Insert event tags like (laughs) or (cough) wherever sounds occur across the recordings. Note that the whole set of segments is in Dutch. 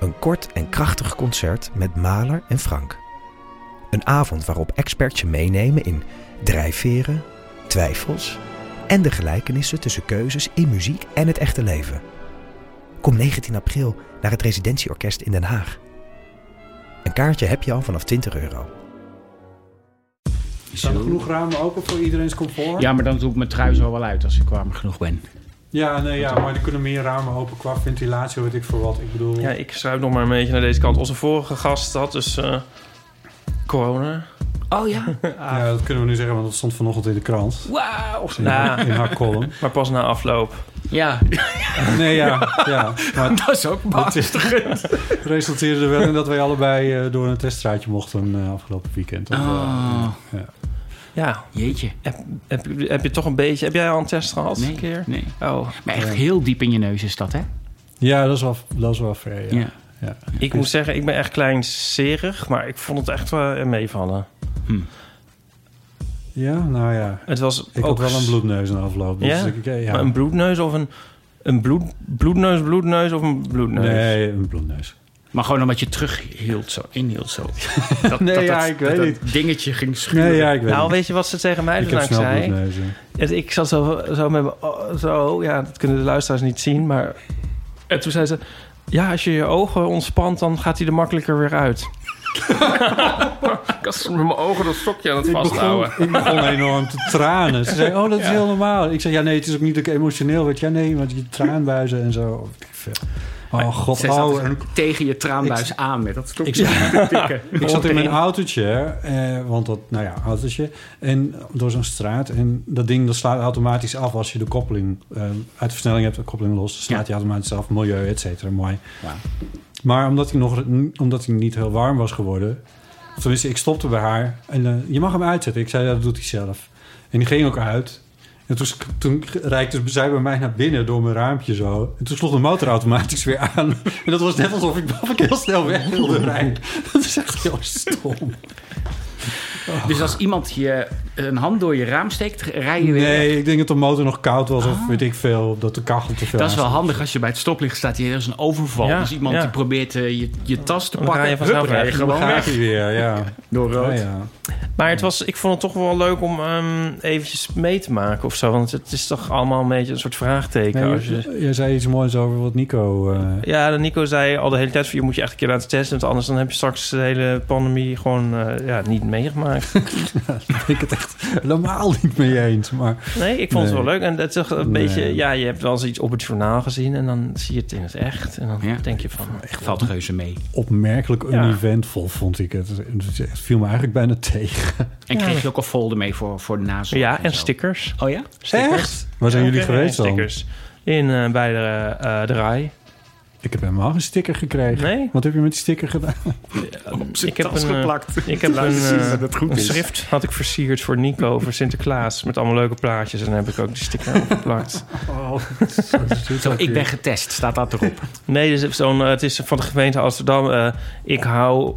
Een kort en krachtig concert met Maler en Frank. Een avond waarop experts je meenemen in drijfveren, twijfels en de gelijkenissen tussen keuzes in muziek en het echte leven. Kom 19 april naar het Residentieorkest in Den Haag. Een kaartje heb je al vanaf 20 euro. Staan er genoeg ramen open voor iedereen's comfort? Ja, maar dan doe ik mijn trui zo wel uit als ik warm genoeg ben. Ja, nee, ja, maar er kunnen meer ramen open qua ventilatie, weet ik voor wat. Ik bedoel... Ja, ik schuif nog maar een beetje naar deze kant. Onze vorige gast had dus eh, corona. Oh ja? (laughs) Ja, dat kunnen we nu zeggen, want dat stond vanochtend in de krant. Wauw. In, Nou. in haar column. Maar pas na afloop. Ja, (laughs) Nee, ja, ja. Maar (laughs) dat is ook beangstigend. het resulteerde er wel in dat wij allebei eh, door een teststraatje mochten eh, afgelopen weekend. Of, eh, Oh, ja. Ja, jeetje. heb, heb, je- heb je toch een beetje... Heb jij al een test gehad Nee, een keer? nee. Oh, Maar echt heel diep in je neus is dat, hè? ja, dat is wel, dat is wel fair, ja. Ja. ja. ik moet zeggen, ik ben echt kleinserig, maar ik vond het echt wel meevallen. Ja, nou ja. Het was Ik ook had wel een bloedneus in de afloop. Dus Ja? ik, ja. Maar een bloedneus of een, een bloed, bloedneus, bloedneus of een bloedneus? Nee, een bloedneus. Maar gewoon omdat je terughield zo, inhield zo. (laughs) Dat, Nee, dat, ja, dat- ik weet dat niet. dingetje ging schuren. Nee, ja, ik weet Nou, niet. weet je wat ze tegen mij snel zei? Het- Ik zat zo, zo met mijn... oh, Zo, ja, dat kunnen de luisteraars niet zien, maar... En toen zei ze... Ja, als je je ogen ontspant, dan gaat hij er makkelijker weer uit. (laughs) ik was met mijn ogen dat stokje aan het Ik begon, vasthouden. ik begon enorm te tranen. Ze zei, oh, dat is heel normaal. Ik zei, ja, nee, het is ook niet dat ik emotioneel werd. Ja, nee, want je traanbuizen en zo. Oh, god. Zij Oh, dus en tegen je traanbuis aan met dat stokje. Ik (laughs) (laughs) ik zat in mijn autootje, eh, want dat, nou ja, autootje. En door zo'n straat. En dat ding dat slaat automatisch af als je de koppeling eh, uit de versnelling hebt, de koppeling los. Slaat Ja. hij automatisch af, milieu, et cetera, mooi. Ja. Maar omdat hij, nog, omdat hij niet heel warm was geworden... Tenminste, ik stopte bij haar. En eh, je mag hem uitzetten. Ik zei, dat doet hij zelf. En die ging ook uit. En toen, toen reikte zij bij mij naar binnen door mijn raampje zo. En toen sloeg de motor automatisch weer aan. En dat was net alsof ik, ik heel snel weg wilde rijden. Dat is echt heel stom. Dus als iemand je een hand door je raam steekt, rij je weer weg. Nee, ik denk dat de motor nog koud was. Of weet ik veel, dat de kachel te veel Dat is wel handig als je bij het stoplicht staat. Hier is een overval. Ja, dus iemand ja. die probeert eh, je, je tas te Dan pakken. ga je vanzelf Hup, gewoon weg. weer, ja. (laughs) Door rood. Ja, ja. Maar het was, ik vond het toch wel leuk om ehm, eventjes mee te maken of zo. Want het is toch allemaal een beetje een soort vraagteken. Nee, als je, je, je zei iets moois over wat Nico... eh, ja, de Nico zei al de hele tijd van... je moet je echt een keer laten testen... want anders dan heb je straks de hele pandemie gewoon eh, ja, niet meegemaakt. (laughs) ben ik het echt helemaal niet mee eens. Maar Nee, ik vond het wel leuk. En het is toch een Nee. beetje... Ja, je hebt wel eens iets op het journaal gezien... en dan zie je het in het echt. En dan Ja. denk je van... Valt reuze mee. opmerkelijk Ja. uneventvol vond ik het. Het viel me eigenlijk bijna tegen. En kreeg je ook een folder mee voor, voor de nazorg Ja, en stickers. Oh ja? stickers. Waar zijn Ja, jullie geweest dan? Stickers. In, eh, bij de, eh de RAI. Ik heb helemaal geen sticker gekregen. Nee? Wat heb je met die sticker gedaan? ik heb (laughs) een, eh, Ik heb een, eh, een schrift had ik versierd voor Nico voor Sinterklaas met allemaal leuke plaatjes en dan heb ik ook die sticker (laughs) opgeplakt. (laughs) Zo, ik ben getest, staat dat erop. Nee, dus zo'n, eh, het is van de gemeente Amsterdam. eh, ik hou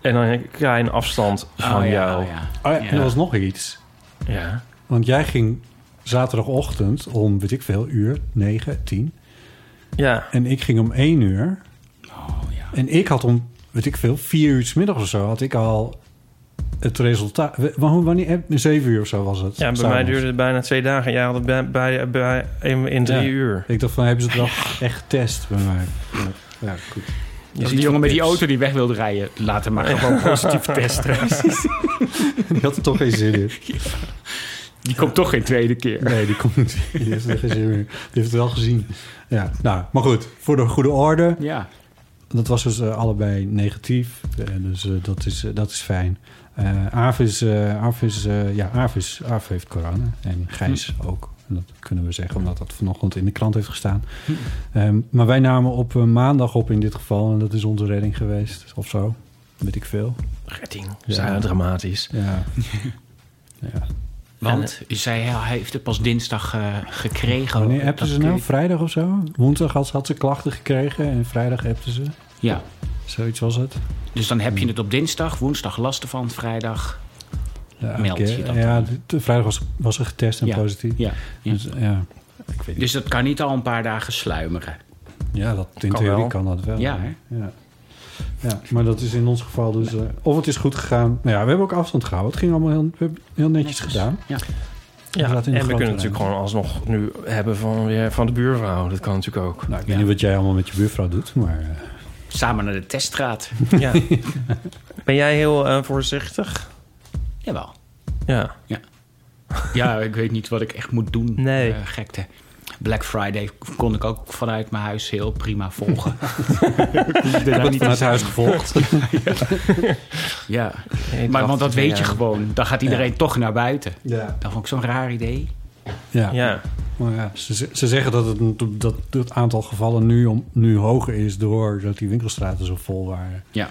en dan een kleine afstand van oh, ja, jou. oh, ja. Oh ja, Ja. er was nog iets. Ja. Want jij ging zaterdagochtend om, weet ik veel, uur, 9, 10. Ja. En ik ging om 1 uur. Oh, ja. En ik had om, weet ik veel, 4 uur 's middag of zo... had ik al het resultaat... Wanneer, wanneer, 7 uur of zo was het. Ja, bij mij duurde het bijna twee dagen. Jij had het bij, bij, bij, in, in drie Ja. uur. Ik dacht van, hebben ze het wel echt getest bij mij? Ja, ja goed. Dus die jongen met die auto die weg wilde rijden, laat hem maar gewoon (laughs) positief testen. (laughs) Die had er toch geen zin in. Die komt toch geen tweede keer. Nee, die komt niet. Die heeft er geen zin meer. Die heeft het wel gezien. Ja, nou, maar goed. Voor de goede orde. Ja. Dat was dus eh, allebei negatief. Eh, dus eh, dat, is, dat is fijn. Eh Aaf is... eh Aaf is eh, ja, Aaf, is, Aaf heeft corona. En Gijs ook. En dat kunnen we zeggen omdat dat vanochtend in de krant heeft gestaan. Ehm, maar wij namen op maandag op in dit geval. En dat is onze redding geweest. Of zo. Weet ik veel. Retting. Ja. Zijn dramatisch. Ja. (laughs) ja. Want zij hij heeft het pas dinsdag eh, gekregen. Wanneer ze nou? Vrijdag of zo? Woensdag had, had ze klachten gekregen. En vrijdag appten ze. Ja, Zoiets was het. dus dan heb je het op dinsdag, woensdag last ervan, vrijdag. Ja, Meld je dat Ja, de, vrijdag was, was ze getest en Ja. positief. Ja, ja. Dus, ja. Ik weet niet. Dus dat kan niet al een paar dagen sluimeren. Ja, dat, in Kan theorie wel. kan dat wel. Ja, hè? ja. Ja, maar dat is in ons geval dus... eh, of het is goed gegaan. Nou ja, we hebben ook afstand gehouden. Het ging allemaal heel, we hebben heel netjes gedaan. Ja. Ja, en we kunnen natuurlijk gewoon alsnog nu hebben van, weer van de buurvrouw. Dat kan natuurlijk ook. Nou, ik weet Ja. niet wat jij allemaal met je buurvrouw doet, maar... eh, Samen naar de teststraat. Ja. (laughs) ben jij heel eh, voorzichtig? Jawel. Ja. Ja, ik weet niet wat ik echt moet doen. Nee. Eh, gekte. Black Friday kon ik ook vanuit mijn huis heel prima volgen. (laughs) ik heb het vanuit huis gevolgd. (laughs) Ja, maar want dat weet je gewoon. Dan gaat iedereen toch naar buiten. ja. Dat vond ik zo'n raar idee. Ja. Ja. Maar ja, ze, ze zeggen dat het, dat het aantal gevallen nu, om, nu hoger is... doordat die winkelstraten zo vol waren. Ja,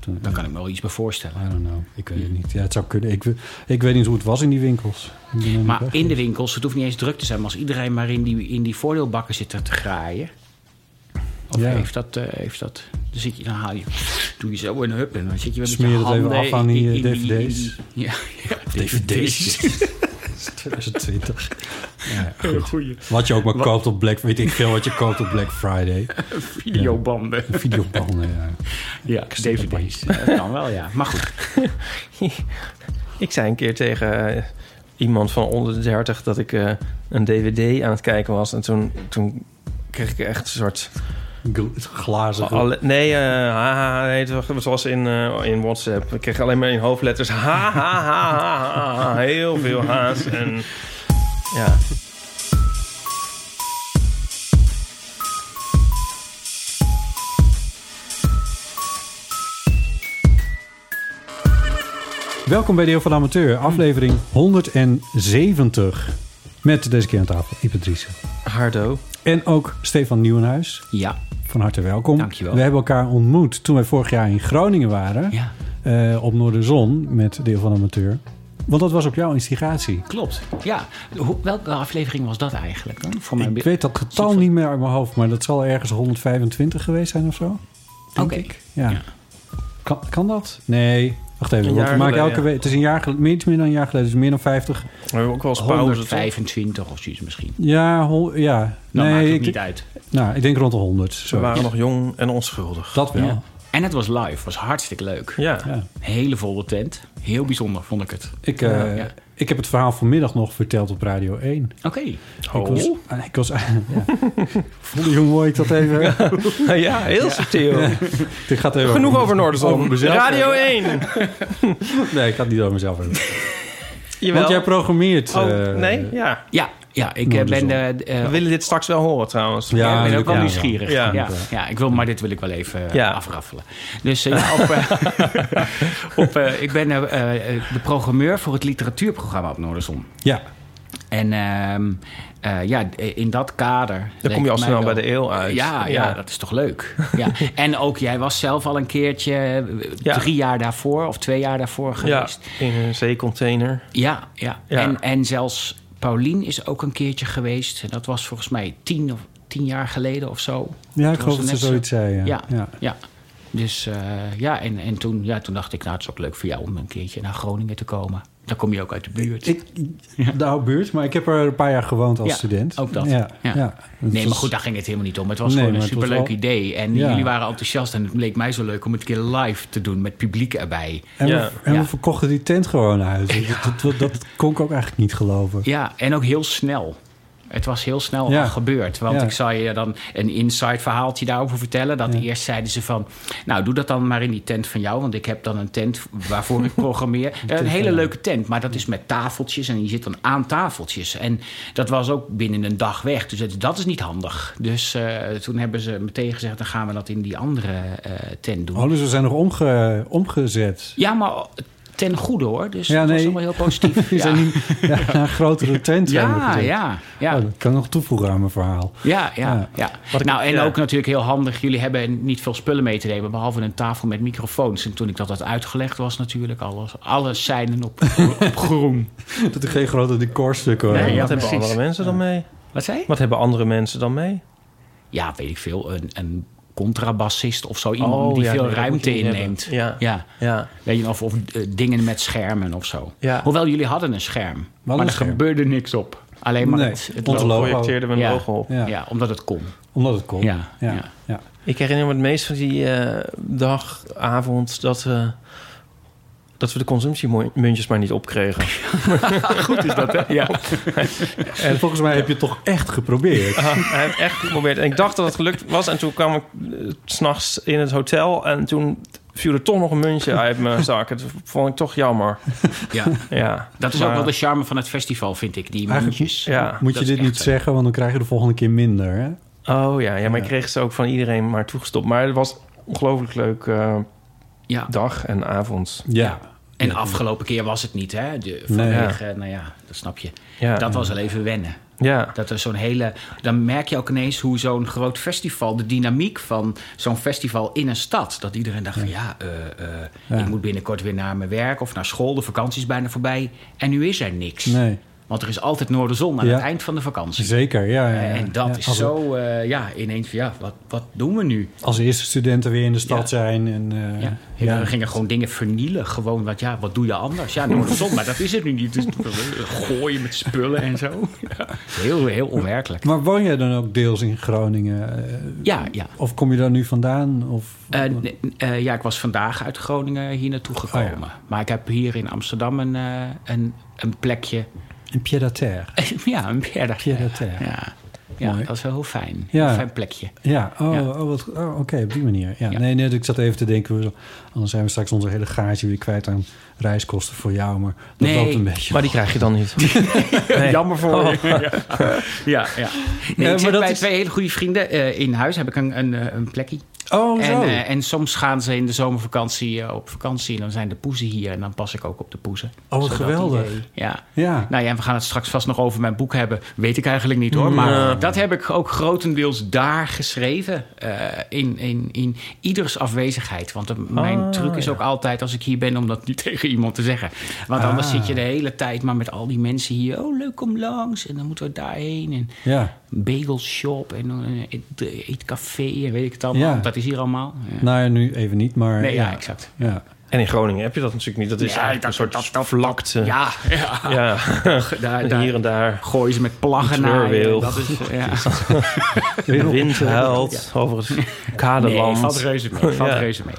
Toen, daar kan ik me wel iets bij voorstellen. I don't know. Ik weet het niet. Ja, het zou kunnen. Ik, ik weet niet hoe het was in die winkels. Maar in de winkels, het hoeft niet eens druk te zijn... maar als iedereen maar in die, in die voordeelbakken zit te graaien... Of Ja. heeft, dat, eh, heeft dat... Dan, zit je, dan haal je, doe je zo in een hup en dan zit je met Smeer je het even af aan die, in- in eh, in DVD's. die- ja, ja, DVD's. 2020. (laughs) Ja, goed. goeie. Wat je ook maar koopt op Black... Weet ik veel wat je koopt op Black Friday. (laughs) Videobanden. Videobanden, ja. Ja, DVD's. Ja, dat kan wel, ja. Maar goed. (laughs) Ik zei een keer tegen eh, iemand van onder de 30 dat ik eh, een DVD aan het kijken was. En toen, toen kreeg ik echt een soort. Gl- Glazen. Alle, nee, eh, ha, ha, nee, het was- in, eh, in WhatsApp. Ik kreeg alleen maar in hoofdletters. Ha, ha, ha, ha, ha, ha. Heel veel haast. En ja. Welkom bij de Heel van de Amateur, aflevering 170. Met deze keer aan tafel Ipe Driessen. Hardo. En ook Stefan Nieuwenhuis. Ja, Van harte welkom. Dankjewel. We hebben elkaar ontmoet toen wij vorig jaar in Groningen waren. ja, eh, op Noorderzon met de Heel van Amateur. Want dat was op jouw instigatie. klopt. Ja, Hoe- welke aflevering was dat eigenlijk dan? Voor mijn Ik weet dat getal niet meer uit mijn hoofd, maar dat zal ergens 125 geweest zijn of zo. Denk Oké. ik. Ja. Ja. Kan, kan dat? Nee. Wacht even. Want we maken elke week. Het is een jaar geleden, iets meer dan een jaar geleden. Dus meer dan 50. We hebben ook wel eens pauze. toch? 125 of zoiets misschien. Ja, hol- ja. Dan maakt het ik, niet uit. Nou, ik denk rond de 100. We Zo. waren nog jong en onschuldig. Dat wel. Ja. En het was live, was hartstikke leuk. Ja. Ja. Hele volle tent. Heel bijzonder vond ik het. Ik, eh, Ja. Ik heb het verhaal vanmiddag nog verteld op Radio 1. Oké. Ik Oh. was, ik was, (laughs) ja. Voelde je hoe mooi ik dat even... ja, (laughs) heel subtiel. Ik ga het even Genoeg over Over Noorderzon. mezelf Radio 1. Nee, ik ga het niet over mezelf hebben. (laughs) Jawel. Want jij programmeert... Oh, eh, nee? Ja. Ja, ja ik eh, ben... eh, eh, We willen dit straks wel horen trouwens. Ja, Ja, ik ben ook wel ja, nieuwsgierig. ja. Ja. Ja, ik wil, maar dit wil ik wel even Ja. afraffelen. Dus ja, op, (laughs) op, eh, ik ben de programmeur voor het literatuurprogramma op Noorderzon. Ja, En ehm, eh, ja, in dat kader... Dan kom je al snel wel- bij de eeuw uit. Ja, ja, Ja. dat is toch leuk. Ja. (laughs) En ook jij was zelf al een keertje Ja. drie jaar daarvoor of twee jaar daarvoor Ja, geweest. in een zeecontainer. Ja, ja. Ja. En, en zelfs Paulien is ook een keertje geweest. En dat was volgens mij tien, of, tien jaar geleden of zo. ja ik Toen geloof dat ze zoiets zei. Ja. Ja. Ja. Ja. Dus eh, ja, en, en toen, ja, toen dacht ik, nou, het is ook leuk voor jou om een keertje naar Groningen te komen. Dan kom je ook uit de buurt. Ik, nou, buurt, maar ik heb er een paar jaar gewoond als Ja, student. ook dat. Ja, Ja. ja. Nee, maar was- goed, daar ging het helemaal niet om. Het was Nee, gewoon een maar superleuk wel- idee. En Ja. jullie waren enthousiast. En het leek mij zo leuk om het een keer live te doen met publiek erbij. En, Ja. we, en Ja. we verkochten die tent gewoon uit. (laughs) Dat, dat, dat kon ik ook eigenlijk niet geloven. Ja, en ook heel snel. Het was heel snel Ja. al gebeurd. Want Ja. ik zou je dan een inside verhaaltje daarover vertellen. Dat Ja. eerst zeiden ze van... Nou, doe dat dan maar in die tent van jou. Want ik heb dan een tent waarvoor ik (laughs) programmeer. een van hele leuke tent. Maar dat is met tafeltjes. En je zit dan aan tafeltjes. En dat was ook binnen een dag weg. Dus dat- dat is niet handig. Dus eh, toen hebben ze meteen gezegd... Dan gaan we dat in die andere eh, tent doen. Oh, dus we zijn nog omge, omgezet. Ja, maar ten goede hoor. Dus Ja, dat was nee. allemaal heel positief. (laughs) Ja. zijn niet een grotere tent zijn we ja, ja, ja. Oh, dat kan nog toevoegen aan mijn verhaal. Ja, ja, Ja. ja. Wat ik- nou, en ja. ook natuurlijk heel handig. Jullie hebben niet veel spullen mee te nemen, behalve een tafel met microfoons. En toen ik dat had uitgelegd, was natuurlijk alles, alles seinen op, op groen. (laughs) Dat er geen grote decorstukken Nee, waren. ja, wat hebben precies. andere mensen dan mee? Wat zei je? Wat hebben andere mensen dan mee? Ja, weet ik veel. Een, een contrabassist of zo. Iemand Oh, die ja, veel nee, ruimte inneemt. Ja. ja. Ja. Weet je, of, of eh, dingen met schermen of zo. Ja. Hoewel jullie hadden een scherm. maar er scherm. gebeurde niks op. Alleen maar Nee, het, het onze logo. logo. Projecteerden we een Ja. logo op. Ja. Omdat het kon. Omdat het kon. Ja, ja. Ik herinner me het meest van die eh, dag, avond, dat we, dat we de consumptiemuntjes maar niet opkregen. (laughs) Goed is dat, hè? Ja. En volgens mij heb je het toch echt geprobeerd. Hij heeft echt geprobeerd. En ik dacht dat het gelukt was. En toen kwam ik eh, 's s'nachts in het hotel. En toen viel er toch nog een muntje uit mijn (laughs) zak. Dat vond ik toch jammer. ja. Ja. Dat is Maar- ook wel de charme van het festival, vind ik. Die muntjes. Ja. Moet je dit niet zo. zeggen, want dan krijg je de volgende keer minder. Hè? Oh ja, ja, maar Ja. ik kreeg ze ook van iedereen maar toegestopt. Maar het was ongelooflijk leuk eh, Ja. dag en avond. Ja. En Ja. afgelopen keer was het niet, hè? De, Nee. vanwege, nou ja, dat snap je. Ja. Dat was wel even wennen. ja. Dat er zo'n hele. Dan merk je ook ineens hoe zo'n groot festival, de dynamiek van zo'n festival in een stad. Dat iedereen dacht van ja, eh, eh, Ja. ik moet binnenkort weer naar mijn werk of naar school. De vakantie is bijna voorbij. En nu is er niks. Nee, Want er is altijd Noorderzon aan Ja. het eind van de vakantie. zeker. Ja, ja, ja. En dat is zo, eh, ja, ineens van ja, wat, wat doen we nu? Als eerste studenten weer in de stad zijn. En, eh, Ja. We gingen gewoon dingen vernielen. Gewoon, want ja, wat doe je anders? Ja, Noorderzon, maar dat is het nu niet. Dus gooien met spullen en zo. Heel, heel onwerkelijk. Maar woon jij dan ook deels in Groningen? Eh, Ja, ja. Of kom je daar nu vandaan? Of, ja, ik was vandaag uit Groningen hier naartoe gekomen. Oh, ja. Maar ik heb hier in Amsterdam een, een, een plekje. In Pied-à-terre? (laughs) ja, een. Pied-à-terre. Ja. ja, Mooi. dat is wel heel fijn. Ja. Een fijn plekje. Ja, oh, Ja. oh, wat- oh, oké, op die manier. Ja. Ja. Nee, nee, ik zat even te denken, we- anders zijn we straks onze hele gaatje weer kwijt aan reiskosten voor jou. Maar dat Nee, loopt een beetje. Maar die krijg je dan niet. (laughs) Nee. Jammer voor je. (laughs) Ja, ja. ja. Nee, Ja, ik zit maar dat bij is- twee hele goede vrienden eh, in huis. Heb ik een, een, eh, een plekje. oh, zo. En, eh, en soms gaan ze in de zomervakantie eh, op vakantie. En dan zijn de poezen hier. En dan pas ik ook op de poezen. Oh, wat geweldig. Ja. ja. Nou ja, en we gaan het straks vast nog over mijn boek hebben. Weet ik eigenlijk niet hoor. Maar Ja. dat heb ik ook grotendeels daar geschreven. eh, in, in, in ieders afwezigheid. Want de- mijn Ah, truc is ja. ook altijd als ik hier ben... om dat niet (laughs) tegen iemand te zeggen. Want anders Ah. zit je de hele tijd maar met al die mensen hier. Oh, leuk, kom langs. En dan moeten we daarheen. En ja. bagelshop en een eet, eetcafé en weet ik het allemaal. Ja. Dat is hier allemaal. Ja. Nou ja, nu even niet, maar... nee, ja, ja. exact. Ja. En in Groningen heb je dat natuurlijk niet. Dat is Ja, eigenlijk dat- een soort dat- dat- vlakte. Ja, (laughs) ja. Ja. (laughs) Daar, daar hier en daar. gooien ze met plaggen naar. Dat is, ja. (laughs) De wind huilt over het Nee, kaderland. valt reuze mee. Valt Ja. reuze mee.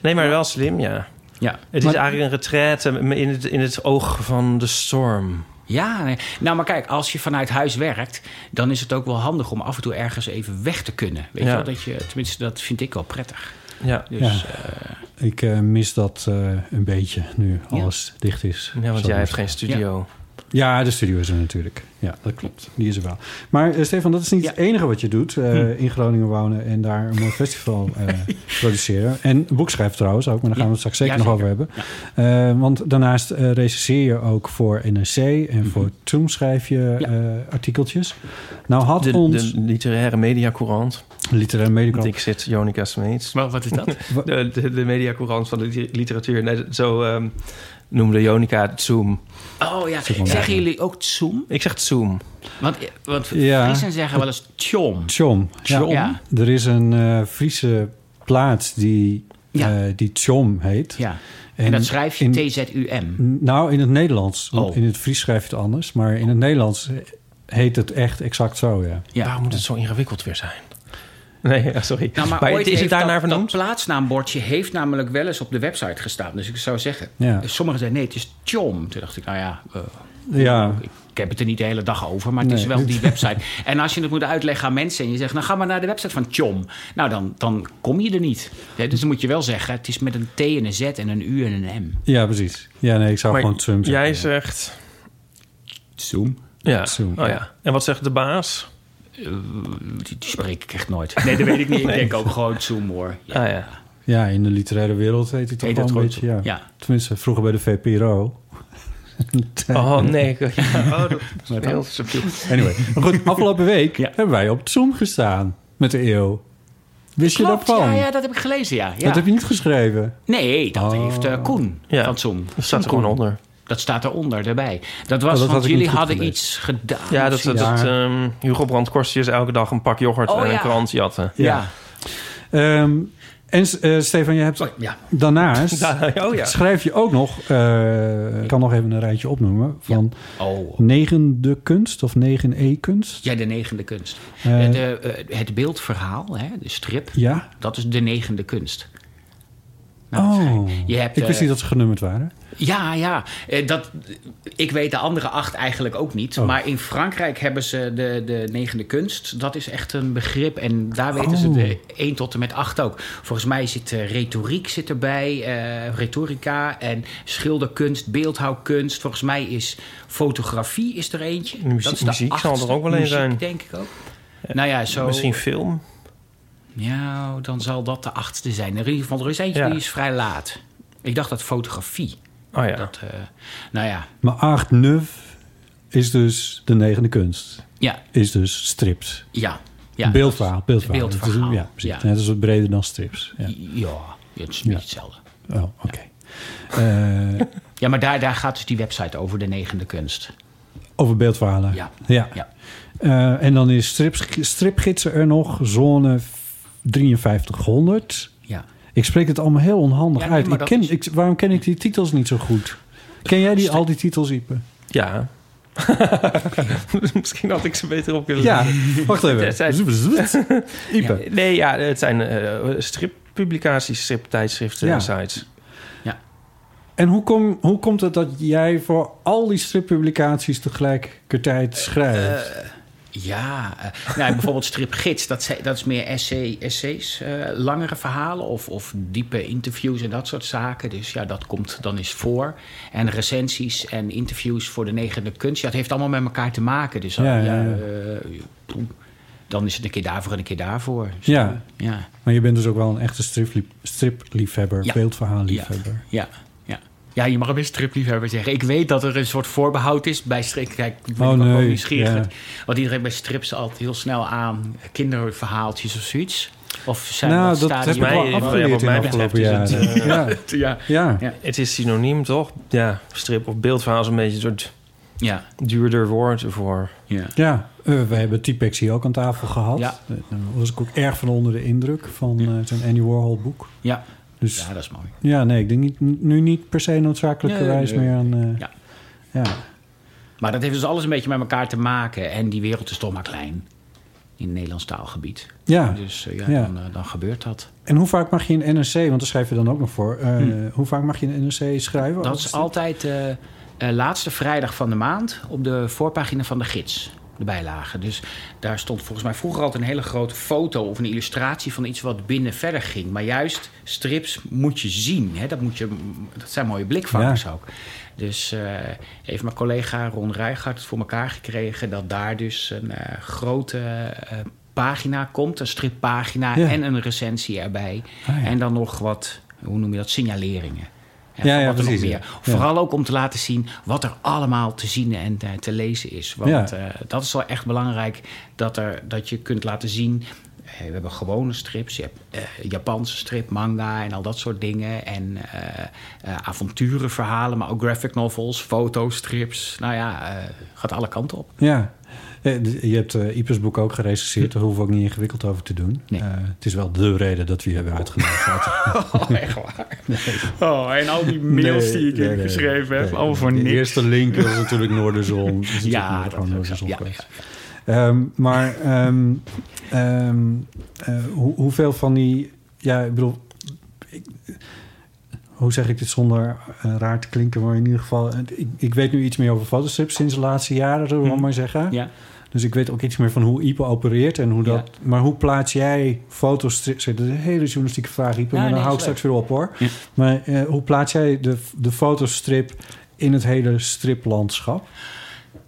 Nee, maar wel slim, ja. Ja. Het Maar- is eigenlijk een retraite in het, in het oog van de storm. Ja, nee. nou maar kijk, als je vanuit huis werkt... dan is het ook wel handig om af en toe ergens even weg te kunnen. Weet Ja. je wel? Dat je, tenminste, dat vind ik wel prettig. Ja, Dus, Ja. eh, Ik eh, mis dat eh, een beetje nu Ja. alles dicht is. ja want jij hebt geen studio. Ja, de studio is er natuurlijk. Ja, dat klopt. Die is er wel. Maar eh, Stefan, dat is niet Ja. het enige wat je doet. eh, In Groningen wonen en daar een mooi festival eh, (laughs) produceren. En een boek schrijven trouwens ook, maar daar gaan we het straks zeker Ja, nog over hebben. Eh, want daarnaast eh recenseer je ook voor NRC en voor Toen schrijf je Ja. eh, artikeltjes. Nou had De, ons... de literaire mediacourant. literaire medicus. ik zit Jonica Smeets. maar wat is dat? (laughs) De, de, de mediacourant van de li- literatuur. Nee, zo ehm, noemde Jonica het Zoom. Oh ja, zeggen jullie ook Zoom? Ik zeg Zoom. Want, want Ja. Friesen zeggen wel eens tjom. Tjom. Ja. Er is een eh, Friese plaats die, Ja. eh, die Tjom heet. Ja. En, dat schrijf je T-Z-U-M. Nou, in het Nederlands. Oh. In het Fries schrijf je het anders. Maar in het Nederlands heet het echt exact zo, ja. Ja. Waarom moet het zo ingewikkeld weer zijn? (laughs) Nee, ja, sorry. Nou, maar, maar ooit is het daarnaar dat, dat vernoemd? plaatsnaambordje heeft namelijk wel eens op de website gestaan. Dus ik zou zeggen, Ja. sommigen zeiden nee, het is Tjom. Toen dacht ik, nou ja, eh, Ja, ik heb het er niet de hele dag over, maar het is wel die (laughs) website. En als je het moet uitleggen aan mensen en je zegt, nou ga maar naar de website van Tjom. Nou, dan, dan kom je er niet. Ja, dus dan moet je wel zeggen, het is met een T en een Z en een U en een M. ja precies. Ja, nee, ik zou Maar gewoon Tjum zeggen. jij ja. zegt... Zoom? Ja. Zoom. Oh, ja. En wat zegt de baas? Die, die spreek ik echt nooit. Nee, dat weet ik niet. Ik denk ook gewoon Zoom hoor. Ja. Ah ja. Ja, in de literaire wereld heet het toch wel een beetje, ja. Ja. Tenminste, vroeger bij de VPRO. (laughs) Oh nee. Ja, (laughs) oh, dat is heel subtiel. Anyway, maar goed, afgelopen week Ja. hebben wij op Zoom gestaan met de eeuw. Wist je Klopt, daarvan? ja, ja, dat heb ik gelezen, ja. ja. Dat heb je niet geschreven. Nee, dat Oh. heeft eh, Koen Ja. van Zoom. Dat staat er gewoon onder. Dat staat eronder, erbij. Dat was, Oh, dat want jullie hadden gelezen. iets gedaan. Ja, dat, dat, ehm, Hugo Brandt Korstjes elke dag een pak yoghurt Oh, en een ja. krant jatten. ja. Ehm, en eh, Stefan, je hebt Oh, ja. daarnaast... (laughs) oh ja. Schrijf je ook nog, eh, ik kan nog even een rijtje opnoemen, van Oh. negende kunst of 9e-kunst. Ja, de negende kunst. Eh, de, het beeldverhaal, hè, de strip, ja? dat is de negende kunst. Nou, Oh, je hebt, ik wist niet dat ze genummerd waren. Ja, ja. Eh, Dat, ik weet de andere acht eigenlijk ook niet. Oh. Maar in Frankrijk hebben ze de, de negende kunst. Dat is echt een begrip. En daar weten ze Oh. de 1 tot en met 8 ook. Volgens mij zit eh, retoriek zit erbij. eh, retorica en schilderkunst, beeldhouwkunst. Volgens mij is fotografie is er eentje. Muziek- dat is de muziek zal er achtste. ook wel een Muziek, zijn. denk ik ook. Nou ja, zo... Misschien film. Ja, dan zal dat de achtste zijn. In ieder geval, er is eentje Ja. die is vrij laat. Ik dacht dat fotografie. Oh ja. Dat, eh, nou ja, Maar 8 neuf is dus de negende kunst. ja, Is dus strips. ja. ja beeldverhaal. Beeldverhaal. Is- ja, precies. ja. Het is wat breder dan strips. Ja. Ja, het is Ja. niet hetzelfde. Oh, oké. Eh, (laughs) Ja, maar daar, daar gaat dus die website over de negende kunst. over beeldverhalen. Ja. ja. Ja. Eh, en dan is strips, stripgidsen er nog, zone 5300. Ja. Ik spreek het allemaal heel onhandig Ja, nee, uit. Ik ken, is- ik, waarom ken ik die titels niet zo goed? Ken jij die, al die titels, Ipe? Ja. (laughs) Misschien had ik ze beter op kunnen Ja, wacht even. Het zijn- (laughs) Ipe. Nee, ja, het zijn eh, strippublicaties, striptijdschriften Ja. en sites. En hoe, kom, hoe komt het dat jij voor al die strippublicaties tegelijkertijd schrijft? Ja, eh, nou, bijvoorbeeld stripgids, dat, dat is meer essay, essays, eh, langere verhalen of, of diepe interviews en dat soort zaken. Dus ja, dat komt dan eens voor. En recensies en interviews voor de negende kunst, ja, het heeft allemaal met elkaar te maken. Dus Ja, eh, dan is het een keer daarvoor en een keer daarvoor. Dus, Ja. ja. Maar je bent dus ook wel een echte striplie- stripliefhebber, Ja. beeldverhaalliefhebber. Ja, ja. Ja, je mag hem best stripliefhebber zeggen. Ik weet dat er een soort voorbehoud is bij strip. Kijk, ik ben Oh, ook nieuwsgierig. ja. Want iedereen bij strips altijd heel snel aan kinderverhaaltjes of zoiets. Of zijn Nou, dat dat staat heb ik wel afgeleerd in de het, eh, ja. (laughs) Ja, Ja. Ja. Het is synoniem, toch? Ja, strip of beeldverhaal is een beetje een soort ja, duurder woord voor. ja. Ja, eh, we hebben T-Pex hier ook aan tafel gehad. Ja. Eh, Daar was ik ook erg van onder de indruk van eh, zijn Andy Warhol boek. ja. Dus Ja, ja, dat is mooi. nee, ik denk niet, nu niet per se noodzakelijkerwijs Nee, nee. meer aan... eh, Ja. ja. Maar dat heeft dus alles een beetje met elkaar te maken. En die wereld is toch maar klein. In het Nederlands taalgebied. Ja. Dus eh, ja, Ja. Dan, eh, dan gebeurt dat. En hoe vaak mag je in NRC, want daar schrijf je dan ook nog voor... Hm. hoe vaak mag je in NRC schrijven? Dat is altijd laatste vrijdag van de maand op de voorpagina van de gids. De. Dus daar stond volgens mij vroeger altijd een hele grote foto of een illustratie van iets wat binnen verder ging. Maar juist strips moet je zien. Hè? Dat, moet je, dat zijn mooie blikvangers Ja. ook. Dus eh, heeft mijn collega Ron Rijgaard het voor elkaar gekregen dat daar dus een eh, grote eh, pagina komt, een strippagina Ja. en een recensie erbij. Ah, ja. En dan nog wat, hoe noem je dat, signaleringen. Ja, ja, nog precies, meer. Vooral ook om te laten zien wat er allemaal te zien en te, te lezen is. Want Ja. eh, dat is wel echt belangrijk dat, er, dat je kunt laten zien. eh, we hebben gewone strips, je hebt eh, Japanse strip, manga en al dat soort dingen. En eh eh, avonturenverhalen, maar ook graphic novels, fotostrips. Nou ja, eh, gaat alle kanten op. Ja. Eh, Je hebt eh Ipes boek ook gerecenseerd. Daar hoeven we ook niet ingewikkeld over te doen. Nee. Eh, het is wel de reden dat we je hebben uitgenodigd. (laughs) Oh, echt waar? Oh, en al die mails Nee, die ik geschreven heb, allemaal voor De niks. eerste link was natuurlijk Noorderzon. (laughs) Dus Ja, dat gewoon Noorderzon. Ja, ja, Ehm, maar ehm, ehm, eh, hoe, hoeveel van die... Ja, ik bedoel... ik- hoe zeg ik dit zonder eh, raar te klinken? Maar in ieder geval... eh, Ik, ik weet nu iets meer over fotostrips sinds de laatste jaren, zullen we Mhm. maar zeggen. Ja. Dus ik weet ook iets meer van hoe Ipe opereert en hoe dat. Maar hoe plaats jij fotostrips? Dat is een hele journalistieke vraag, Ipe, Ja, maar dan nee, hou ik straks weer op hoor. Ja. Maar eh, hoe plaats jij de, de fotostrip in het hele striplandschap?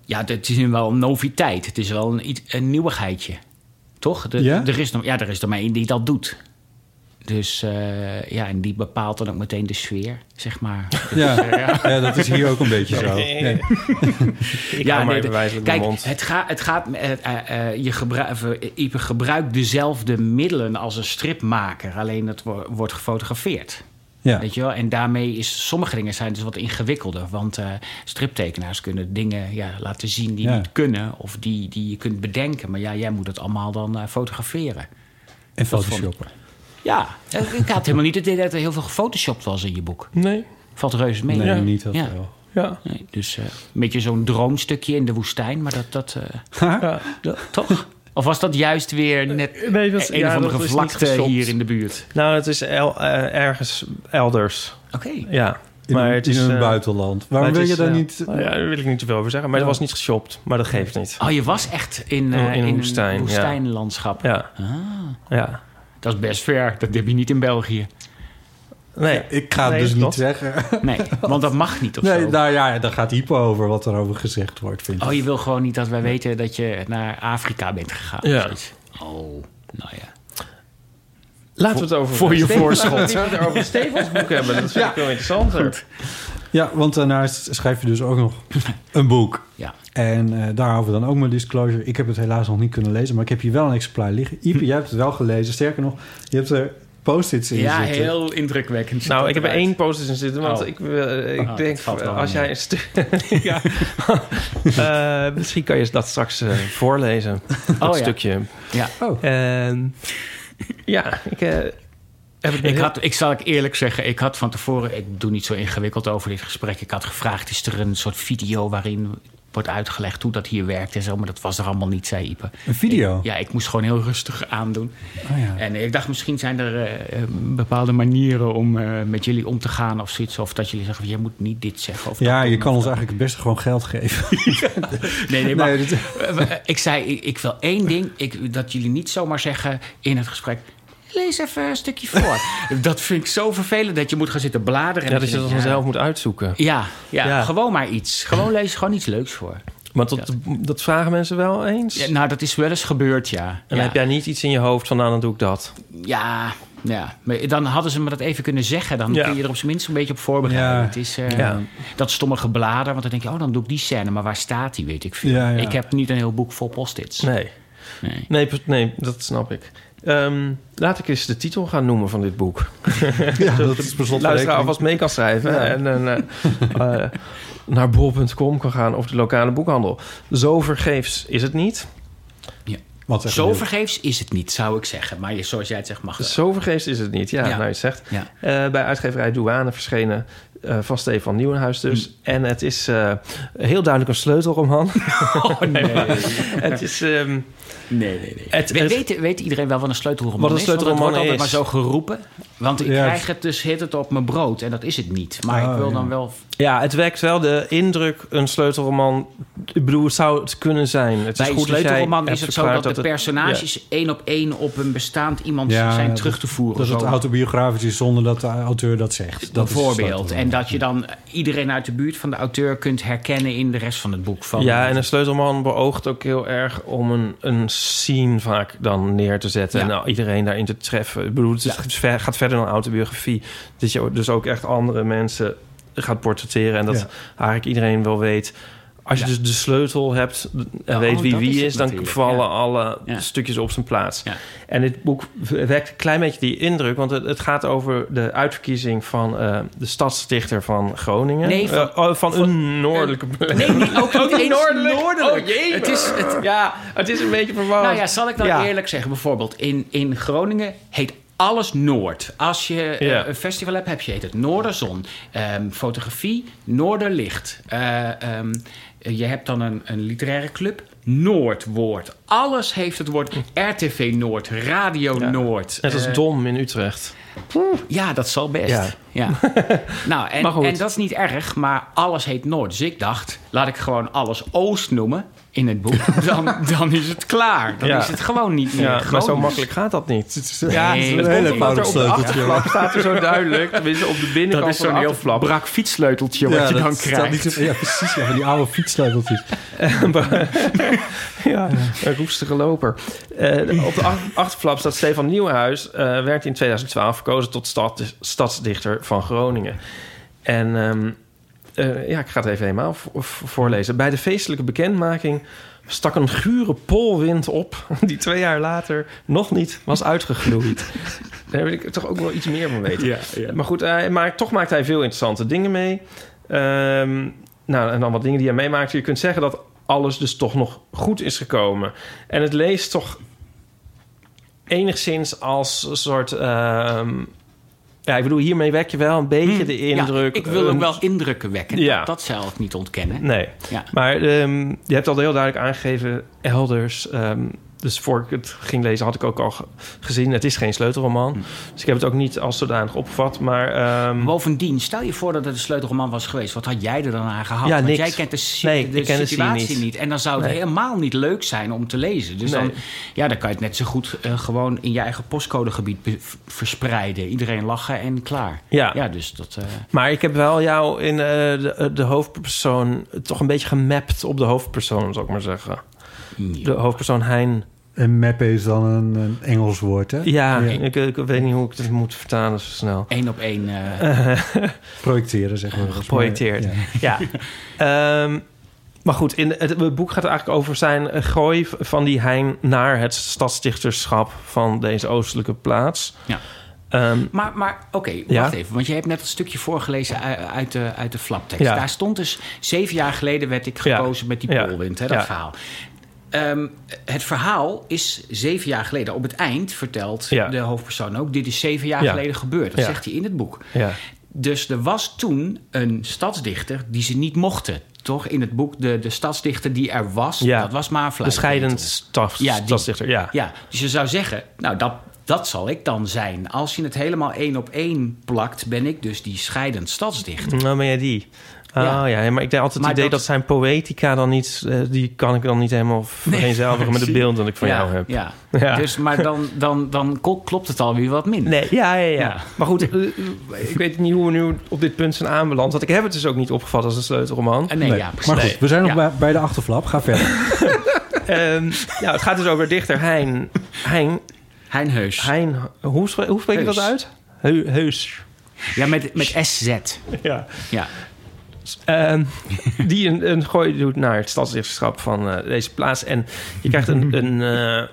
Ja, het is nu wel een noviteit. Het is wel een, iets- een nieuwigheidje. Toch? De, Ja? Er is, nog, ja, er is er maar één die dat doet. Dus eh, ja, en die bepaalt dan ook meteen de sfeer, zeg maar. (laughs) Ja. ja, dat is hier ook een beetje zo. Nee. Nee. (laughs) Ik ja, maar nee, kijk, mond. het, gaat, het gaat, eh, eh, eh, je gebruikt, Ipe gebruikt dezelfde middelen als een stripmaker, alleen het wo- wordt gefotografeerd. Ja. Weet je wel? En daarmee is sommige dingen zijn dus wat ingewikkelder. Want eh, striptekenaars kunnen dingen ja, laten zien die Ja. niet kunnen. Of die, die je kunt bedenken. Maar ja, jij moet het allemaal dan eh, fotograferen. En photoshoppen. Ja, eh, ik had helemaal niet het idee dat er heel veel gefotoshopt was in je boek. Nee, Valt reuze mee. Nee, Ja. niet heel Ja. veel. ja. Nee, dus eh, een beetje zo'n droomstukje in de woestijn. Maar dat, dat, eh, (laughs) ja. dat- toch? Of was dat juist weer net Nee, dat- een ja, of andere vlakte hier in de buurt? Nou, het is el- eh, ergens elders. Oké. Ja, In, maar een- het is... in een eh, buitenland. maar Waarom wil je daar eh, niet... nou ja, daar wil ik niet te veel over zeggen. Maar Ja. het was niet geshopt, maar dat geeft niet. Oh, je was echt in, eh, In- in woestijn, een woestijnlandschap. Ja, Ah, ja. Dat is best ver. Dat heb je niet in België. Nee, Ik ga het Nee, dus niet zeggen. (laughs) Nee, want dat mag niet of Nee, zo. nou ja, daar gaat hypo over wat er over gezegd wordt, vind ik. Oh, je wil gewoon niet dat wij weten dat je naar Afrika bent gegaan. Ja. Oh, nou ja. laten we het over... voor je voorschot. Laten we het over Stefans boek hebben. Dat vind ik veel interessanter. Ja, want daarna schrijf je dus ook nog een boek. Ja. En eh daarover dan ook mijn disclosure. Ik heb het helaas nog niet kunnen lezen, maar ik heb hier wel een exemplaar liggen. Ipe, jij hebt het wel gelezen. Sterker nog, je hebt er post-its in Ja, zitten. heel indrukwekkend. Nou, ik heb er één post in zitten, want Oh. ik, eh, ik Oh, denk, als jij een stuk... (laughs) ja. (laughs) Eh, misschien kan je dat straks eh, voorlezen, dat Oh, ja. stukje. Ja. Oh. En ja, ik eh, Ik, had, ik zal ik eerlijk zeggen, ik had van tevoren... Ik doe niet zo ingewikkeld over dit gesprek. Ik had gevraagd, is er een soort video waarin wordt uitgelegd hoe dat hier werkt en zo. Maar dat was er allemaal niet, zei Ipe. Een video? Ik- ja, ik moest gewoon heel rustig aandoen. Oh ja. En ik dacht, misschien zijn er eh, eh, bepaalde manieren om eh, met jullie om te gaan of zoiets. Of dat jullie zeggen, je moet niet dit zeggen. Of Ja, je doen, kan ons dat. eigenlijk het beste gewoon geld geven. (laughs) Nee, nee, maar Nee, dit- (laughs) ik zei, ik, ik wil één ding. Ik, dat jullie niet zomaar zeggen in het gesprek... Lees even een stukje voor. (laughs) dat vind ik zo vervelend dat je moet gaan zitten bladeren. en ja, dat je dat denkt, vanzelf moet uitzoeken. Ja, ja, Ja. gewoon maar iets. Gewoon lees gewoon iets leuks voor. Maar dat, dat vragen mensen wel eens. Ja, nou, dat is wel eens gebeurd, ja. en dan heb jij niet iets in je hoofd van, nou, dan doe ik dat. Ja, ja. Maar dan hadden ze me dat even kunnen zeggen. Dan Ja. kun je er op zijn minst een beetje op voorbereiden. Ja. Het is eh, Ja. dat stomme geblader. Want dan denk je, oh, dan doe ik die scène. Maar waar staat die, weet ik veel. Ja, ja. Ik heb niet een heel boek vol post-its. Nee. Nee. Nee, nee dat snap ik. Ehm, laat ik eens de titel gaan noemen van dit boek. (laughs) ja, dat is per slot van Luisteraar alvast mee kan schrijven. En dan eh, (laughs) eh, naar bol.com kan gaan of de lokale boekhandel. Zo vergeefs is het niet. Wat Zo vergeefs is het niet, zou ik zeggen. Maar je- zoals jij het zegt, mag het. Zo vergeefs is het niet. Ja, Ja. nou je zegt. Ja. Eh, bij uitgeverij Douane verschenen eh, van Stefan Nieuwenhuis dus. En het is eh, heel duidelijk een sleutelroman. (laughs) Oh, nee. (laughs) het is... ehm, Nee, nee, nee. Het- We- het- weet, weet iedereen wel wat een sleutelroman Wat een is? Want sleutelroman het wordt altijd is. maar zo geroepen. Want ik Ja. krijg het dus hit het op mijn brood. En dat is het niet. Maar Oh, ik wil ja. dan wel... ja, het wekt wel de indruk een sleutelroman... Ik bedoel, het zou het kunnen zijn. Het Bij is een goed sleutelroman is het zo dat de het- personages één op één op een bestaand iemand Ja, zijn terug te voeren. Dat het Zo. autobiografisch is zonder dat de auteur dat zegt. Dat is Bijvoorbeeld. sleutel. En dat je dan iedereen uit de buurt van de auteur kunt herkennen in de rest van het boek. Van, Ja, en een sleutelman beoogt ook heel erg om een, een scene vaak dan neer te zetten. Ja. En nou, iedereen daarin te treffen. Ik bedoel, het is- het ver- gaat verder dan autobiografie. Dat je dus ook echt andere mensen gaat portretteren. En dat Ja. eigenlijk iedereen wel weet. Als je dus de sleutel hebt en weet oh, wie is wie is... dan vallen alle stukjes op zijn plaats. En dit boek wekt een klein beetje die indruk... want het, het gaat over de uitverkiezing van eh, de stadsstichter van Groningen. Nee, van- Eh, oh, van, een noordelijke plek. Nee, (laughs) niet, ook niet eens noordelijk. noordelijk. Oh, jee. Het is, het, Ja, het is een beetje verwarrend. nou ja, zal ik dan eerlijk zeggen? Bijvoorbeeld in, in Groningen heet alles Noord. Als je eh, Ja. een festival hebt, heb je heet het Noorderzon. Ehm, fotografie, Noorderlicht. Eh, ehm, je hebt dan een, een literaire club, Noordwoord. Alles heeft het woord RTV Noord, Radio Ja. Noord. Net als Eh, Dom in Utrecht. Ja, dat zal best. Ja. Ja. (laughs) nou, en, en dat is niet erg, maar alles heet Noord. Dus ik dacht, laat ik gewoon alles Oost noemen in het boek. (laughs) Dan, dan is het klaar. Dan Ja. is het gewoon niet meer Ja, maar zo makkelijk gaat dat niet. Ja, het is dat een komt hele omdat er op de achterflap (laughs) staat er zo duidelijk. Tenminste, op de Dat binnenkant is van zo'n heel achterflap. brak fietssleuteltje wat je dat dan krijgt. niet ja, precies. Ja, die oude fietssleuteltjes. (laughs) Ja, een roestige loper. Eh, op de ach- achterflap staat Stefan Nieuwenhuis. eh, werd in 2012 verkozen tot stad, stadsdichter van Groningen. En ehm, eh, ja, ik ga het even helemaal vo- vo- voorlezen. Bij de feestelijke bekendmaking stak een gure polwind op... (laughs) die twee jaar later nog niet was uitgegloeid. (laughs) Daar wil ik toch ook wel iets meer van weten. Ja, ja. Maar goed, hij maakt, toch maakt hij veel interessante dingen mee. Ehm, nou, en dan wat dingen die hij meemaakt. Je kunt zeggen dat alles dus toch nog goed is gekomen. En het leest toch enigszins als een soort... ehm, ja, ik bedoel, hiermee wek je wel een beetje de indruk... Ja, ik wil ook een- wel indrukken wekken. Ja. Dat, dat zelf niet ontkennen. Nee, Ja. maar ehm, je hebt al heel duidelijk aangegeven... elders... ehm, dus voor ik het ging lezen had ik ook al ge- gezien... het is geen sleutelroman. Hm. Dus ik heb het ook niet als zodanig opgevat. Maar ehm, Bovendien, stel je voor dat het een sleutelroman was geweest. Wat had jij er dan aan gehad? Ja, Want niks. jij kent de, si- Nee, de ik ken de situatie niet. niet. En dan zou het Nee. helemaal niet leuk zijn om te lezen. Dus Nee. dan, ja, dan kan je het net zo goed eh, gewoon in je eigen postcodegebied verspreiden. Iedereen lachen en klaar. Ja. Ja, dus dat... eh, Maar ik heb wel jou in eh, de, de hoofdpersoon toch een beetje gemapt op de hoofdpersoon, zou ik maar zeggen. De hoofdpersoon Hein. En mappen is dan een, een Engels woord, hè? Ja, Ik, ik weet niet hoe ik het moet vertalen zo snel. één op één... eh, (laughs) Projecteren, zeg maar. Geprojecteerd. Ja. Ja. Ehm, maar goed, in het, het boek gaat eigenlijk over zijn gooi van die Hein naar het stadsdichterschap van deze oostelijke plaats. Ja. Ehm, Maar, maar oké, wacht even. Want je hebt net een stukje voorgelezen uit de, uit de flaptekst. Ja. Daar stond dus... Zeven jaar geleden werd ik Ja. gekozen met die Ja. polwind, hè, dat Ja. verhaal. Ehm, het verhaal is zeven jaar geleden. Op het eind vertelt Ja. de hoofdpersoon ook... dit is zeven jaar Ja. geleden gebeurd. Dat Ja. zegt hij in het boek. ja. Dus er was toen een stadsdichter die ze niet mochten. Toch in het boek, de, de stadsdichter die er was... Ja. dat was maar De scheidend staf, Ja, die- stadsdichter. Ja. Ja, dus je zou zeggen, nou, dat, dat zal ik dan zijn. Als je het helemaal één op één plakt, ben ik dus die scheidend stadsdichter. Nou ben jij die. Oh Ja. ja, maar ik denk altijd Maar het idee dat- dat, zijn poëtica dan niet... eh, die kan ik dan niet helemaal (laughs) vereenzelvigen met het beeld dat ik van ja, jou heb. Ja. (laughs) Ja. Dus, maar dan, dan, dan kl- klopt het alweer wat minder. Nee, ja, ja, ja. Ja. Maar goed, eh, ik weet niet hoe we nu op dit punt zijn aanbeland. Want ik heb het dus ook niet opgevat als een sleutelroman. Eh, nee, Nee. ja, precies. Maar goed, we zijn nog Ja. bij, bij de achterflap. Ga verder. (laughs) Ehm, ja, het gaat dus over dichter Hein. Hein, Hein Heus. hein hoe, spre- hoe spreek je dat uit? Heu- Heus. Ja, met, met SZ. Ja. Ja. Ehm, die een, een gooi doet naar het stadsdichterschap van eh, deze plaats. En je krijgt een, (laughs) een, eh,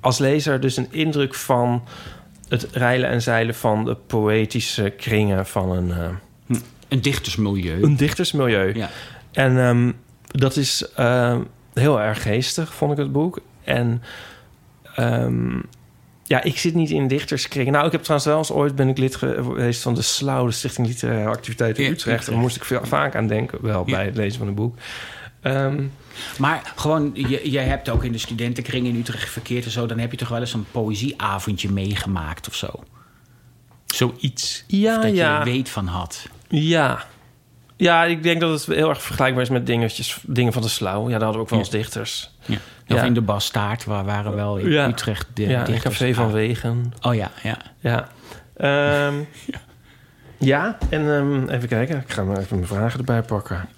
als lezer dus een indruk van het reilen en zeilen van de poëtische kringen van een, eh, Een dichtersmilieu. een dichtersmilieu. Ja. En ehm, dat is ehm, heel erg geestig, vond ik het boek. En ehm, ja, ik zit niet in dichterskringen. Nou, ik heb trouwens wel eens ooit ben ik lid geweest van de SLAU, de Stichting Literaire Activiteiten in Utrecht. Daar moest ik veel, vaak aan denken, wel bij het lezen van een boek. Ehm, Maar gewoon, je, je hebt ook in de studentenkring in Utrecht verkeerd en zo... dan heb je toch wel eens een poëzieavondje meegemaakt of zo? Zoiets. Ja, Of dat ja. je er weet van had. ja. Ja, ik denk dat het heel erg vergelijkbaar is met dingetjes, dingen van de SLAU. Ja, daar hadden we ook wel Ja. eens dichters. Ja. Of in de Bastaard, waar waren wel in. Utrecht de ja, in dichters. Café van. Wegen. Oh ja, ja. Ja. Ehm, (laughs) ja. en ehm, even kijken. Ik ga maar even mijn vragen erbij pakken.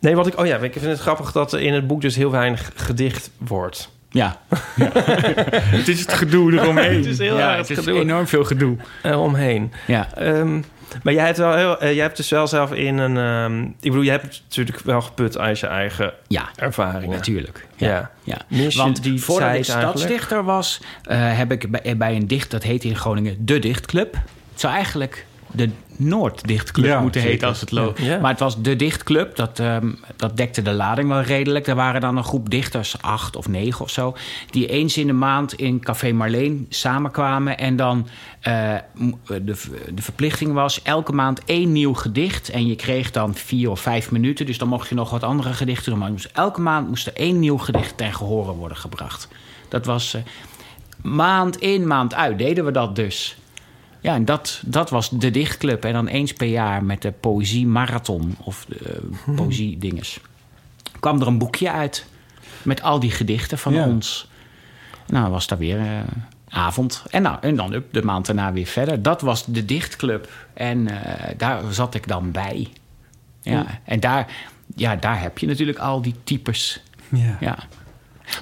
Nee, wat ik... Oh ja, ik vind het grappig dat in het boek dus heel weinig gedicht wordt. Ja. (laughs) het is het gedoe eromheen. (laughs) Het is heel ja, erg het het is gedoe. enorm veel gedoe. eh, omheen. Ja. Ehm, maar jij hebt, wel heel, eh, jij hebt dus wel zelf in een... ehm, ik bedoel, jij hebt natuurlijk wel geput uit je eigen Ja, ervaringen. natuurlijk. Ja. Ja. ja. Want die voordat ik stadsdichter was, eh, heb ik bij, bij een dicht, dat heet in Groningen de Dichtclub. Het zou eigenlijk de Noorddichtclub Ja, moeten zeker. heten als het loopt. Ja. Maar het was de Dichtclub, dat, ehm, dat dekte de lading wel redelijk. Er waren dan een groep dichters, acht of negen of zo... die eens in de maand in Café Marleen samenkwamen... en dan eh, m- de, de verplichting was elke maand één nieuw gedicht... en je kreeg dan vier of vijf minuten... dus dan mocht je nog wat andere gedichten doen... maar moest- elke maand moest er één nieuw gedicht ten gehore worden gebracht. Dat was eh, maand in, maand uit deden we dat dus. Ja, en dat, dat was de dichtclub. En dan eens per jaar met de poëzie marathon of de uh, poëzie dinges. Kwam er een boekje uit met al die gedichten van Ja. ons. Nou, was daar weer eh, avond. En, nou, en dan up, de maand daarna weer verder. Dat was de dichtclub. En eh, daar zat ik dan bij. Ja, en daar, ja, daar heb je natuurlijk al die types. Ja. Ja.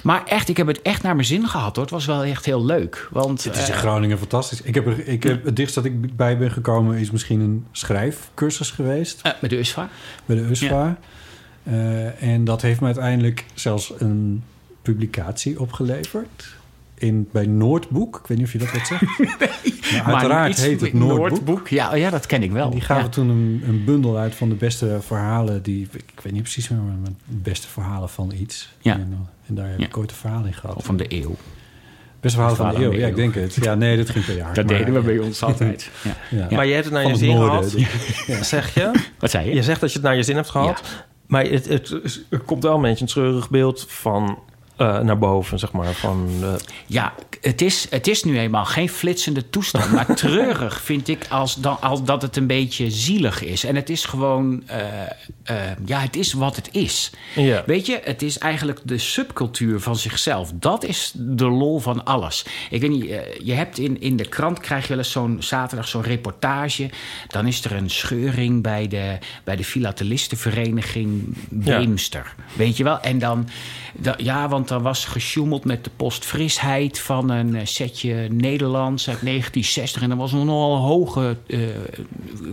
Maar echt, ik heb het echt naar mijn zin gehad hoor. Het was wel echt heel leuk. Want Het is in eh, Groningen fantastisch. Ik heb, er, ik heb, het dichtst dat ik bij ben gekomen is misschien een schrijfcursus geweest eh, met de USVA. bij de USVA. Eh, en dat heeft me uiteindelijk zelfs een publicatie opgeleverd. In, bij Noordboek. Ik weet niet of je dat wat zegt. (laughs) Maar uiteraard heet het Noordboek. Ja, oh ja, dat ken ik wel. En die gaven Ja. toen een, een bundel uit van de beste verhalen. Die, ik weet niet precies meer, maar de beste verhalen van iets. Ja. En, eh, en daar heb Ja. ik ooit een verhaal in gehad. Of van de eeuw. Beste verhaal van de eeuw. Ja, ik denk het. Ja, nee, dat ging per jaar. Dat Maar, deden we ja. bij ons altijd. (laughs) Ja. Ja. Maar je hebt het naar Van je zin gehad, (laughs) zeg je. Wat zei je? Je zegt dat je het naar je zin hebt gehad. Maar het, het, er komt wel een beetje een treurig beeld van eh, naar boven, zeg maar. Van, Ja, het is, het is nu eenmaal geen flitsende toestand. Maar (laughs) treurig vind ik als, dan, als dat het een beetje zielig is. En het is gewoon... eh, eh, ja, het is wat het is. ja. Weet je, het is eigenlijk de subcultuur van zichzelf. Dat is de lol van alles. Ik weet niet, je hebt in, in de krant krijg je wel eens zo'n zaterdag zo'n reportage. Dan is er een scheuring bij de, bij de filatelistenvereniging Beemster. Weet je wel? En dan, da- ja, want dan was gesjoemeld met de postfrisheid van een eh, setje Nederlands uit 1960. En dan was er nogal een hoge, eh,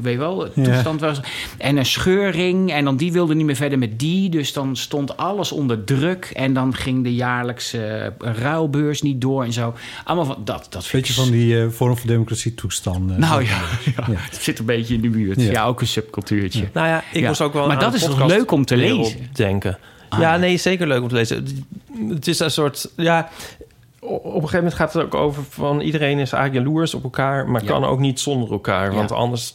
weet je wel, Ja. toestand. Was, en een scheuring. En dan die wilde niet meer verder met die. Dus dan stond alles onder druk. En dan ging de jaarlijkse eh, ruilbeurs niet door en zo. Allemaal van dat. Dat vind Beetje ik van die eh vorm van democratie toestanden. nou ja, (laughs) ja, Ja. het zit een beetje in de buurt. Ja. Ja, ook een subcultuurtje. Nou ja, ik Ja. moest ook wel Maar aan dat is toch leuk om te lezen? denken. Ah. Ja, nee, zeker leuk om te lezen. Het is een soort... Ja, op een gegeven moment gaat het ook over van... iedereen is eigenlijk jaloers op elkaar... maar Ja. kan ook niet zonder elkaar. Want Ja. anders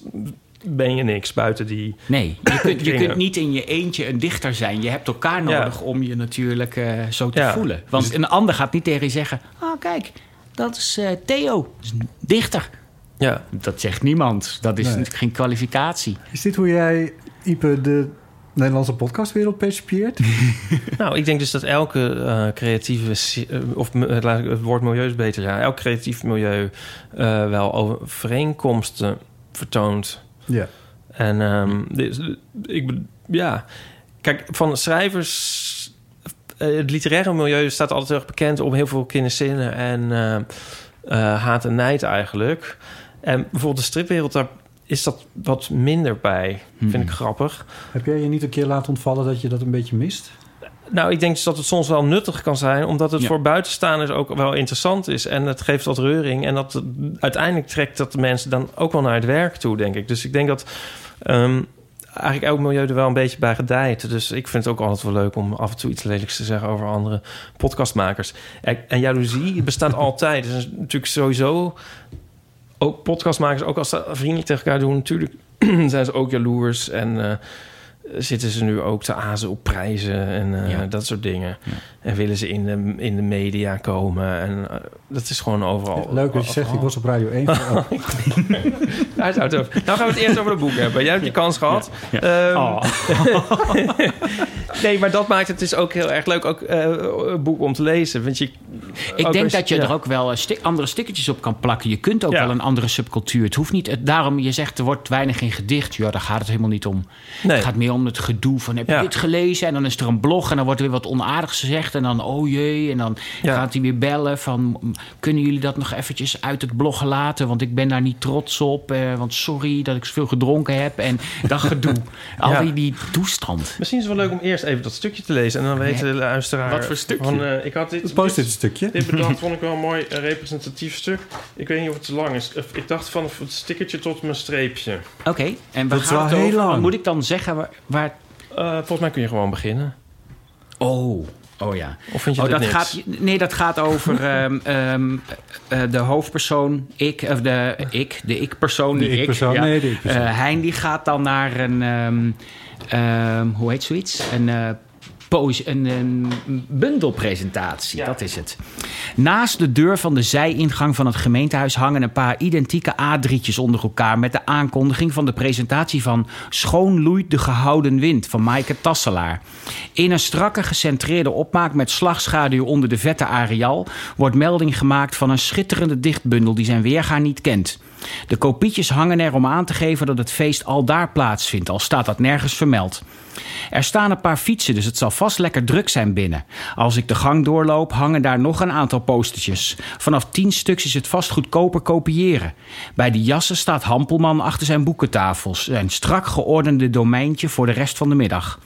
ben je niks buiten die... Nee, je kunt, je kunt niet in je eentje een dichter zijn. Je hebt elkaar Ja. nodig om je natuurlijk eh, zo te Ja. voelen. Want een ander gaat niet tegen je zeggen... Ah, kijk, dat is eh, Theo, dat is een dichter. Ja, Dat zegt niemand. Dat is Nee. geen kwalificatie. Is dit hoe jij, Ipe, de Nederlandse podcastwereld percipieert? (laughs) nou, ik denk dus dat elke eh, creatieve... eh, of laat ik het woord milieu is beter, ja. Elk creatief milieu eh, wel overeenkomsten vertoont... ja. En ehm, dus, ik, ja, kijk, van schrijvers. het literaire milieu staat altijd heel erg bekend om heel veel kinderzinnen en haat en nijd eigenlijk. En bijvoorbeeld de stripwereld, daar is dat wat minder bij. Vind ik grappig. Heb jij je niet een keer laten ontvallen dat je dat een beetje mist? Nou, ik denk dat het soms wel nuttig kan zijn, omdat het Ja. voor buitenstaanders ook wel interessant is. En het geeft wat reuring. En dat uiteindelijk trekt dat de mensen dan ook wel naar het werk toe, denk ik. Dus ik denk dat ehm, eigenlijk elk milieu er wel een beetje bij gedijt. Dus ik vind het ook altijd wel leuk om af en toe iets lelijks te zeggen over andere podcastmakers. En, en jaloezie bestaat (laughs) altijd. Dus natuurlijk sowieso ook podcastmakers, ook als ze vriendelijk tegen elkaar doen, natuurlijk (clears throat) zijn ze ook jaloers en eh, zitten ze nu ook te azen op prijzen en eh, Ja. dat soort dingen. En willen ze in de, in de media komen en eh, dat is gewoon overal. Leuk dat je zegt, ik was op Radio 1. (laughs) Oh, Daar zou het over. Nou gaan we het eerst over het boek hebben. Jij hebt je kans gehad. Ja. Ehm, Oh. (laughs) nee, maar dat maakt het dus ook heel erg leuk, ook eh, een boek om te lezen. Want je, Ik denk als dat je ja. er ook wel eh, sti- andere stickertjes op kan plakken. Je kunt ook Ja. wel een andere subcultuur. Het hoeft niet. Het, daarom, je zegt er wordt weinig in gedicht. Ja, daar gaat het helemaal niet om. Nee. Het gaat meer om het gedoe van heb je Ja. dit gelezen? En dan is er een blog en dan wordt er weer wat onaardigs gezegd. En dan oh jee. En dan Ja. gaat hij weer bellen van kunnen jullie dat nog eventjes uit het blog laten? Want ik ben daar niet trots op. Eh, want sorry dat ik zoveel gedronken heb. En dat gedoe. (laughs) Al die, die toestand. Misschien is het wel leuk om eerst even dat stukje te lezen. En dan weet de luisteraar... Wat voor stukje? Van, eh, ik had dit, Het post dit een stukje. dit bedacht, vond ik wel een mooi eh, representatief stuk. Ik weet niet of het te lang is. Ik dacht van het stickertje tot mijn streepje. Oké. En Dat waar is wel het heel over? lang. Moet ik dan zeggen waar... waar... Eh, volgens mij kun je gewoon beginnen. Oh. Oh ja. Of vind je Oh, dat, gaat, nee, dat gaat over (laughs) ehm, ehm, eh, de hoofdpersoon, ik, of de ik, de ik-persoon, die ik-persoon, ik. nee, de ik-persoon. Eh, Hein die gaat dan naar een, ehm, hoe heet zoiets? Een, een, een bundelpresentatie. Dat is het. Naast de deur van de zijingang van het gemeentehuis hangen een paar identieke A3'tjes onder elkaar met de aankondiging van de presentatie van Schoon loeit de gehouden wind van Maaike Tasselaar. In een strakke gecentreerde opmaak met slagschaduw onder de vette areal wordt melding gemaakt van een schitterende dichtbundel die zijn weerga niet kent. De kopietjes hangen er om aan te geven dat het feest al daar plaatsvindt, al staat dat nergens vermeld. Er staan een paar fietsen, dus het zal vast lekker druk zijn binnen. Als ik de gang doorloop, hangen daar nog een aantal postertjes. Vanaf tien stuks is het vast goedkoper kopiëren. Bij de jassen staat Hampelman achter zijn boekentafels. Een strak geordende domeintje voor de rest van de middag.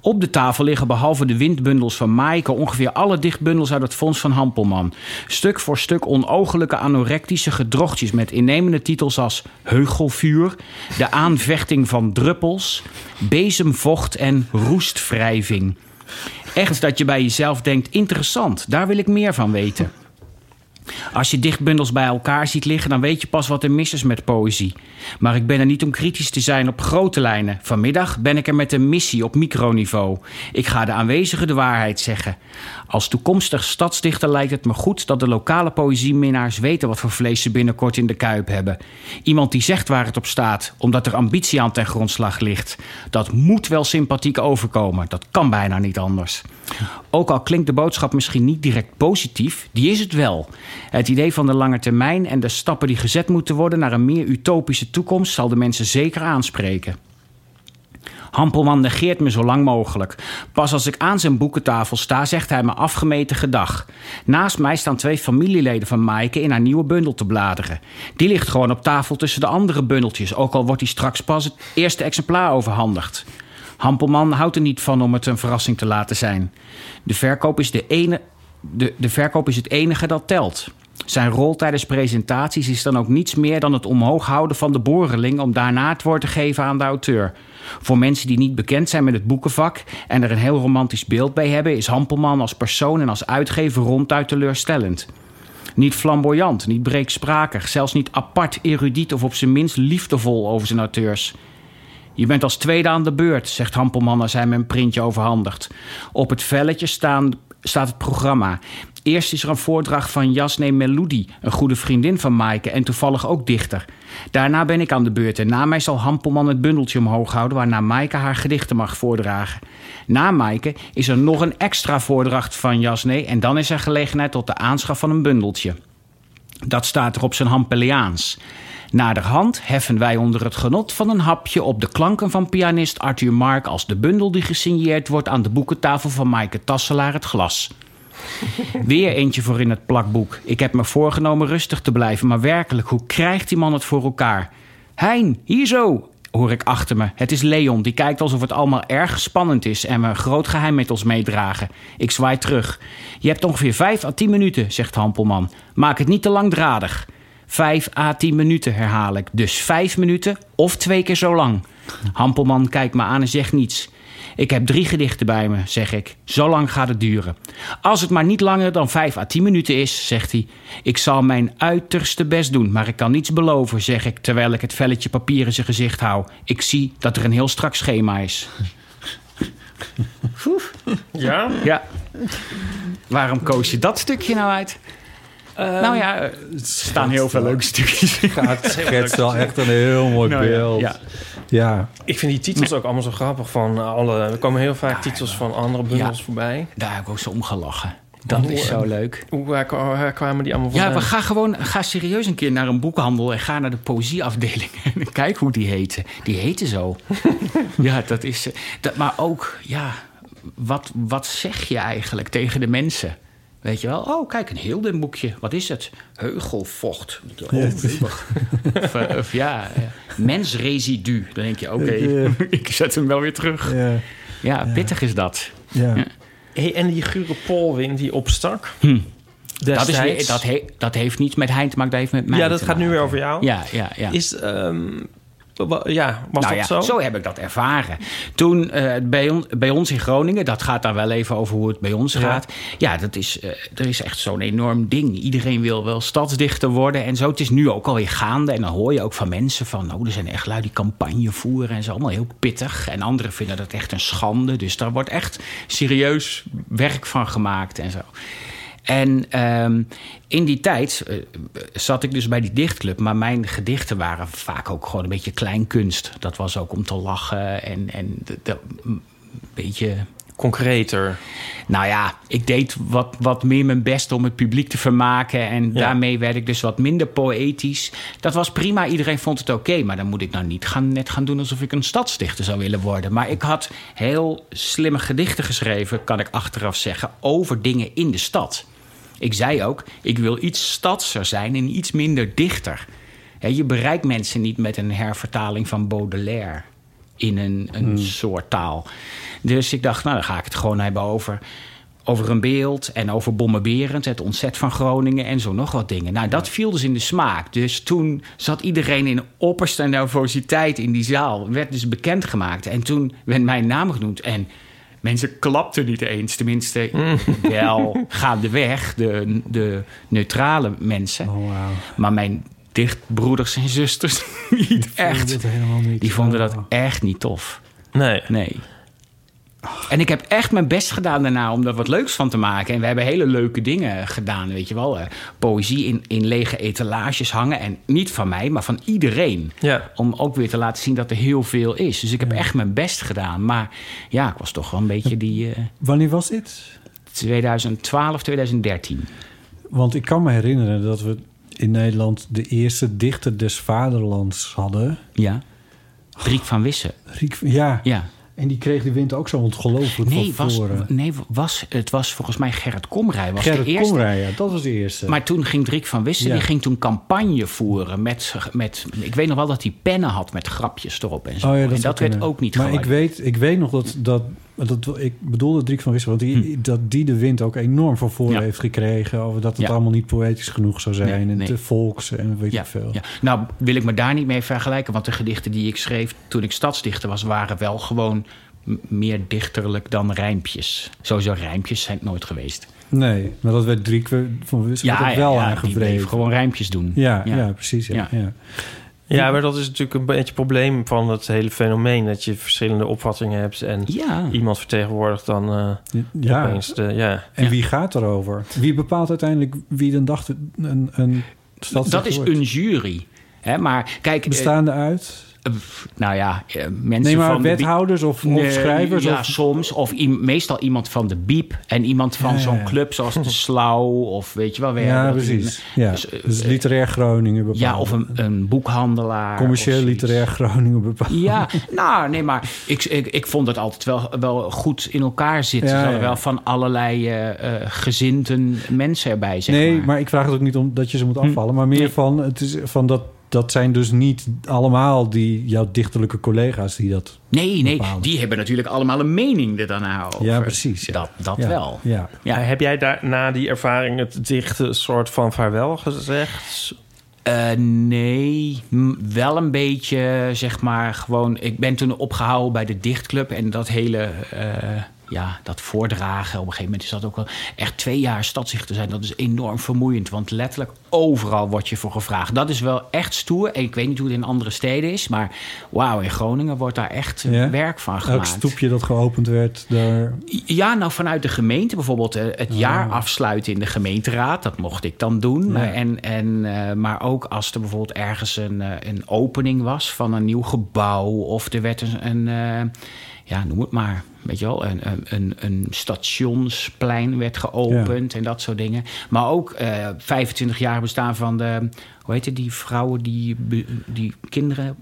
Op de tafel liggen behalve de windbundels van Maaike ongeveer alle dichtbundels uit het Fonds van Hampelman. Stuk voor stuk onogelijke anorectische gedrochtjes met innemende titels als Heugelvuur, De aanvechting van druppels, Bezemvocht en Roestwrijving. Echt dat je bij jezelf denkt: interessant, daar wil ik meer van weten. Als je dichtbundels bij elkaar ziet liggen, dan weet je pas wat er mis is met poëzie. Maar ik ben er niet om kritisch te zijn op grote lijnen. Vanmiddag ben ik er met een missie op microniveau. Ik ga de aanwezigen de waarheid zeggen. Als toekomstig stadsdichter lijkt het me goed dat de lokale poëzieminnaars weten wat voor vlees ze binnenkort in de kuip hebben. Iemand die zegt waar het op staat, omdat er ambitie aan ten grondslag ligt. Dat moet wel sympathiek overkomen. Dat kan bijna niet anders. Ook al klinkt de boodschap misschien niet direct positief, die is het wel. Het idee van de lange termijn en de stappen die gezet moeten worden naar een meer utopische toekomst zal de mensen zeker aanspreken. Hampelman negeert me zo lang mogelijk. Pas als ik aan zijn boekentafel sta, zegt hij me afgemeten gedag. Naast mij staan twee familieleden van Maaike in haar nieuwe bundel te bladeren. Die ligt gewoon op tafel tussen de andere bundeltjes, ook al wordt hij straks pas het eerste exemplaar overhandigd. Hampelman houdt er niet van om het een verrassing te laten zijn. De verkoop is, de ene, de, de verkoop is het enige dat telt. Zijn rol tijdens presentaties is dan ook niets meer dan het omhoog houden van de boreling om daarna het woord te geven aan de auteur. Voor mensen die niet bekend zijn met het boekenvak en er een heel romantisch beeld bij hebben, is Hampelman als persoon en als uitgever ronduit teleurstellend. Niet flamboyant, niet breeksprakig, zelfs niet apart erudiet of op zijn minst liefdevol over zijn auteurs. Je bent als tweede aan de beurt, zegt Hampelman als hij me een printje overhandigt. Op het velletje staan, staat het programma. Eerst is er een voordracht van Jasne Meludi, een goede vriendin van Maaike en toevallig ook dichter. Daarna ben ik aan de beurt en na mij zal Hampelman het bundeltje omhoog houden waarna Maaike haar gedichten mag voordragen. Na Maaike is er nog een extra voordracht van Jasne en dan is er gelegenheid tot de aanschaf van een bundeltje. Dat staat er op zijn Hampeliaans. Naderhand heffen wij onder het genot van een hapje op de klanken van pianist Arthur Mark als de bundel die gesigneerd wordt aan de boekentafel van Maaike Tasselaar het glas. (laughs) Weer eentje voor in het plakboek. Ik heb me voorgenomen rustig te blijven, maar werkelijk, hoe krijgt die man het voor elkaar? Hein, hier zo, hoor ik achter me. Het is Leon, die kijkt alsof het allemaal erg spannend is en we een groot geheim met ons meedragen. Ik zwaai terug. Je hebt ongeveer 5 à 10 minuten, zegt Hampelman. Maak het niet te langdradig. 5 à 10 minuten herhaal ik. Dus 5 minuten of twee keer zo lang. Hampelman kijkt me aan en zegt niets. Ik heb drie gedichten bij me, zeg ik. Zo lang gaat het duren. Als het maar niet langer dan 5 à 10 minuten is, zegt hij. Ik zal mijn uiterste best doen, maar ik kan niets beloven, zeg ik terwijl ik het velletje papier in zijn gezicht hou. Ik zie dat er een heel strak schema is. Ja? Ja. Waarom koos je dat stukje nou uit? Nou ja, er staan heel veel leuke stukjes. Ja, het (laughs) schetst wel echt een heel mooi Nou ja, beeld. ja. ja. Ik vind die titels ook allemaal zo grappig. Van alle, er komen heel vaak titels van andere bundels Ja. voorbij. Daar heb ik ook zo om gelachen. Dat is zo leuk. Hoe waar, kwamen die allemaal Ja, vandaan? we gaan gewoon ga serieus een keer naar een boekhandel en ga naar de poëzieafdeling (laughs) en kijk hoe die heten. Die heten zo. (laughs) ja, dat is. eh, Dat, maar ook, ja, wat, wat zeg je eigenlijk tegen de mensen? Weet je wel? Oh, kijk, een heel dun boekje. Wat is het? Heugelvocht. Oh, of, eh, of ja, ja. mensresidu. Dan denk je, oké, (laughs) ik zet hem wel weer terug. Ja. Ja, pittig is dat. Ja. Ja. Hey, en die gure polwing die opstak. Hm. Dat, is weer, dat, he- dat heeft niets met Hein te maken, dat heeft met mij ja, dat te gaat nu weer over jou. Ja, ja, ja. Is, ehm, ja, was nou dat ja, zo? heb ik dat ervaren. Toen eh, bij, on- bij ons in Groningen, dat gaat dan wel even over hoe het bij ons Ja. gaat. Ja, dat is, eh, er is echt zo'n enorm ding. Iedereen wil wel stadsdichter worden en zo. Het is nu ook alweer gaande. En dan hoor je ook van mensen van... nou, er zijn echt lui die campagne voeren en zo. Allemaal heel pittig. En anderen vinden dat echt een schande. Dus daar wordt echt serieus werk van gemaakt en zo. En ehm, in die tijd eh, zat ik dus bij die dichtclub. Maar mijn gedichten waren vaak ook gewoon een beetje kleinkunst. Dat was ook om te lachen en, en de- de- een beetje... Concreter. Nou ja, ik deed wat, wat meer mijn best om het publiek te vermaken. En Ja. daarmee werd ik dus wat minder poëtisch. Dat was prima, iedereen vond het oké. maar dan moet ik nou niet gaan, net gaan doen alsof ik een stadsdichter zou willen worden. Maar ik had heel slimme gedichten geschreven, kan ik achteraf zeggen... over dingen in de stad. Ik zei ook, ik wil iets stadser zijn en iets minder dichter. Je bereikt mensen niet met een hervertaling van Baudelaire in een, een soort taal. Dus ik dacht, nou, dan ga ik het gewoon hebben over, over een beeld en over Bommenberend, het ontzet van Groningen en zo nog wat dingen. Nou, dat viel dus in de smaak. Dus toen zat iedereen in opperste nervositeit in die zaal. Werd dus bekendgemaakt. En toen werd mijn naam genoemd. En mensen klapten niet eens. Tenminste, (laughs) wel gaandeweg, de, de neutrale mensen. Oh. Maar mijn dichtbroeders en zusters (laughs) niet echt. Die vonden dat echt niet tof. Nee. Nee. En ik heb echt mijn best gedaan daarna om er wat leuks van te maken. En we hebben hele leuke dingen gedaan, weet je wel. Eh, poëzie in, in lege etalages hangen. En niet van mij, maar van iedereen. Ja. Om ook weer te laten zien dat er heel veel is. Dus ik heb echt mijn best gedaan. Maar ja, ik was toch wel een beetje die eh, Wanneer was dit? 2012, 2013. Want ik kan me herinneren dat we in Nederland de eerste dichter des vaderlands hadden. Ja. Riek van Wissen. Riek, ja. Ja. En die kreeg de wind ook zo ongelooflijk Nee, van was, voren. nee was, het was volgens mij Gerrit Komrij. Was Gerrit de eerste. Komrij, ja, dat was de eerste. Maar toen ging Driek van Wissen, Ja. die ging toen campagne voeren met, met... Ik weet nog wel dat hij pennen had met grapjes erop en zo. Oh ja, en zou dat werd kunnen. ook niet Maar ik weet, ik weet nog dat, dat, dat... Ik bedoelde Driek van Wissen, want die, dat die de wind ook enorm van Hm. Ja. heeft gekregen. Over dat het Ja. allemaal niet poëtisch genoeg zou zijn. Nee, en nee. te volks en weet ja, ik veel. ja. Nou, wil ik me daar niet mee vergelijken. Want de gedichten die ik schreef toen ik stadsdichter was... waren wel gewoon meer dichterlijk dan rijmpjes. Sowieso rijmpjes zijn het nooit geweest. Nee, maar dat werd Driek van ook wel ja, gewoon rijmpjes doen. Ja, ja. precies. Ja. Ja. Maar dat is natuurlijk een beetje het probleem van het hele fenomeen. Dat je verschillende opvattingen hebt en Ja. iemand vertegenwoordigt dan eh Ja. opeens de... Ja. En Ja. wie gaat erover? Wie bepaalt uiteindelijk wie een dag een, een Dat is wordt? een jury. Hè, maar kijk, eh, Bestaande uit? Eh, nou ja, eh, mensen Nee, maar van de wethouders of, of schrijvers? Ja, of, soms. Of meestal iemand van de Biep. En iemand van Ja, zo'n ja. club zoals de Slauw. Of weet je wel. we ja, precies. Ja. dus, Dus, eh, literair Groningen bepaalt. Ja, of een, een boekhandelaar. Commercieel literair Groningen bepaalt. Ja, nou nee, maar ik, ik, ik vond het altijd wel, wel goed in elkaar zitten. Er hadden wel van allerlei eh eh, gezinten mensen erbij, zeg nee, maar. maar. ik vraag het ook niet om dat je ze moet afvallen. Maar meer Nee. van, het is, van dat, dat zijn dus niet allemaal die, jouw dichterlijke collega's die dat... Nee, nee, bepalen. die hebben natuurlijk allemaal een mening er daarna over. Ja, precies, ja. Dat, dat ja, wel. Ja. Ja. Heb jij daar na die ervaring het dichte soort van vaarwel gezegd? Eh, nee, m- wel een beetje, zeg maar, gewoon... Ik ben toen opgehouden bij de dichtclub en dat hele... eh, ja, dat voordragen. Op een gegeven moment is dat ook wel echt twee jaar stadzichter zijn. Dat is enorm vermoeiend, want letterlijk overal wordt je voor gevraagd. Dat is wel echt stoer. En ik weet niet hoe het in andere steden is, maar wauw, in Groningen wordt daar echt Ja? werk van Elk gemaakt. stoepje dat geopend werd, daar... Ja, nou vanuit de gemeente bijvoorbeeld eh, het jaar afsluiten in de gemeenteraad. Dat mocht ik dan doen. Ja. En, en, eh, maar ook als er bijvoorbeeld ergens een, eh, een opening was van een nieuw gebouw. Of er werd een, een ja, noem het maar. Weet je wel, een, een- een, stationsplein werd geopend en dat soort dingen. Maar ook eh 25 jaar bestaan van de, hoe heet het, die vrouwen die, die kinderen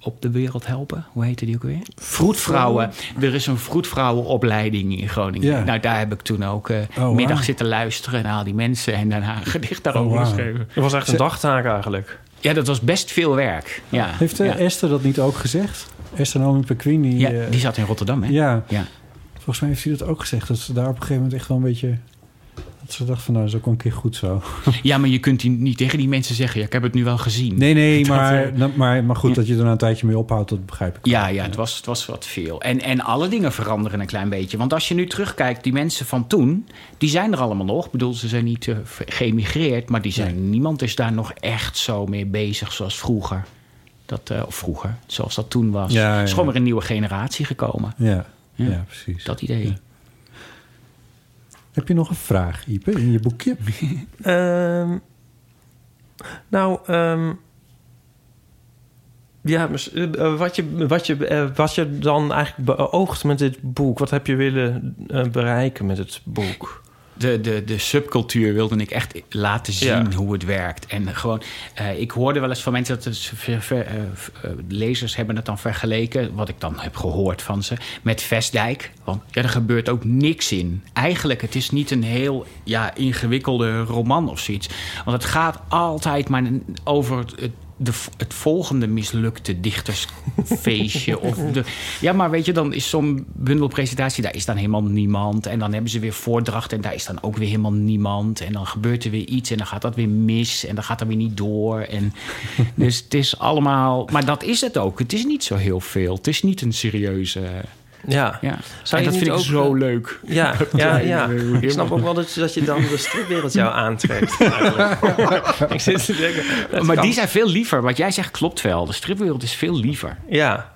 op de wereld helpen. Hoe heette die ook weer? Vroedvrouwen. Er is een vroedvrouwenopleiding in Groningen. Ja. Nou, daar heb ik toen ook eh wauw. middag zitten luisteren naar al die mensen en daarna een gedicht daarover Oh, geschreven. Het was echt een dagtaak eigenlijk. Ja, dat was best veel werk. Ja, Heeft eh, ja. Esther dat niet ook gezegd? Naomi Pequin, die... ja, eh, die zat in Rotterdam, hè? ja, Ja. volgens mij heeft hij dat ook gezegd. Dat ze daar op een gegeven moment echt wel een beetje... Dat ze dacht van, nou, zo kom een keer goed zo. (laughs) Ja, maar je kunt die, niet tegen die mensen zeggen... Ja, ik heb het nu wel gezien. Nee, nee, Dat, maar, eh, maar, maar goed dat je er een tijdje mee ophoudt, dat begrijp ik. Ja, ja het, was, het was wat veel. En, en alle dingen veranderen een klein beetje. Want als je nu terugkijkt, die mensen van toen... die zijn er allemaal nog. Ik bedoel, ze zijn niet eh, geëmigreerd... maar die zijn, niemand is daar nog echt zo mee bezig zoals vroeger. Dat, eh, of vroeger, zoals dat toen was. Ja, Er is ja. gewoon weer een nieuwe generatie gekomen. Ja, ja. Ja. precies. Dat idee. Ja. Heb je nog een vraag, Ipe, in je boekje? (laughs) Ehm, nou, ehm, ja, mis- eh, wat, je, wat, je, eh, wat je dan eigenlijk beoogt met dit boek, wat heb je willen eh, bereiken met het boek? De, de, de subcultuur wilde ik echt laten zien Ja. hoe het werkt. En gewoon, eh, ik hoorde wel eens van mensen dat ver- eh, eh, lezers hebben het dan vergeleken, wat ik dan heb gehoord van ze, met Vestdijk. Want ja, er gebeurt ook niks in. Eigenlijk, het is niet een heel ja, ingewikkelde roman of zoiets. Want het gaat altijd maar over het, de, het volgende mislukte dichtersfeestje. (laughs) of de, ja, maar weet je, dan is zo'n bundelpresentatie, daar is dan helemaal niemand. En dan hebben ze weer voordracht en daar is dan ook weer helemaal niemand. En dan gebeurt er weer iets en dan gaat dat weer mis en dan gaat dat weer niet door. En, (laughs) dus het is allemaal, maar dat is het ook. Het is niet zo heel veel. Het is niet een serieuze. Ja, Ja. Zou en je dat vind ik ook, zo eh, leuk. (laughs) ja, ja, ja. (laughs) Ik snap ook wel dat, dat je dan de stripwereld jou aantrekt. (laughs) ik zit te denken... dat Maar kan- die zijn veel liever. Wat jij zegt klopt wel. De stripwereld is veel liever. Ja.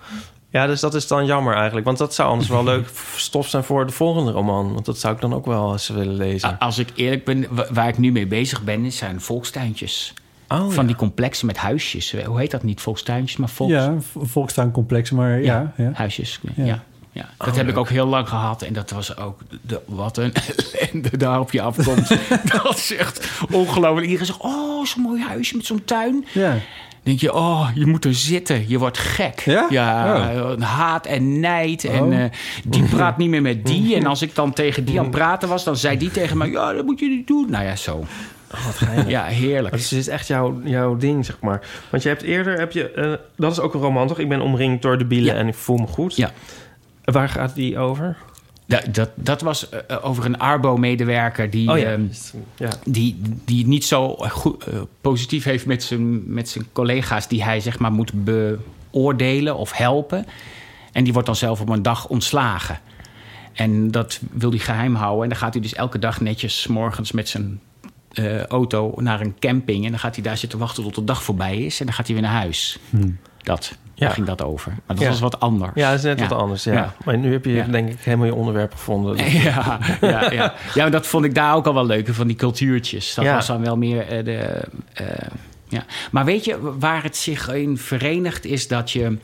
ja, dus dat is dan jammer eigenlijk. Want dat zou anders wel leuk stof zijn voor de volgende roman. Want dat zou ik dan ook wel eens willen lezen. Als ik eerlijk ben, wa- waar ik nu mee bezig ben, zijn volkstuintjes. Oh, van ja. die complexen met huisjes. Hoe heet dat niet? Volkstuintjes, maar volks... Ja, v- volkstuincomplex, maar ja. ja, Huisjes, Ja. Ja. ja. Dat Oh, heb ik ook heel lang gehad. En dat was ook... De, wat een (laughs) ellende daar op je afkomt. (laughs) dat is echt ongelooflijk. Iedereen zegt, oh, zo'n mooi huisje met zo'n tuin. ja. denk je, oh, je moet er zitten. Je wordt gek. Ja? een haat en nijd. En Oh. eh, die praat niet meer met die. (laughs) En als ik dan tegen die aan het praten was... dan zei die tegen mij, ja, dat moet je niet doen. Nou ja, zo. Wat geinig. Ja, heerlijk. Dus het is echt jouw, jouw ding, zeg maar. Want je hebt eerder, heb je, eh, dat is ook een roman, toch? Ik ben omringd door de bielen Ja. en ik voel me goed. Ja. Waar gaat die over? Da- dat, dat was eh, over een Arbo-medewerker die, Oh ja. ehm, ja. die, die het niet zo goed, eh, positief heeft met zijn, met zijn collega's... die hij zeg maar moet beoordelen of helpen. En die wordt dan zelf op een dag ontslagen. En dat wil hij geheim houden. En dan gaat hij dus elke dag netjes 's morgens met zijn eh, auto naar een camping. En dan gaat hij daar zitten wachten tot de dag voorbij is. En dan gaat hij weer naar huis. Dat, Ja. Daar ging dat over. Maar dat was wat anders. Ja, dat is net wat anders, ja. Maar nu heb je denk ik helemaal je onderwerp gevonden. (laughs) Ja, ja, ja. ja, maar dat vond ik daar ook al wel leuk, van die cultuurtjes. Dat was dan wel meer eh, de... eh, ja. Maar weet je, waar het zich in verenigt, is dat je...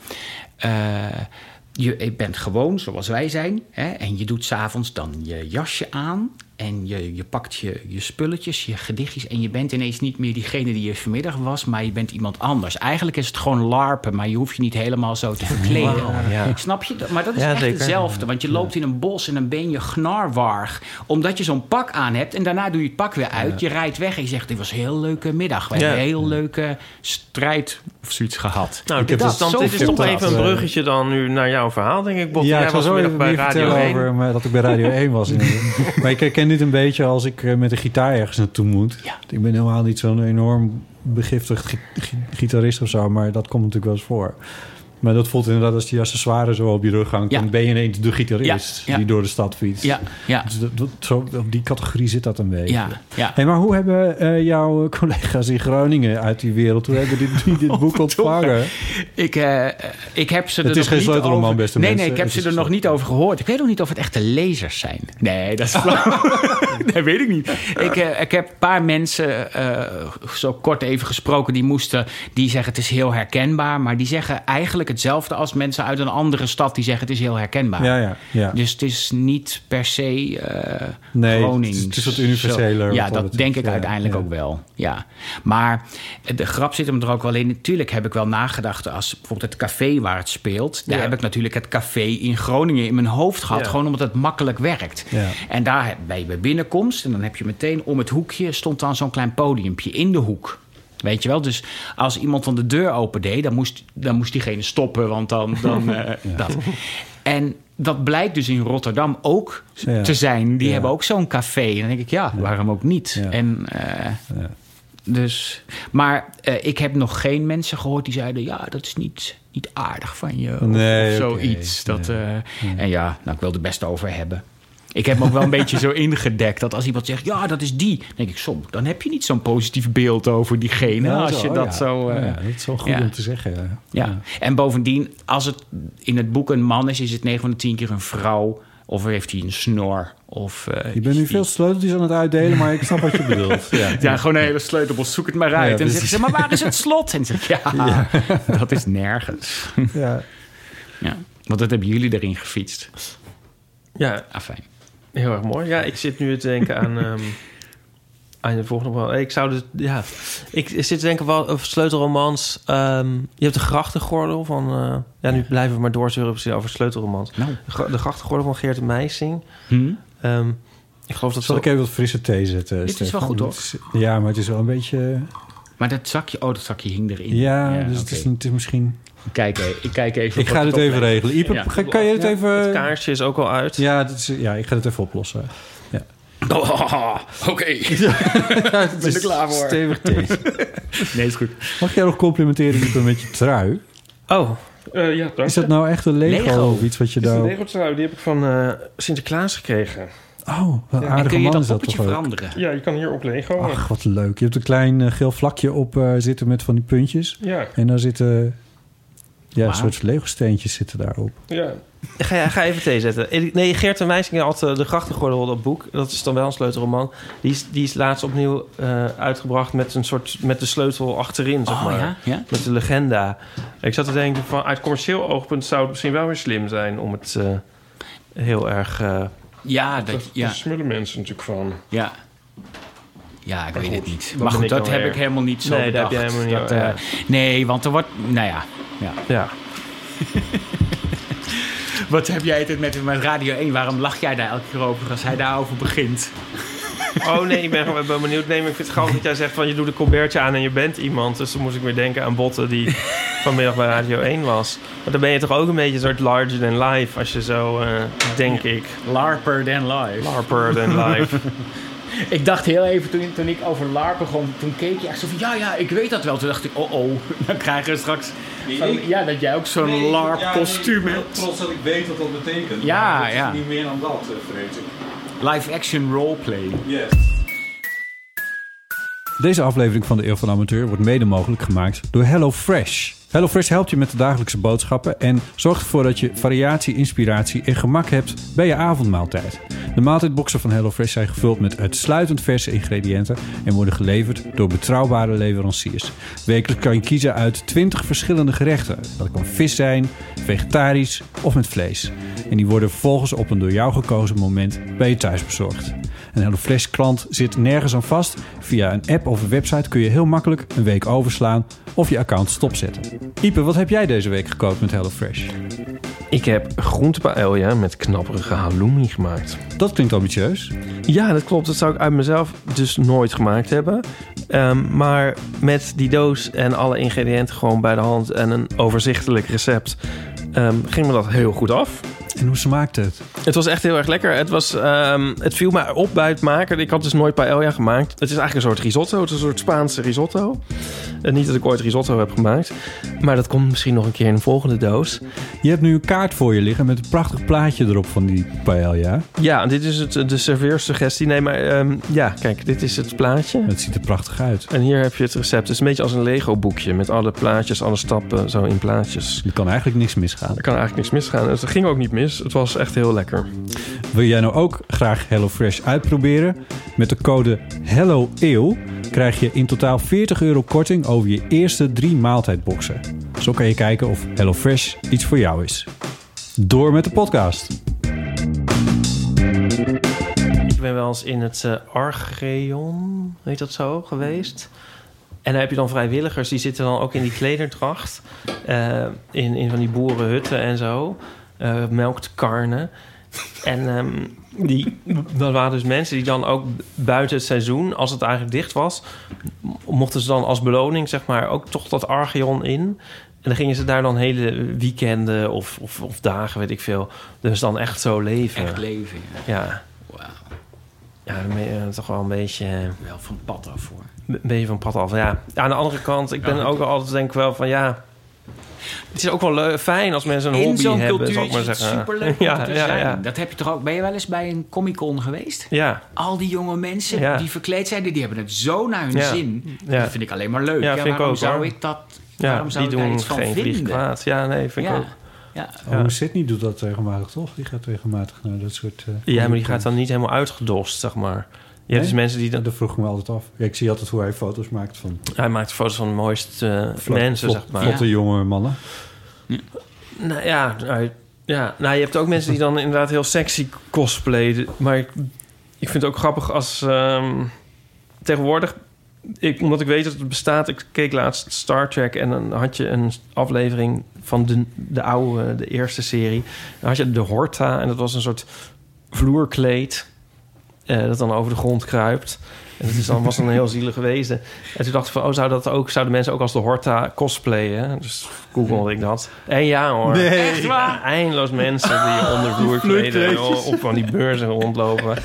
je, je bent gewoon zoals wij zijn. Hè, en je doet s'avonds dan je jasje aan. En je, je pakt je, je spulletjes, je gedichtjes. En je bent ineens niet meer diegene die je vanmiddag was. Maar je bent iemand anders. Eigenlijk is het gewoon larpen. Maar je hoeft je niet helemaal zo te verkleden. Ja. Snap je? Maar dat is Ja, echt zeker. hetzelfde. Want je loopt in een bos en dan ben je gnarwarg. Omdat je zo'n pak aan hebt. En daarna doe je het pak weer uit. Je rijdt weg en je zegt... dit was een heel leuke middag. We Ja. hebben een heel leuke strijd of zoiets gehad. Nou, Ik dit is, dat dan, dit is toch even een eh, bruggetje dan nu naar jouw verhaal, denk ik, Bob. Ja, Jij ik was zo bij Radio vertellen 1. over maar dat ik bij Radio 1 was. (laughs) maar ik herken dit een beetje als ik eh, met een gitaar ergens naartoe moet. Ja. Ik ben helemaal niet zo'n enorm begiftigd gi- gi- gitarist of zo, maar dat komt natuurlijk wel eens voor. Maar dat voelt inderdaad als die accessoire zo op je rug hangt. Ja. Dan ben je ineens de gitarist Ja, ja. die door de stad fietst. Ja, ja, Dus dat, dat- zo, op die categorie zit dat een beetje. ja, ja. Hey, maar hoe hebben eh, jouw collega's in Groningen uit die wereld... hoe hebben dit, die dit (laughs) boek ontvangen? Ik, eh, ik heb ze er Het is nog geen sleutelroman, over... beste nee, mensen. nee, ik heb ze er nog niet over gehoord. Ik weet ook niet of het echte lezers zijn. Nee, dat is (laughs) flauw. nee, weet ik niet. Ik, eh, ik heb een paar mensen zo kort even gesproken... die moesten, die zeggen het is heel herkenbaar... maar die zeggen eigenlijk hetzelfde als mensen uit een andere stad... die zeggen het is heel herkenbaar. Ja, ja, ja. Dus het is niet per se eh Nee, Gronings. het is- het is wat universeler Zo. Ja, wat dat denk ik ja, uiteindelijk ja. ook wel. Ja. Maar de grap zit hem er ook wel in. Natuurlijk heb ik wel nagedacht als bijvoorbeeld het café waar het speelt. Daar Ja. heb ik natuurlijk het café in Groningen in mijn hoofd gehad. Ja. Gewoon omdat het makkelijk werkt. Ja. En daar heb- bij bij binnenkomst. En dan heb je meteen om het hoekje stond dan zo'n klein podiumpje in de hoek. Weet je wel? Dus als iemand dan de deur open deed, dan moest, dan moest diegene stoppen. Want dan. dan (laughs) eh, dat. En dat blijkt dus in Rotterdam ook Ja. te zijn. Die Ja. hebben ook zo'n café. En dan denk ik, ja, waarom ook niet? En, eh, dus, maar eh, ik heb nog geen mensen gehoord die zeiden... ja, dat is niet, niet aardig van je. of- Nee, of zoiets. Dat, En ja, nou, ik wil er best over hebben. Ik heb me ook wel een (laughs) beetje zo ingedekt dat als iemand zegt... ja, dat is die, dan denk ik soms... dan heb je niet zo'n positief beeld over diegene... Ja, als zo, je dat ja. zo... eh, ja, dat is wel goed ja. om te zeggen. Ja. ja. En bovendien, als het in het boek een man is, is het 9 van de 10 keer een vrouw. Of heeft hij een snor. Of, eh, Je bent nu die- veel sleuteltjes aan het uitdelen, maar ik snap wat je (laughs) bedoelt. Ja. Ja, gewoon een hele sleutelbos. Zoek het maar uit. Ja, en dan zeggen ze, maar waar is het slot? En zeg ik, (laughs) ja, dat is nergens. Ja. Ja, want dat hebben jullie erin gefietst. Ja, Afijn. Heel erg mooi. Ja, ik zit nu te denken aan, (laughs) ehm, aan de volgende wel. Ik zou dus, ja, ik zit te denken wel over sleutelromans. Ehm, je hebt de grachtengordel van, eh, ja, nu blijven we maar doorzeuren precies over sleutelromans. Nou. De, gra- de grachtengordel van Geert de Meijsing. Hm? Ehm, ik geloof dat Zal ik even wat frisse thee zetten? Dit is wel goed, hoor. Is- Ja, maar het is wel een beetje... Maar dat zakje, oh, dat zakje hing erin. Ja, dus het, is, het is misschien... Ik kijk, e- ik kijk even. Ik ga het dit even regelen. Ja. kan je het het even... kaarsje is ook al uit. Ja, is, ja, ik ga het even oplossen. Oh, (laughs) Oké, (laughs) (laughs) ben er klaar voor. Stevig thee. Nee, is goed. Mag jij nog complimenteren Ipe, met je trui? Oh, eh, ja, dank Is dat nou echt een Lego, Lego. of iets wat je Dit is een daar... Lego trui, die heb ik van eh, Sinterklaas gekregen. Oh, wat aardige kun je man dat is dat toch ook? veranderen? Ja, je kan hier op Lego. Ach, wat leuk. Je hebt een klein eh, geel vlakje op eh, zitten met van die puntjes. Ja, En daar zitten... Ja, een soort Lego-steentjes zitten daarop. ja. Ga, ga even thee zetten. Nee, Geert en Wijsing had eh, de grachtengordel dat boek. Dat is dan wel een sleutelroman. Die is, die is laatst opnieuw eh, uitgebracht met een soort met de sleutel achterin, zeg Oh, maar. ja? Ja? Met de legenda. Ik zat te denken van uit commercieel oogpunt zou het misschien wel weer slim zijn om het eh, heel erg. eh Ja, dat, ja, Daar smullen mensen natuurlijk van. ja. Ja, ik weet het niet. Maar goed, dat heb ik helemaal niet zo Nee, dat heb bedacht. jij helemaal niet- Dat, eh, ja. Nee, want er wordt... Nou ja, ja. Ja. (laughs) Wat heb jij het met, met Radio 1? Waarom lach jij daar elke keer over als hij daarover begint? (laughs) Oh nee, ik ben gewoon ben benieuwd. Nee, ik vind het grappig dat jij zegt van je doet een colbertje aan en je bent iemand. Dus dan moest ik weer denken aan Botten die (laughs) vanmiddag bij Radio 1 was. Maar dan ben je toch ook een beetje een soort larger than life als je zo, eh, denk ik, Larper than live. larper than life. (laughs) Ik dacht heel even toen, toen ik over LARP begon, toen keek je echt zo van ja, ja, ik weet dat wel. Toen dacht ik, oh oh, (laughs) dan krijgen we straks van, ja, dat jij ook zo'n LARP-kostuum hebt. Trots dat ik weet wat dat betekent. Ja, Maar het is ja. niet meer dan dat, vrees ik. Live action roleplay. Deze aflevering van de Eeuw van de Amateur wordt mede mogelijk gemaakt door HelloFresh. HelloFresh helpt je met de dagelijkse boodschappen en zorgt ervoor dat je variatie, inspiratie en gemak hebt bij je avondmaaltijd. De maaltijdboxen van HelloFresh zijn gevuld met uitsluitend verse ingrediënten en worden geleverd door betrouwbare leveranciers. Wekelijks kan je kiezen uit 20 verschillende gerechten. Dat kan vis zijn, vegetarisch of met vlees. En die worden vervolgens op een door jou gekozen moment bij je thuis bezorgd. Een HelloFresh klant zit nergens aan vast. Via een app of een website kun je heel makkelijk een week overslaan of je account stopzetten. Ipe, wat heb jij deze week gekookt met HelloFresh? ik heb groente paella met knapperige halloumi gemaakt. Dat klinkt ambitieus. Ja, dat klopt. Dat zou ik uit mezelf dus nooit gemaakt hebben. Ehm, maar met die doos en alle ingrediënten gewoon bij de hand en een overzichtelijk recept ehm, ging me dat heel goed af. En hoe smaakt het? Het was echt heel erg lekker. Het, was, ehm, het viel me op bij het maken. Ik had dus nooit paella gemaakt. Het is eigenlijk een soort risotto. Het is een soort Spaanse risotto. Niet dat ik ooit risotto heb gemaakt. Maar dat komt misschien nog een keer in een volgende doos. Je hebt nu een kaart voor je liggen met een prachtig plaatje erop van die paella. Ja, dit is het, de serveersuggestie. Nee, maar ehm, ja, kijk, dit is het plaatje. Het ziet er prachtig uit. En hier heb je het recept. Het is een beetje als een Lego-boekje met alle plaatjes, alle stappen zo in plaatjes. Er kan eigenlijk niks misgaan. Er kan eigenlijk niks misgaan. Het ging ook niet mis. Het was echt heel lekker. Wil jij nou ook graag HelloFresh uitproberen? Met de code HelloEeuw krijg je in totaal 40 euro korting over je eerste drie maaltijdboxen. Zo kan je kijken of HelloFresh iets voor jou is. Door met de podcast. Ik ben wel eens in het eh, Archeon, heet dat zo, geweest. En daar heb je dan vrijwilligers, die zitten dan ook in die klederdracht. eh, in, in van die boerenhutten en zo. eh melk te karnen. En ehm, die, dat waren dus mensen die dan ook buiten het seizoen, als het eigenlijk dicht was, mochten ze dan als beloning, zeg maar, ook toch dat Archeon in. En dan gingen ze daar dan hele weekenden of, of, of dagen, weet ik veel. Dus dan echt zo leven. Echt leven. Ja. Ja, ja dan je toch wel een beetje, eh, Wel van pad af hoor. een beetje van pad af. Ja. aan de andere kant, ik ben Ja, ook altijd denk ik wel van ja... Het is ook wel leu- fijn als mensen een In hobby zo'n hebben, zal cultuur ik maar is het zeggen. superleuk om ja, te ja, zijn. ja, Dat heb je toch ook... Ben je wel eens bij een Comic-Con geweest? ja. Al die jonge mensen Ja. die verkleed zijn, die hebben het zo naar hun Ja. zin. Ja. Dat vind ik alleen maar leuk. Ja, Ja, vind ik waarom ook, zou hoor. ik dat... Ja, waarom zou die ik daar doen iets van geen vlieg vinden? kwaad. Ja, nee, vind ik ja. ook. Ja. Oh, Sydney doet dat regelmatig, toch? Die gaat regelmatig naar dat soort... eh, Ja, maar die gaat dan niet helemaal uitgedost, zeg maar. Ja, Nee? dus mensen die dan... Dat vroeg ik me altijd af. Ja, ik zie altijd hoe hij foto's maakt van Hij maakt foto's van de mooiste eh, vlot- mensen, vlot- zeg maar. vlotte jonge mannen. Nou ja, nou, ja, nou, je hebt ook mensen die dan inderdaad heel sexy cosplayen. Maar ik, ik vind het ook grappig als... ehm, tegenwoordig, ik, omdat ik weet dat het bestaat... Ik keek laatst Star Trek en dan had je een aflevering van de, de oude, de eerste serie. Dan had je de Horta en dat was een soort vloerkleed... eh, dat dan over de grond kruipt. En dat is dan, was dan een heel zielige wezen. En toen dacht ik van, oh, zou dat ook, zouden mensen ook als de Horta cosplayen? Dus googelde ik dat. En ja hoor. Nee. Echt waar? Eindeloos mensen die (laughs) onder vloerkleden op van die beurzen rondlopen. (laughs)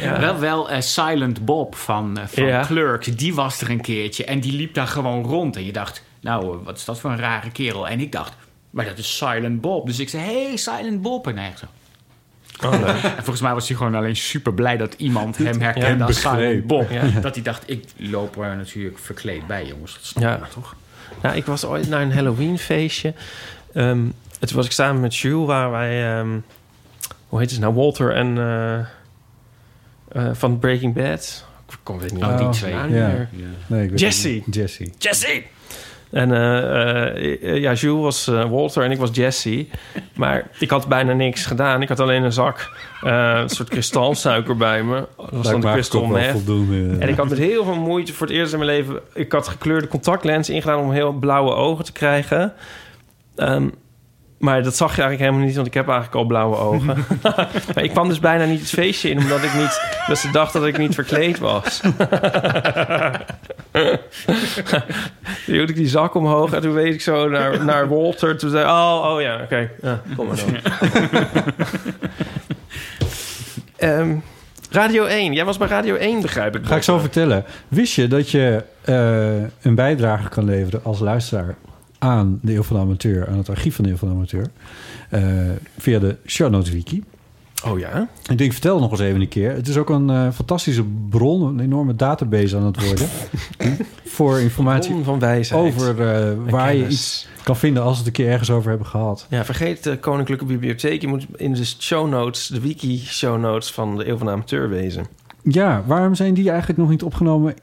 ja. Wel, wel eh, Silent Bob van, eh, van Ja. Clerks, die was er een keertje. En die liep daar gewoon rond. En je dacht, nou, wat is dat voor een rare kerel? En ik dacht, maar dat is Silent Bob. Dus ik zei, hey, Silent Bob. En hij echt zo. Oh. (laughs) En volgens mij was hij gewoon alleen super blij dat iemand hem herkende Ja, als Bob. Ja. Dat hij dacht, ik loop er natuurlijk verkleed bij, jongens. Dat snap Ja. toch? Nou, ik was ooit naar een Halloween feestje. Ehm, toen was ik samen met Jules, waar wij... ehm, hoe heet het nou? Walter en... eh, eh, van Breaking Bad. Ik kon weet niet Oh, meer die de twee. Ja. Nee, ik weet Jesse. het. Jesse. Jesse! En eh, eh, ja, Jules was eh, Walter en ik was Jesse. Maar ik had bijna niks gedaan. Ik had alleen een zak, een soort kristalsuiker bij me. Dat was dan de crystal meth. En ik had met heel veel moeite voor het eerst in mijn leven... Ik had gekleurde contactlens ingedaan om heel blauwe ogen te krijgen. Ehm, maar dat zag je eigenlijk helemaal niet, want ik heb eigenlijk al blauwe ogen. (laughs) maar ik kwam dus bijna niet het feestje in, omdat ik niet... Dat ze dachten dat ik niet verkleed was. (laughs) toen hield ik die zak omhoog en toen wees ik zo naar, naar Walter. Toen zei oh, oh ja, oké. Ja, kom maar dan. (laughs) Ehm, Radio 1. Jij was bij Radio 1, begrijp ik. Ga ik zo vertellen. Wist je dat je eh, een bijdrage kan leveren als luisteraar aan de Eeuw van de Amateur, aan het archief van de Eeuw van de Amateur, eh, via de Show Notes Wiki? Oh ja? Ik denk, vertel nog eens even een keer. Het is ook een eh, fantastische bron, een enorme database aan het worden. (laughs) voor informatie van wijsheid. over eh, waar je iets kan vinden als we het een keer ergens over hebben gehad. Ja, vergeet de Koninklijke Bibliotheek. Je moet in de show notes, de wiki-show notes van de Eeuw van de Amateur wezen. Ja, waarom zijn die eigenlijk nog niet opgenomen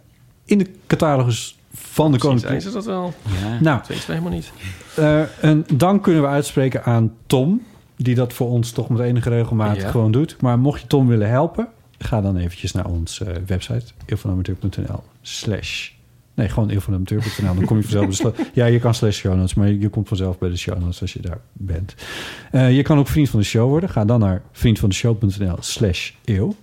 in de catalogus van de Misschien zijn Koninklijke? ze dat wel. Ja. Nou, Dat weten we helemaal niet. Eh, een dank kunnen we uitspreken aan Tom, die dat voor ons toch met enige regelmaat Ja. gewoon doet. Maar mocht je Tom willen helpen, ga dan eventjes naar onze eh, website, eeuwvanamateur.nl slash... Nee, gewoon eeuwvanamateur.nl. Dan kom je vanzelf bij de (laughs) sla- Ja, je kan slash show notes, maar je komt vanzelf bij de show notes als je daar bent. Eh, je kan ook vriend van de show worden. Ga dan naar vriendvandeshow.nl slash eeuw.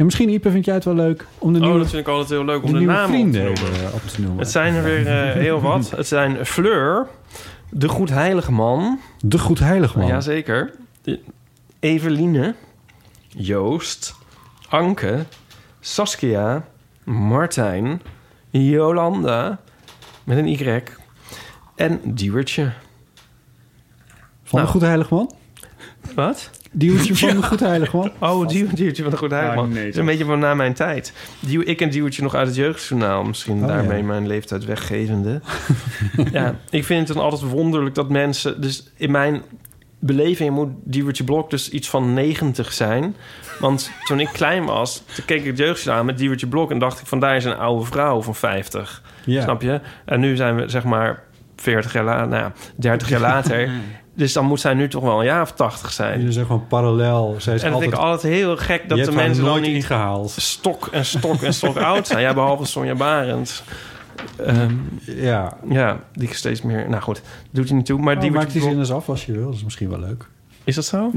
En misschien, Ipe, vind jij het wel leuk om de Oh, nieuwe, dat vind ik altijd heel leuk om de de, namen vrienden op te noemen. eh, op te noemen. Het zijn er weer eh, heel wat. Het zijn Fleur, de Goedheilige Man, De Goed Heilig Man. jazeker, Eveline, Joost, Anke, Saskia, Martijn, Jolanda, met een Y, en Diewertje. Van Nou. de Goed Heilig Man? Wat? Diewertje (laughs) van de Goed Heilig Man? Oh, Diewertje van de Goedheilige Ah, Man. nee, is een beetje van na mijn tijd. Diew, ik en Diewertje nog uit het jeugdjournaal. Misschien Oh, daarmee ja. mijn leeftijd weggevende. (laughs) ja, ik vind het dan altijd wonderlijk dat mensen... Dus in mijn beleving moet Diewertje Blok dus iets van 90 zijn. Want toen ik klein was, toen keek ik het jeugdjournaal met Diewertje Blok... en dacht ik van daar is een oude vrouw van 50. Ja. Snap je? En nu zijn we zeg maar 40 jaar later, nou ja, 30 jaar later. Dus dan moet zij nu toch wel een jaar of 80 zijn. Zegt gewoon parallel. Zij is En dat vind ik altijd heel gek dat de mensen dan niet ingehaald. stok en stok en stok oud zijn. Ja, behalve Sonja Barend. Ehm, Ja. ja, die steeds meer... Nou goed, doet hij niet toe. Maar Maar die maakt die zin eens af als je wil. Dat is misschien wel leuk. Is dat zo?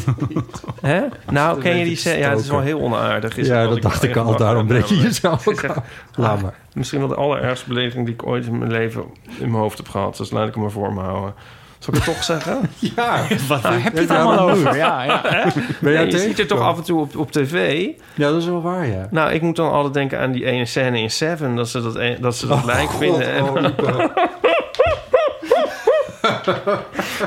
(laughs) Hè? Nou, ken je die scène? Ja, het is wel heel onaardig. Is ja, dat dacht nou ik al. Daarom breek je jezelf ook. (laughs) Laat ah, maar. Misschien wel de allerergste belediging die ik ooit in mijn leven in mijn hoofd heb gehad. Dus laat ik hem maar voor me houden. Zal ik het toch zeggen? (laughs) Ja, (laughs) Wat, waar heb je het allemaal over? Ja, ja. (laughs) ben jij Nee, je ziet het toch af en toe op, op tv. Ja, dat is wel waar, ja. Nou, ik moet dan altijd denken aan die ene scène in Seven. Dat ze dat, e- dat, ze dat lijk vinden. En, Oh,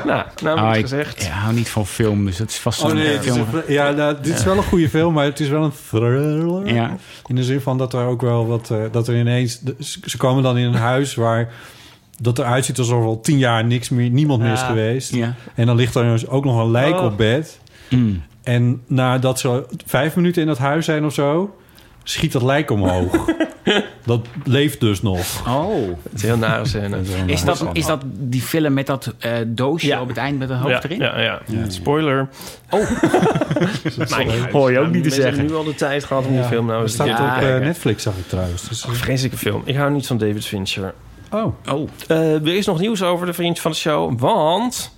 nou, nou Oh, ik gezegd. ja, hou niet van film, dus het is vast Oh zo'n nee, is film. een- ja, nou, dit is wel een goede film, maar het is wel een thriller. Ja. In de zin van dat er ook wel wat... eh, dat er ineens... ze komen dan in een huis waar... Dat eruit ziet alsof er al tien jaar niks meer, niemand meer is Ja. geweest. Ja. En dan ligt er dus ook nog een lijk Oh. op bed. Mm. En nadat ze vijf minuten in dat huis zijn of zo... schiet dat lijk omhoog. (laughs) dat leeft dus nog. Oh. Het is een heel nare scène. Is dat, is dat die film met dat eh, doosje Ja. op het eind met het hoofd ja, erin? Ja, ja. Spoiler. Oh. (laughs) Hoor je ook niet te zeggen. hebben nu al de tijd gehad om die film nou Het eens te staat Ja, op kijken. eh, Netflix, zag ik trouwens. Dus, eh, Vreselijke film. Ik hou niet van David Fincher. Oh, Oh. Eh, er is nog nieuws over de vriend van de show. Want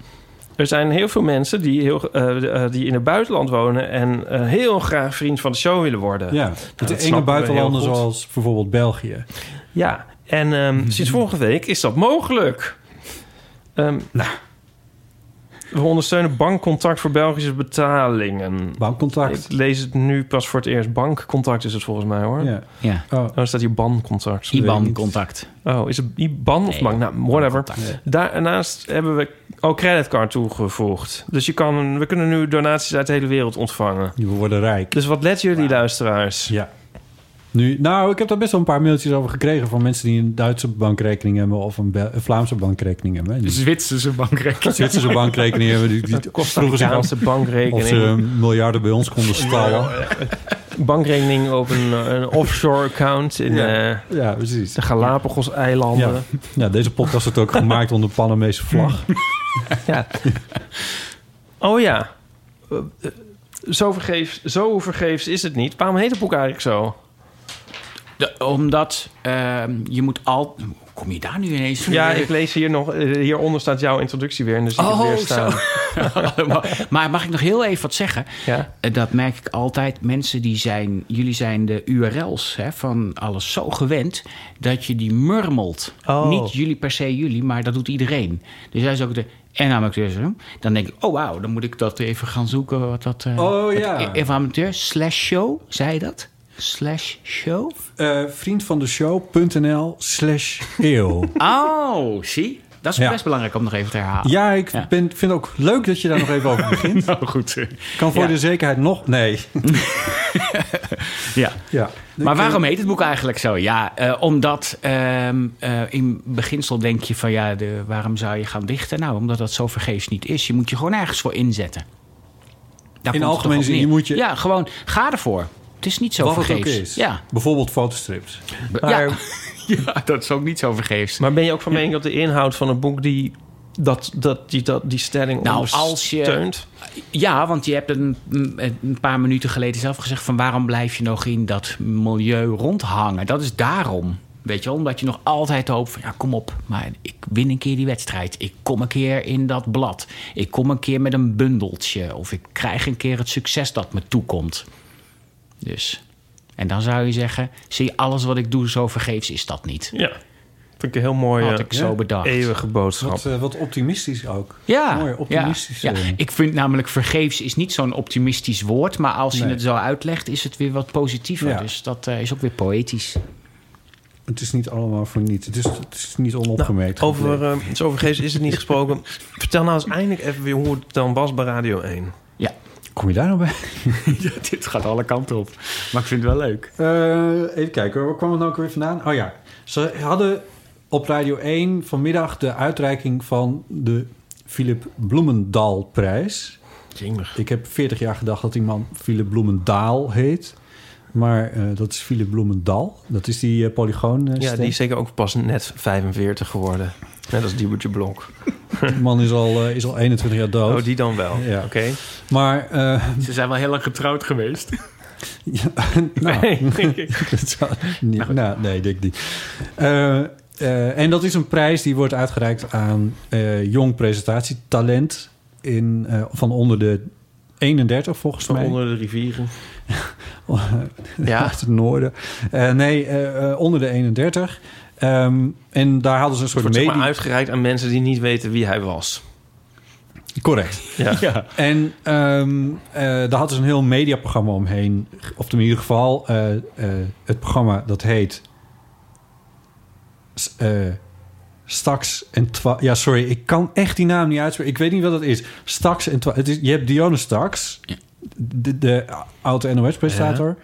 er zijn heel veel mensen die, heel, eh, eh, die in het buitenland wonen... en heel graag vriend van de show willen worden. ja. enge snappen we buitenlanden zoals bijvoorbeeld België. Ja, en ehm, sinds (laughs) vorige week is dat mogelijk. Ehm, Nou. We ondersteunen bankcontact voor Belgische betalingen. Bankcontact. Ik lees het nu pas voor het eerst. Bankcontact is het volgens mij hoor. Ja. Ja. Oh, Oh, er staat hier bancontact. niet. IBAN-contact. Oh, is het IBAN of Nee, bank? Nou, whatever. bankcontact. Daarnaast hebben we ook creditcard toegevoegd. Dus je kan, we kunnen nu donaties uit de hele wereld ontvangen. we worden rijk. Dus wat let jullie luisteraars? Ja. Nu, nou, ik heb daar best wel een paar mailtjes over gekregen... van mensen die een Duitse bankrekening hebben... of een, Bel- een Vlaamse bankrekening hebben. Die Zwitserse bankrekening. Zwitserse bankrekening hebben. Die, die vroegen zich af Amerikaanse of bankrekening. ze miljarden bij ons konden stallen. bankrekening op een, eh, een offshore account in Ja. eh, Ja, precies. de Galapagos-eilanden. Ja. Ja, deze podcast wordt ook gemaakt onder de Panamese vlag. (laughs) Ja. Oh ja. Eh, eh, Zo vergeefs, zo vergeefs is het niet. Waarom heet het boek eigenlijk zo? De- omdat ehm, je moet al... Kom je daar nu ineens? Ja, ik lees hier nog... eh, Hieronder staat jouw introductie weer. En het Oh, weer zo. staan. (laughs) maar mag ik nog heel even wat zeggen? Ja. Eh, Dat merk ik altijd. Mensen die zijn... Jullie zijn de URL's hè, van alles zo gewend... dat je die murmelt. Oh. Niet jullie per se jullie, maar dat doet iedereen. Dus hij is ook de... En amateur. Dan denk ik, oh wauw, dan moet ik dat even gaan zoeken. Wat dat, eh, Oh, wat- ja. Even amateur, slash show, zei dat? Slash show? Eh vriend van de show.nl slash eeuw. Oh, zie. Dat is Ja. best belangrijk om nog even te herhalen. Ja, ik Ja. Ben, vind het ook leuk dat je daar nog even over begint. (laughs) Nou, goed. Kan voor Ja. de zekerheid nog... Nee. (laughs) Ja. Ja. Maar waarom heet het boek eigenlijk zo? Ja, eh, omdat ehm, eh, in beginsel denk je van ja, de, waarom zou je gaan dichten? Nou, omdat dat zo vergeefs niet is. Je moet je gewoon ergens voor inzetten. Daar In algemene zin, je moet je- Ja, gewoon ga ervoor. Het is niet zo Wat vergeefs. is. Ja. Bijvoorbeeld fotostrips. Be- Maar- ja. (laughs) ja, dat is ook niet zo vergeefs. Maar ben je ook van mening dat de inhoud van het boek... die, dat, dat, die, dat, die stelling Nou, als je-? Ja, want je hebt een, een paar minuten geleden zelf gezegd... van waarom blijf je nog in dat milieu rondhangen? Dat is daarom. Weet je wel, omdat je nog altijd hoopt van... ja, kom op, maar ik win een keer die wedstrijd. Ik kom een keer in dat blad. Ik kom een keer met een bundeltje. Of ik krijg een keer het succes dat me toekomt. Dus... En dan zou je zeggen, zie je alles wat ik doe zo vergeefs is dat niet. Ja. Vind ik een heel mooie, Had ik zo bedacht. eeuwige boodschap. Wat, eh, wat optimistisch ook. Ja, Mooi, optimistisch. Ja, ja. eh. Ik vind namelijk vergeefs is niet zo'n optimistisch woord. Maar als je het zo uitlegt, is het weer wat positiever. Ja. Dus dat eh, is ook weer poëtisch. Het is niet allemaal voor niets. Het is, het is niet onopgemerkt. Nou, over, eh geest is het niet gesproken. Vertel nou eens eindelijk even weer hoe het dan was bij Radio 1. Kom je daar nou bij? (laughs) ja, dit gaat alle kanten op. Maar ik vind het wel leuk. Eh, even kijken, hoor. waar kwam het nou ook weer vandaan? Oh ja, ze hadden op Radio 1 vanmiddag de uitreiking van de Philip Bloemendaal-prijs. Jemig. Ik heb 40 jaar gedacht dat die man Philip Bloemendaal heet. Maar eh, dat is Philip Bloemendaal. Dat is die eh, polygoon. eh, Ja, die is zeker ook pas net 45 geworden. Net als Diebertje Blok. (laughs) Die man is al, eh, is al 21 jaar dood. Oh, die dan wel. Ja. Oké. Maar, eh, Ze zijn wel heel lang getrouwd geweest. (laughs) ja, nou, (laughs) dat zou niet, nou, nee, denk ik niet. Eh, eh, en dat is een prijs die wordt uitgereikt aan eh, jong presentatietalent in, eh, van onder de 31 volgens Van mij. onder de rivieren. Ja. (laughs) Het noorden. Eh, nee, eh, eh, onder de 31. Ehm, en daar hadden ze een soort Wordt zeg maar medie... uitgereikt aan mensen die niet weten wie hij was. Correct. Ja. En ehm, eh, daar hadden ze een heel mediaprogramma omheen. Of in ieder geval, eh, eh, het programma dat heet... S- eh, Stax en Twa... Ja, sorry, ik kan echt die naam niet uitspreken. Ik weet niet wat dat is. Stax en Twa... Het is, je hebt Dionne Stax, de, de oude NOS-presentator.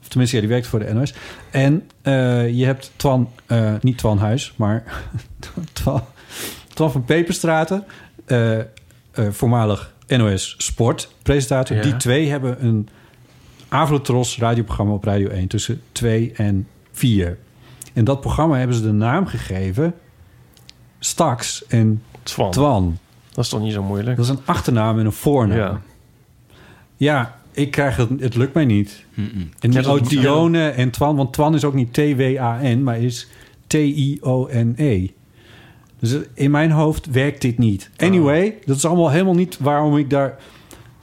Of tenminste, ja, die werkt voor de NOS. En eh, je hebt Twan... eh, niet Twan Huis, maar (laughs) Twan, Twan van Peperstraten... eh, voormalig NOS Sport presentator. Ja. Die twee hebben een Avrotros radioprogramma op Radio 1 tussen 2 en 4. En dat programma hebben ze de naam gegeven Stax en Twan. Twan. Dat is toch niet zo moeilijk? Dat is een achternaam en een voornaam. Ja. Ja, ik krijg het, het lukt mij niet. En moet- Dione en Twan, want Twan is ook niet T-W-A-N, maar is T-I-O-N-E. Dus in mijn hoofd werkt dit niet. Anyway, dat is allemaal helemaal niet waarom ik daar...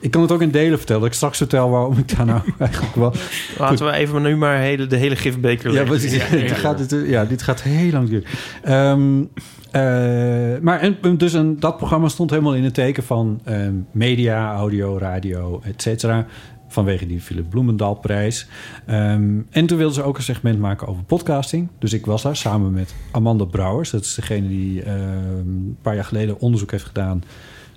Ik kan het ook in delen vertellen. Dat ik straks vertel waarom ik daar nou (laughs) eigenlijk wel... Laten we even nu maar hele, de hele gifbeker Ja, leggen. maar (laughs) dit, dit gaat, dit, ja, dit gaat heel lang duren. Ehm, eh, maar en, dus een, dat programma stond helemaal in het teken van ehm, media, audio, radio, et cetera. Vanwege die Philip Bloemendaalprijs. Ehm, en toen wilden ze ook een segment maken over podcasting. Dus ik was daar samen met Amanda Brouwers. Dat is degene die een paar jaar geleden onderzoek heeft gedaan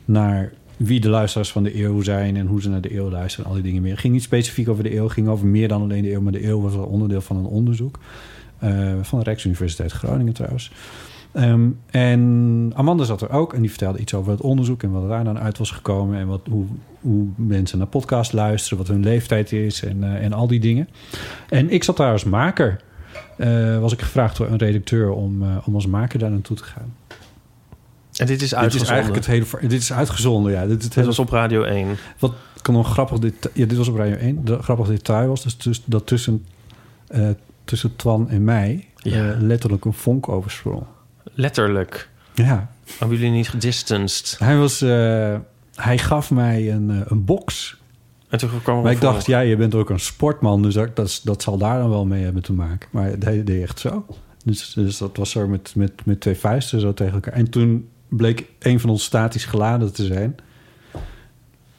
naar wie de luisteraars van de eeuw zijn en hoe ze naar de eeuw luisteren en al die dingen meer. Het ging niet specifiek over de eeuw, ging over meer dan alleen de eeuw, maar de eeuw was wel onderdeel van een onderzoek eh, van de Rijksuniversiteit Groningen trouwens. Ehm, en Amanda zat er ook en die vertelde iets over het onderzoek en wat daar dan uit was gekomen en wat, hoe, hoe mensen naar podcast luisteren, wat hun leeftijd is en, eh, en al die dingen. En ik zat daar als maker. Eh, was ik gevraagd door een redacteur om, om als maker daar naartoe te gaan. En dit is Dit is eigenlijk het hele. Dit is uitgezonden, ja. Dit, is het Dit hele was op Radio 1. wat kan nog een grappig detail... Ja, dit was op Radio 1. De grappig detail was dus, dus dat tussen, eh, tussen Twan en mij... Ja. eh, letterlijk een vonk oversprong. Letterlijk. Ja. Hebben jullie niet gedistanced? Hij was... eh, hij gaf mij een, een box. En toen kwam Maar ik dacht, ja, je bent ook een sportman... dus dat, dat zal daar dan wel mee hebben te maken. Maar hij deed echt zo. Dus, dus dat was zo met, met, met twee vuisten zo tegen elkaar. En toen bleek een van ons statisch geladen te zijn...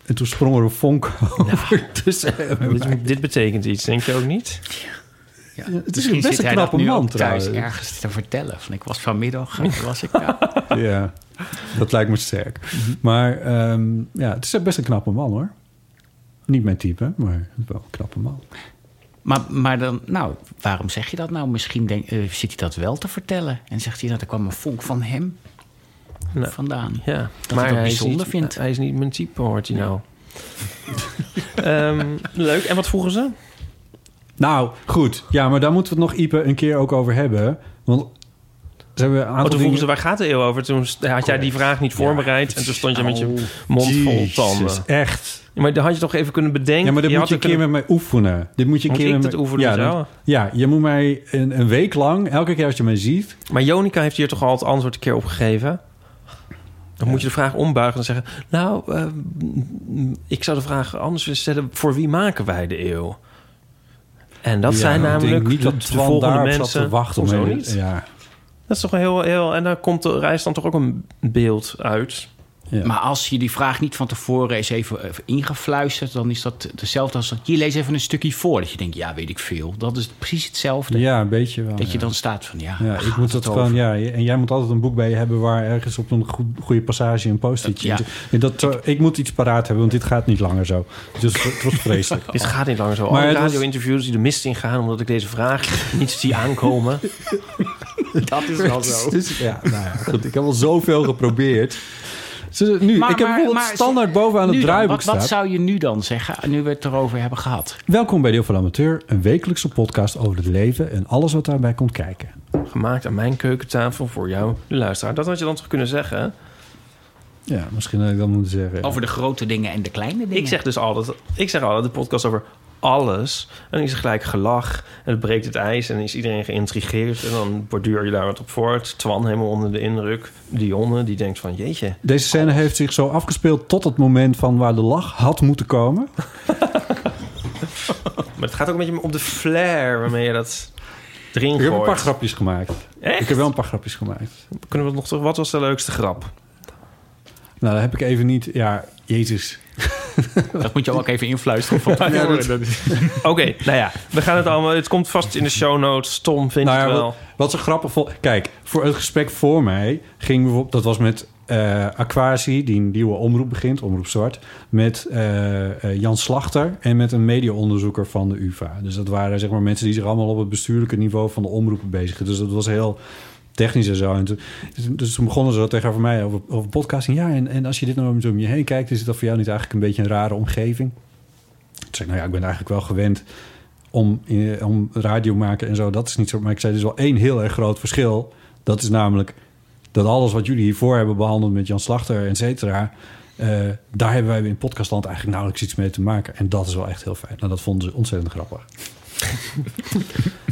En toen sprong er een vonk (laughs) over tussen. (laughs) Dit, dit betekent iets, denk je ook niet? Ja. het is Misschien best een hij knappe man thuis trouwens. ergens te vertellen. Van, ik was vanmiddag, waar (laughs) was ik nou? Ja, dat lijkt me sterk. Maar ehm, ja, het is best een knappe man hoor. Niet mijn type, maar wel een knappe man. Maar, maar dan, nou, waarom zeg je dat nou? Misschien denk, eh, zit hij dat wel te vertellen. En zegt hij dat er kwam een vonk van hem Nou, vandaan. Ja, Dat hij het hij is, bijzonder niet, vindt. hij is niet mijn type, hoort hij nou. (laughs) Ehm, leuk. En wat vroegen ze? Nou, goed. Ja, maar daar moeten we het nog Ipe een keer ook over hebben. Want ze hebben een Oh, aantal toen vroegen ze, waar gaat de eeuw over? Toen had jij die vraag niet voorbereid. En toen stond je met je mond vol tanden. echt. Ja, maar dan had je toch even kunnen bedenken. Ja, maar dit je moet je had een keer kunnen- met mij oefenen. Dit moet je een keer ik met mij- oefenen ja, dan- ja, je moet mij een, een week lang, elke keer als je mij ziet... Maar Jonica heeft hier toch al het antwoord een keer op gegeven? Dan moet je de vraag ombuigen en zeggen... Nou, eh, ik zou de vraag anders willen stellen... voor wie maken wij de eeuw? En dat zijn namelijk niet de, dat de volgende mensen... te wachten om hele- niet? Ja, Dat is toch een heel, heel... En daar komt de reis dan toch ook een beeld uit. Ja. Maar als je die vraag niet van tevoren eens even, even ingefluisterd... dan is dat hetzelfde als... hier lees even een stukje voor. Dat je denkt, ja, weet ik veel. Dat is precies hetzelfde. ja, een beetje wel. dat je dan staat van, ja, ik moet het dat over? gewoon, ja. En jij moet altijd een boek bij je hebben waar ergens op een goed, goede passage een post-itje Ja. in. En dat, zo- ik moet iets paraat hebben, want dit gaat niet langer zo. Dus het was vreselijk. (laughs) Dit gaat niet langer zo. Maar Alle radio-interviews die de mist ingaan... omdat ik deze vraag niet zie aankomen. (laughs) Dat is wel zo. Dus, ja, nou ja, goed. Ik heb al zoveel geprobeerd. Nu, Maar- ik heb maar- bijvoorbeeld maar- standaard bovenaan het draaiboek wat, wat zou je nu dan zeggen, nu we het erover hebben gehad? Welkom bij Deel van de Amateur, een wekelijkse podcast over het leven en alles wat daarbij komt kijken. Gemaakt aan mijn keukentafel voor jou, de luisteraar. Dat had je dan toch kunnen zeggen? hè? Ja, misschien had ik dat moeten zeggen. Over de grote dingen en de kleine dingen. Ik zeg dus altijd, ik zeg altijd de podcast over alles. En dan is er gelijk gelach en het breekt het ijs... en dan is iedereen geïntrigeerd. En dan borduur je daar wat op voort. Twan helemaal onder de indruk. Dionne, die denkt van, jeetje... Deze scène heeft zich zo afgespeeld tot het moment van waar de lach had moeten komen. (laughs) Maar het gaat ook een beetje om de flair waarmee je dat erin Ik gooit. heb een paar grapjes gemaakt. Echt? Ik heb wel een paar grapjes gemaakt. Kunnen we nog terug? Wat was de leukste grap? Nou, dat heb ik even niet... Ja, jezus. (laughs) Dat moet je ook even influisteren. Van (laughs) Ja, dat- (laughs) Oké, nou ja, we gaan het allemaal... Het komt vast in de show notes. Tom vindt Nou het wel. wat, wat zo grappig vond... Kijk, voor het gesprek voor mij ging bijvoorbeeld... Dat was met eh Aquasi, die een nieuwe omroep begint, Omroep Zwart... met eh, eh, Jan Slachter en met een mediaonderzoeker van de UvA. Dus dat waren zeg maar mensen die zich allemaal op het bestuurlijke niveau van de omroepen bezigden. Dus dat was heel technisch en zo. En toen, dus toen begonnen ze tegenover mij over, over podcasting. Ja, en, en als je dit nou om je heen kijkt... is het dat voor jou niet eigenlijk een beetje een rare omgeving? Toen zei ik, nou ja, ik ben eigenlijk wel gewend om, in, om radio maken en zo. Dat is niet zo. Maar ik zei, is wel één heel erg groot verschil. Dat is namelijk dat alles wat jullie hiervoor hebben behandeld met Jan Slachter, et cetera... eh, daar hebben wij in podcastland eigenlijk nauwelijks iets mee te maken. En dat is wel echt heel fijn. Nou, dat vonden ze ontzettend grappig. (laughs)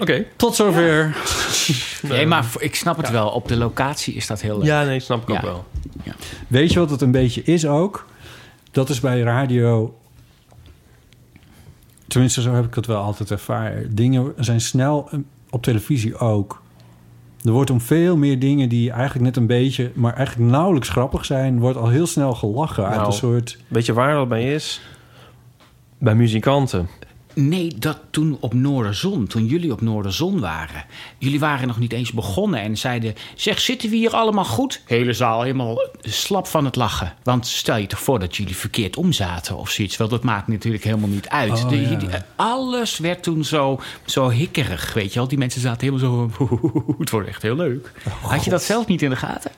Oké. Tot zover. (laughs) Nee, maar ik snap het wel. Op de locatie is dat heel leuk. Ja, nee, snap ik ook Ja. wel. Weet je wat het een beetje is ook? Dat is bij radio... Tenminste, zo heb ik het wel altijd ervaren. Dingen zijn snel, eh, op televisie ook. Er wordt om veel meer dingen die eigenlijk net een beetje... maar eigenlijk nauwelijks grappig zijn... wordt al heel snel gelachen uit Nou. een soort... Weet je waar dat bij is? Bij muzikanten. Nee, dat toen op Noorderzon, toen jullie op Noorderzon waren. Jullie waren nog niet eens begonnen en zeiden... zeg, zitten we hier allemaal goed? Hele zaal helemaal slap van het lachen. Want stel je toch voor dat jullie verkeerd omzaten of zoiets. Wel, dat maakt natuurlijk helemaal niet uit. Oh, De- ja. die- alles werd toen zo, zo hikkerig, weet je wel. Die mensen zaten helemaal zo... (laughs) het wordt echt heel leuk. Had je dat zelf niet in de gaten?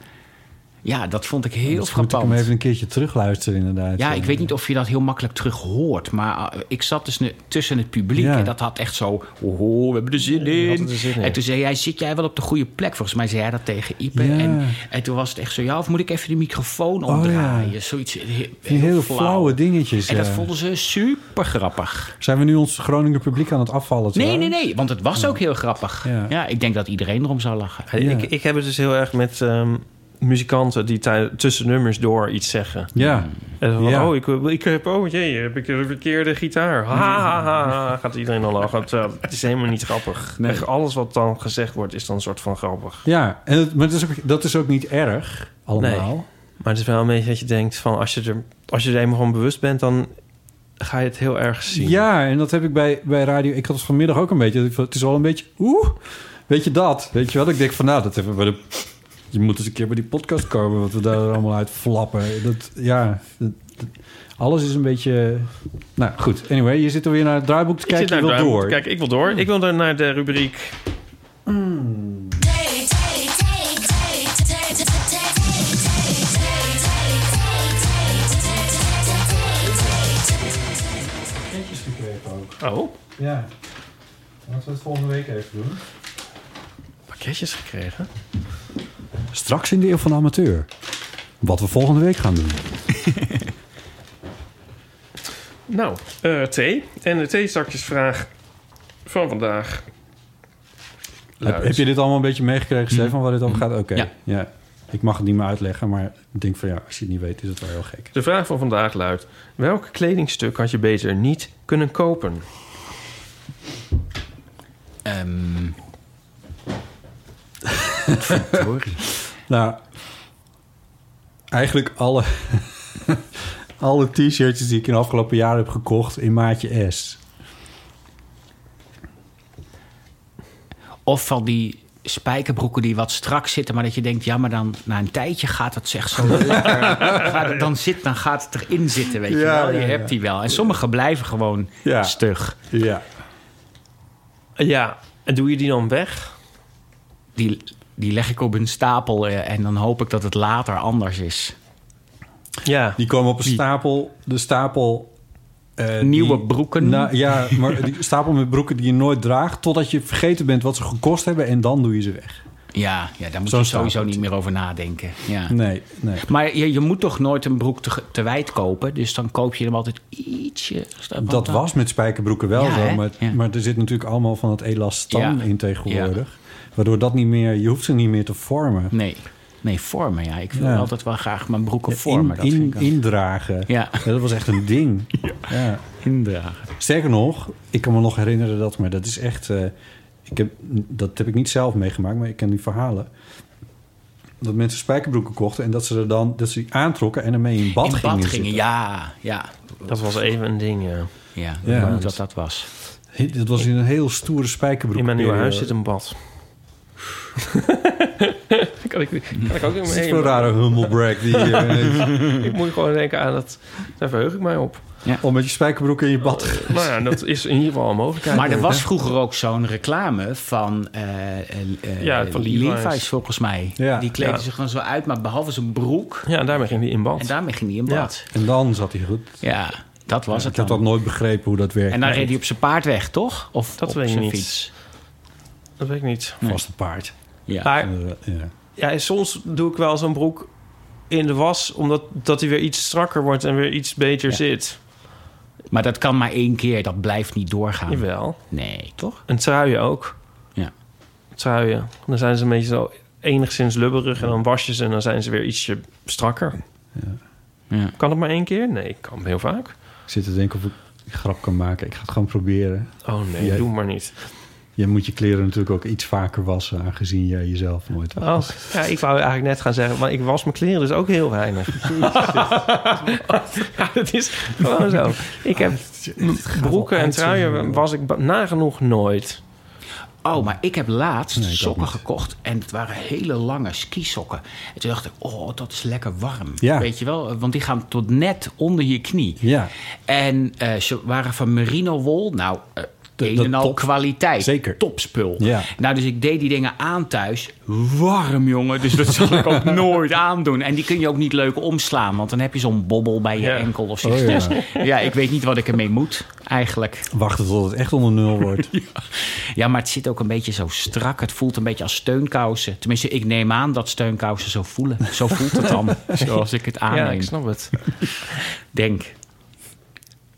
Ja, dat vond ik heel Dus moet ik hem frappant. even een keertje terugluisteren inderdaad. Ja, ik weet niet of je dat heel makkelijk terug hoort. Maar uh, ik zat dus tussen het publiek. Ja. En dat had echt zo... Oh, we hebben er zin in. er zin in. En toen zei hij, zit jij wel op de goede plek? Volgens mij zei hij dat tegen Ipe. Ja. En, en toen was het echt zo... Ja, of moet ik even de microfoon Oh, omdraaien? ja. Zoiets heel, Die hele flauwe dingetjes. En dat vonden ze super grappig. Zijn we nu ons Groninger publiek aan het afvallen? Nee, nee, nee. Want het was ook heel grappig. Ja. Ja. ik denk dat iedereen erom zou lachen. Ja. Ik, ik heb het dus heel erg met ehm, muzikanten die tussen nummers door iets zeggen. Ja, En van, Ja. oh, ik, ik heb, oh jee, heb ik de verkeerde gitaar. Ha, ha, ha, ha, gaat iedereen dan lachen. Terwijl Het is helemaal niet grappig. Nee. Echt Alles wat dan gezegd wordt, is dan een soort van grappig. ja. En het, maar dat is, ook, dat is ook niet erg, allemaal. Maar het is wel een beetje dat je denkt van, als je er, als je er eenmaal van bewust bent, dan ga je het heel erg zien. Ja, en dat heb ik bij, bij radio. Ik had het vanmiddag ook een beetje. Het is wel een beetje. Oeh, weet je dat? Weet je wat? Ik denk van nou, dat hebben we de. Je moet eens een keer bij die podcast komen, wat we daar (laughs) allemaal uit flappen. Dat, ja, dat- dat- alles is een beetje. Nou goed, anyway, je zit er weer naar het draaiboek te Ik kijken. Je naar wil door. Kijk, ik wil door. Ik wil dan naar de rubriek... Pakketjes gekregen ook. Oh, Ja. Laten we het volgende week even doen. pakketjes gekregen. Straks in de Eeuw van de Amateur. Wat we volgende week gaan doen. (laughs) Nou, eh, thee. En de theezakjesvraag van vandaag. Heb, heb je dit allemaal een beetje meegekregen, Stefan, waar dit over gaat? Oké, Ja. ja. Ik mag het niet meer uitleggen, maar ik denk van ja, als je het niet weet, is het wel heel gek. De vraag van vandaag luidt... Welk kledingstuk had je beter niet kunnen kopen? Ehm. (laughs) Nou, eigenlijk alle, (laughs) alle t-shirtjes die ik in de afgelopen jaren heb gekocht in maatje S. Of van die spijkerbroeken die wat strak zitten, maar dat je denkt, ja, maar dan na een tijdje gaat het zeg zo lekker. (laughs) Gaat het dan, zit, dan gaat het erin zitten, weet je Ja, wel. Je ja, ja. hebt die wel. En sommige blijven gewoon Ja. stug. Ja. Ja, en doe je die dan weg? Die, die leg ik op een stapel eh, en dan hoop ik dat het later anders is. Ja. Die komen op een stapel, de stapel... eh, Nieuwe die- broeken. Nou, ja, maar die (laughs) stapel met broeken die je nooit draagt... totdat je vergeten bent wat ze gekost hebben en dan doe je ze weg. Ja, ja daar moet Zo je sowieso niet meer over nadenken. Ja. Nee, nee. Maar je, je moet toch nooit een broek te, te wijd kopen? Dus dan koop je hem altijd ietsje... Dat was met spijkerbroeken wel Ja, zo. Maar, Ja. maar er zit natuurlijk allemaal van het elastan Ja. in tegenwoordig. Waardoor dat niet meer... Je hoeft ze niet meer te vormen. Nee, nee, vormen. Ja, ik wil Ja. altijd wel graag mijn broeken vormen. In, dat in, vind ik wel- indragen. Ja, Ja, dat was echt een ding. (laughs) Ja. indragen. Sterker nog, ik kan me nog herinneren dat... Maar dat is echt... eh, ik heb, dat heb ik niet zelf meegemaakt, maar ik ken die verhalen. Dat mensen spijkerbroeken kochten en dat ze er dan dat ze die aantrokken en ermee in bad in gingen. bad gingen, ja, ja. Dat was even een ding, ja. Ja, Ja, ik weet niet dat- dat was. Dat was in een heel stoere spijkerbroek. In mijn nieuwe huis zit een bad. (laughs) kan, ik, kan ik ook in mijn een rare humble brag die je (laughs) ineens- Ik moet gewoon denken aan dat. Daar verheug ik mij op. om met je spijkerbroek in je bad. Nou ja, dat is in ieder geval een mogelijkheid. Maar er was vroeger ook zo'n reclame van, eh eh, eh, Ja, van Levi's. Levi's. volgens mij. Ja. Die kleden Ja. zich gewoon zo uit, maar behalve zijn broek. Ja, en daarmee ging die in bad. En daarmee ging hij in Ja. bad. En dan zat hij goed. Ja, dat was ik het heb dat nooit begrepen hoe dat werkt. En dan reed hij op zijn paard weg, toch? Of Dat op weet ik zijn niet. fiets. Dat weet ik niet. Vast een paard. Ja. Maar ja. ja, soms doe ik wel zo'n broek in de was... omdat dat hij weer iets strakker wordt en weer iets beter Ja. zit. Maar dat kan maar één keer, dat blijft niet doorgaan. Jawel. Nee, toch? En truien ook. Ja. Truien. Dan zijn ze een beetje zo enigszins lubberig... en dan was je ze en dan zijn ze weer ietsje strakker. Ja. Kan het maar één keer? Nee, kan heel vaak. Ik zit te denken of ik een grap kan maken. Ik ga het gewoon proberen. Oh nee, Jij- doe maar niet. Je moet je kleren natuurlijk ook iets vaker wassen... aangezien jij jezelf nooit was. Oh, ja, ik wou eigenlijk net gaan zeggen, maar ik was mijn kleren dus ook heel weinig. ja, (laughs) dat is gewoon zo. Ik heb broeken en truien was ik nagenoeg nooit. Oh, maar ik heb laatst Nee, ik ook sokken gekocht. En het waren hele lange skisokken. En toen dacht ik, oh, dat is lekker warm. Ja. Weet je wel? Want die gaan tot net onder je knie. Ja, En eh, ze waren van merino wol. Nou, een dat en al top. kwaliteit. Zeker. Topspul. Ja. Nou, dus ik deed die dingen aan thuis. Warm, jongen. Dus dat zal ik ook (laughs) nooit aandoen. En die kun je ook niet leuk omslaan. Want dan heb je zo'n bobbel bij je Ja. enkel of Oh, zoiets. ja. Dus (laughs) ja, ik weet niet wat ik ermee moet, eigenlijk. wachten tot het echt onder nul wordt. (laughs) Ja, maar het zit ook een beetje zo strak. Het voelt een beetje als steunkousen. Tenminste, ik neem aan dat steunkousen zo voelen. Zo voelt het dan, zoals ik het Ja, aanneem. ik snap het. Denk.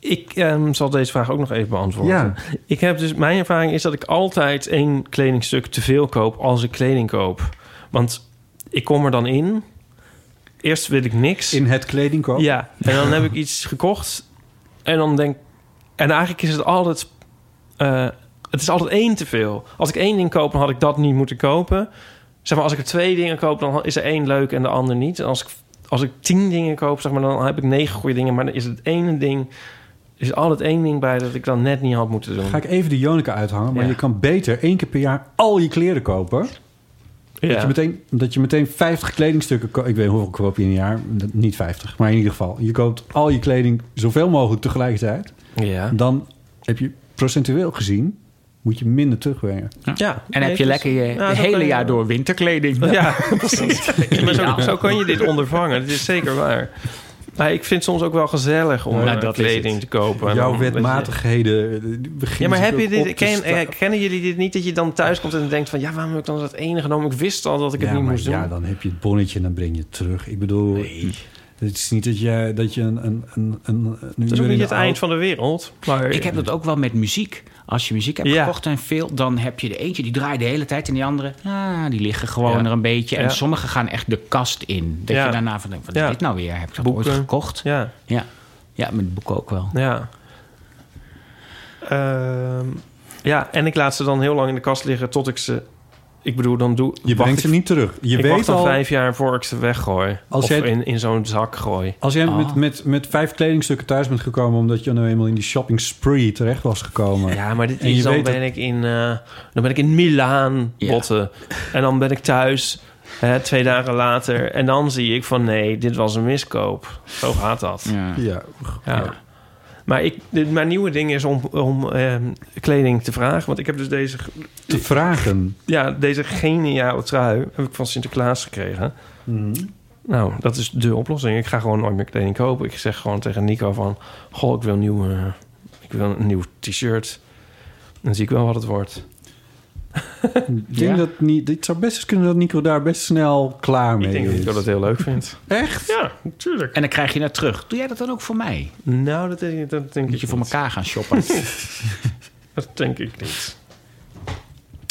Ik ehm, zal deze vraag ook nog even beantwoorden. Ja. Ik heb dus, mijn ervaring is dat ik altijd één kledingstuk te veel koop als ik kleding koop. Want ik kom er dan in. Eerst wil ik niks. In het kledingkoop? Ja, en dan heb (laughs) ik iets gekocht. En dan denk En eigenlijk is het altijd... eh, het is altijd één te veel. Als ik één ding koop, dan had ik dat niet moeten kopen. Zeg maar, als ik er twee dingen koop, dan is er één leuk en de ander niet. En als ik, als ik tien dingen koop, zeg maar, dan heb ik negen goede dingen. Maar dan is het ene ding... Er is altijd één ding bij dat ik dan net niet had moeten doen. Ga ik even de Jonica uithangen. Maar Ja. je kan beter één keer per jaar al je kleren kopen. Dat, ja. je meteen, dat je meteen 50 kledingstukken koopt. Ik weet niet hoeveel koop je in een jaar. Niet 50, maar in ieder geval. Je koopt al je kleding zoveel mogelijk tegelijkertijd. ja. Dan heb je procentueel gezien... moet je minder terugbrengen. ja. En heb je lekker je hele jaar door winterkleding. Ja, (laughs) precies. (laughs) Ja, maar zo, zo kan je dit ondervangen. Dat is zeker waar. Maar ik vind het soms ook wel gezellig om Nou, dat kleding te kopen. En Jouw wetmatigheden... eh, Ja, maar heb je dit, op te ken, eh, kennen jullie dit niet? Dat je dan thuis komt en denkt van... ja, waarom heb ik dan dat ene genomen? Ik wist al dat ik het niet maar moest doen. ja, dan heb je het bonnetje en dan breng je het terug. Ik bedoel, het is niet dat je, dat je een, een, een, een, een Het is ook niet het eind van de wereld. Maar Ik heb dat ook wel met muziek. Als je muziek hebt Ja. gekocht en veel, dan heb je de eentje die draait de hele tijd en die andere, ah, die liggen gewoon Ja. er een beetje. En sommige gaan echt de kast in. Dat je daarna van denkt, wat is dit nou weer? Heb ik dat Boeken. ooit gekocht? Ja, Ja. Ja, met boeken ook wel. ja. Ehm, ja, en ik laat ze dan heel lang in de kast liggen tot ik ze... Ik bedoel, dan doe... Je brengt ik- ze niet terug. Je ik weet wacht al, vijf jaar voor ik ze weggooi. Als of jij- in, in zo'n zak gooi. als jij Ah. met, met, met vijf kledingstukken thuis bent gekomen... omdat je nou eenmaal in die shopping spree terecht was gekomen... Ja, maar dit En je is dan weet ben ik in eh, dan ben ik in Milaan Ja. botten en dan ben ik thuis hè, twee dagen later en dan zie ik van nee, dit was een miskoop. Zo gaat dat. Ja. Ja, Ja. Maar ik, mijn nieuwe ding is om, om ehm, kleding te vragen, want ik heb dus deze te vragen. ja deze geniale trui heb ik van Sinterklaas gekregen. Nou, dat is de oplossing. Ik ga gewoon nooit meer kleding kopen. Ik zeg gewoon tegen Nico van... Goh, ik wil een nieuw, ik wil een nieuw t-shirt. Dan zie ik wel wat het wordt. Ik denk Ja? dat niet, dit zou best eens kunnen dat Nico daar best snel klaar mee Ik denk dat is. ik dat heel leuk vind. Echt? Ja, natuurlijk. En dan krijg je het terug. Doe jij dat dan ook voor mij? Nou, dat denk ik, dat denk Moet ik je voor niet. elkaar gaan shoppen? (laughs) Dat denk ik niet.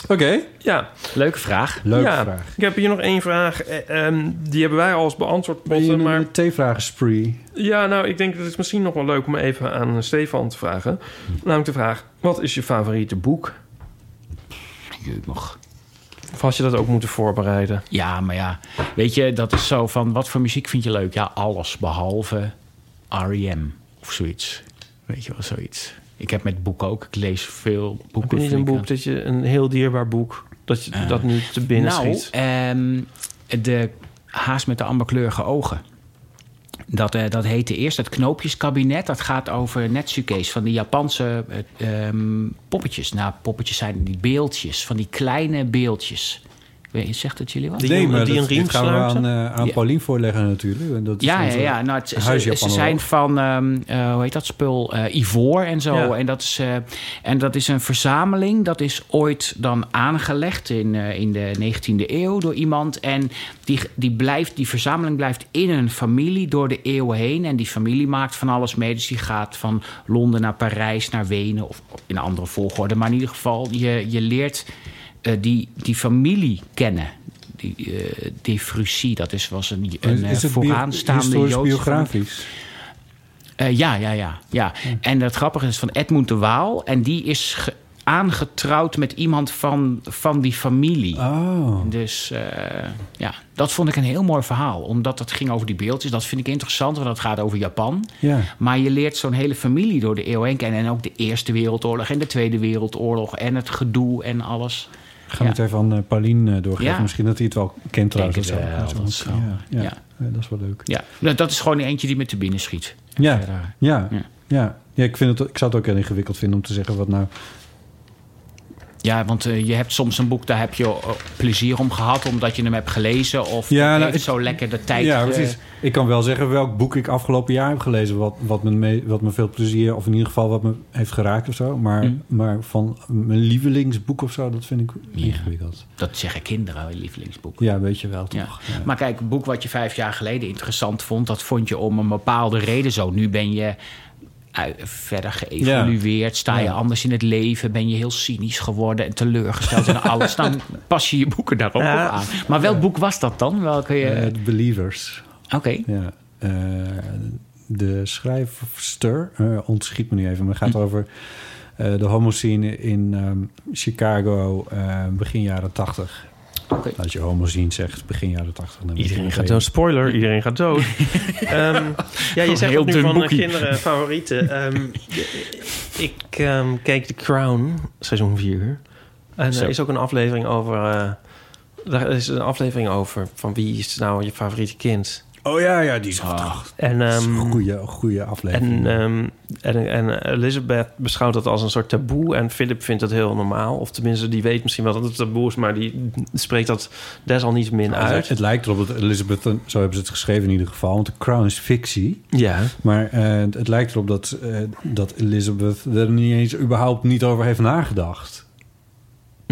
Oké, Ja, Leuke vraag. leuke ja. vraag. Ik heb hier nog één vraag. Eh, ehm, die hebben wij al eens beantwoord. Ben je Botte, in maar een theevragen spree? Ja, nou, ik denk dat het misschien nog wel leuk om even aan Stefan te vragen. Namelijk de vraag, wat is je favoriete boek? Jeuk nog. Of had je dat ook moeten voorbereiden? Ja, maar ja, weet je, dat is zo van... wat voor muziek vind je leuk? Ja, alles behalve R.E.M. of zoiets. Weet je wel, zoiets. Ik heb met boeken ook. Ik lees veel boeken. Heb je niet een ik, boek dat je, een heel dierbaar boek, dat je dat nu te binnen nou, schiet? ehm, de haas met de amberkleurige ogen. Dat, eh, dat heette eerst het Knoopjeskabinet. Dat gaat over Netsuke's, van die Japanse eh, ehm, poppetjes. Nou, poppetjes zijn die beeldjes, van die kleine beeldjes. Weet- Zegt het jullie wat? Die nee, jongen maar die dat, een riem dit gaan we aan, sluiten? eh, aan Ja. Paulien voorleggen natuurlijk. En dat is Ja, ja. Nou, het, ze, zijn van, ehm, eh, hoe heet dat spul? Eh, ivoor en zo. Ja. En, dat is, eh, en dat is een verzameling. Dat is ooit dan aangelegd in, eh, in de 19e eeuw door iemand. En die, die, blijft, die verzameling blijft in een familie door de eeuwen heen. En die familie maakt van alles mee. Dus die gaat van Londen naar Parijs, naar Wenen. Of in een andere volgorde. Maar in ieder geval, je, je leert eh, die, die familie kennen. Die, Frucy, dat is, was een, een Is, eh, is bio- vooraanstaande Joodse biografisch? ja, ja, ja, ja. En het grappige is van Edmund de Waal. En die is ge- aangetrouwd met iemand van, van die familie. Oh. Dus ja, dat vond ik een heel mooi verhaal. Omdat het ging over die beeldjes. Dat vind ik interessant, want het gaat over Japan. Ja. Maar je leert zo'n hele familie door de eeuw heen kennen. En ook de Eerste Wereldoorlog en de Tweede Wereldoorlog. En het gedoe en alles. Gaan we het even aan eh, Paulien eh, doorgeven. Ja. Misschien dat hij het wel kent trouwens. Het wel, Ja, dat is zo. wel- Ja, dat is wel leuk. Ja, Nou, dat is gewoon eentje die me te binnen schiet. Ja, Ja. ja. ja. ik, vind het, ik zou het ook heel ingewikkeld vinden om te zeggen wat nou... Ja, want eh, je hebt soms een boek, daar heb je eh, plezier om gehad... omdat je hem hebt gelezen. Of Ja, nou, ik- zo lekker de tijd... ja, eh, precies. Ik kan wel zeggen welk boek ik afgelopen jaar heb gelezen... wat, wat, me, mee- wat me veel plezier, of in ieder geval wat me heeft geraakt of zo. Maar, Mm. maar van mijn lievelingsboek of zo, dat vind ik Ja. ingewikkeld. Dat zeggen kinderen, lievelingsboek. Ja, weet je wel, toch? Ja. Maar kijk, een boek wat je vijf jaar geleden interessant vond... dat vond je om een bepaalde reden zo. Nu ben je verder geëvolueerd. Sta je Ja. anders in het leven? Ben je heel cynisch geworden en teleurgesteld in alles? Dan pas je je boeken daar ook Ja. op aan. Maar welk boek was dat dan? Welke je... Eh, The Believers. Oké. Ja. Eh, de schrijfster, eh, ontschiet me nu even, maar het gaat Hm. over eh, de homoscene in ehm, Chicago eh, begin jaren tachtig. Oké. Als je homoscene zegt, begin jaren tachtig. dan weet je Iedereen meteen- gaat dood. Spoiler, iedereen gaat dood. (laughs) Ehm, ja, je zegt ook nu van eh, boekie. kinderen favorieten. Ehm, (laughs) ik ehm, keek The Crown, seizoen 4. En Zo. er is ook een aflevering over... eh daar is een aflevering over van wie is nou je favoriete kind. Oh ja, ja, die is Ah. En, een goede, goede aflevering. en, ehm, en, en Elizabeth beschouwt dat als een soort taboe. En Philip vindt dat heel normaal. Of tenminste, die weet misschien wel dat het taboe is... maar die spreekt dat desalniettemin Nou, uit. Het lijkt erop dat Elizabeth, zo hebben ze het geschreven in ieder geval, want The Crown is fictie. Ja, Maar eh, het lijkt erop dat, eh, dat Elizabeth er niet eens überhaupt niet over heeft nagedacht.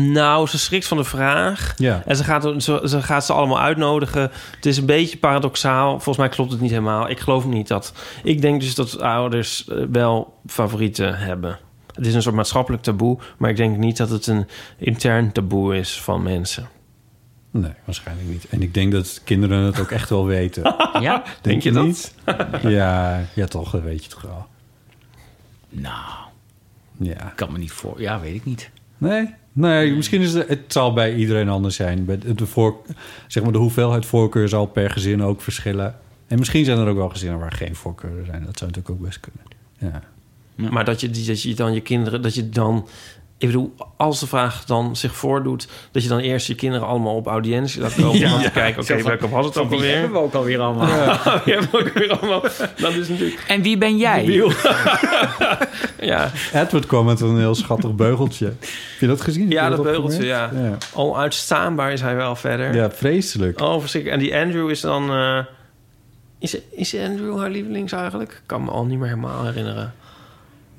Nou, ze schrikt van de vraag... Ja. En ze gaat, ze, ze gaat ze allemaal uitnodigen. Het is een beetje paradoxaal. Volgens mij klopt het niet helemaal. Ik geloof niet dat... Ik denk dus dat ouders eh, wel favorieten hebben. Het is een soort maatschappelijk taboe... maar ik denk niet dat het een intern taboe is van mensen. Nee, waarschijnlijk niet. En ik denk dat kinderen het ook echt wel weten. (laughs) Ja? Denk je je dat? niet? ja, ja, toch, dat weet je toch wel. Nou, Ja. kan me niet voor... Ja, weet ik niet. Nee? Nee, misschien is het... Het zal bij iedereen anders zijn. Bij de, voor, zeg maar, de hoeveelheid voorkeur zal per gezin ook verschillen. En misschien zijn er ook wel gezinnen waar geen voorkeuren zijn. Dat zou natuurlijk ook best kunnen. Ja. Maar dat je, die- dat je dan je kinderen... Dat je dan... Ik bedoel, als de vraag dan zich voordoet... dat je dan eerst je kinderen allemaal op audiëntie laat komen... om te kijken, oké, welke was het ook Die hebben alweer? we ook alweer allemaal. Je (laughs) hebt ook weer allemaal... Dat is natuurlijk... En wie ben jij? (laughs) Ja, Edward kwam met een heel schattig beugeltje. Heb je dat gezien? Ja, je dat beugeltje, ja. ja. onuitstaanbaar is hij wel verder. Ja, vreselijk. Oh, verschrikkelijk. En die Andrew is dan... eh, is, is Andrew haar lievelings eigenlijk? Ik kan me al niet meer helemaal herinneren.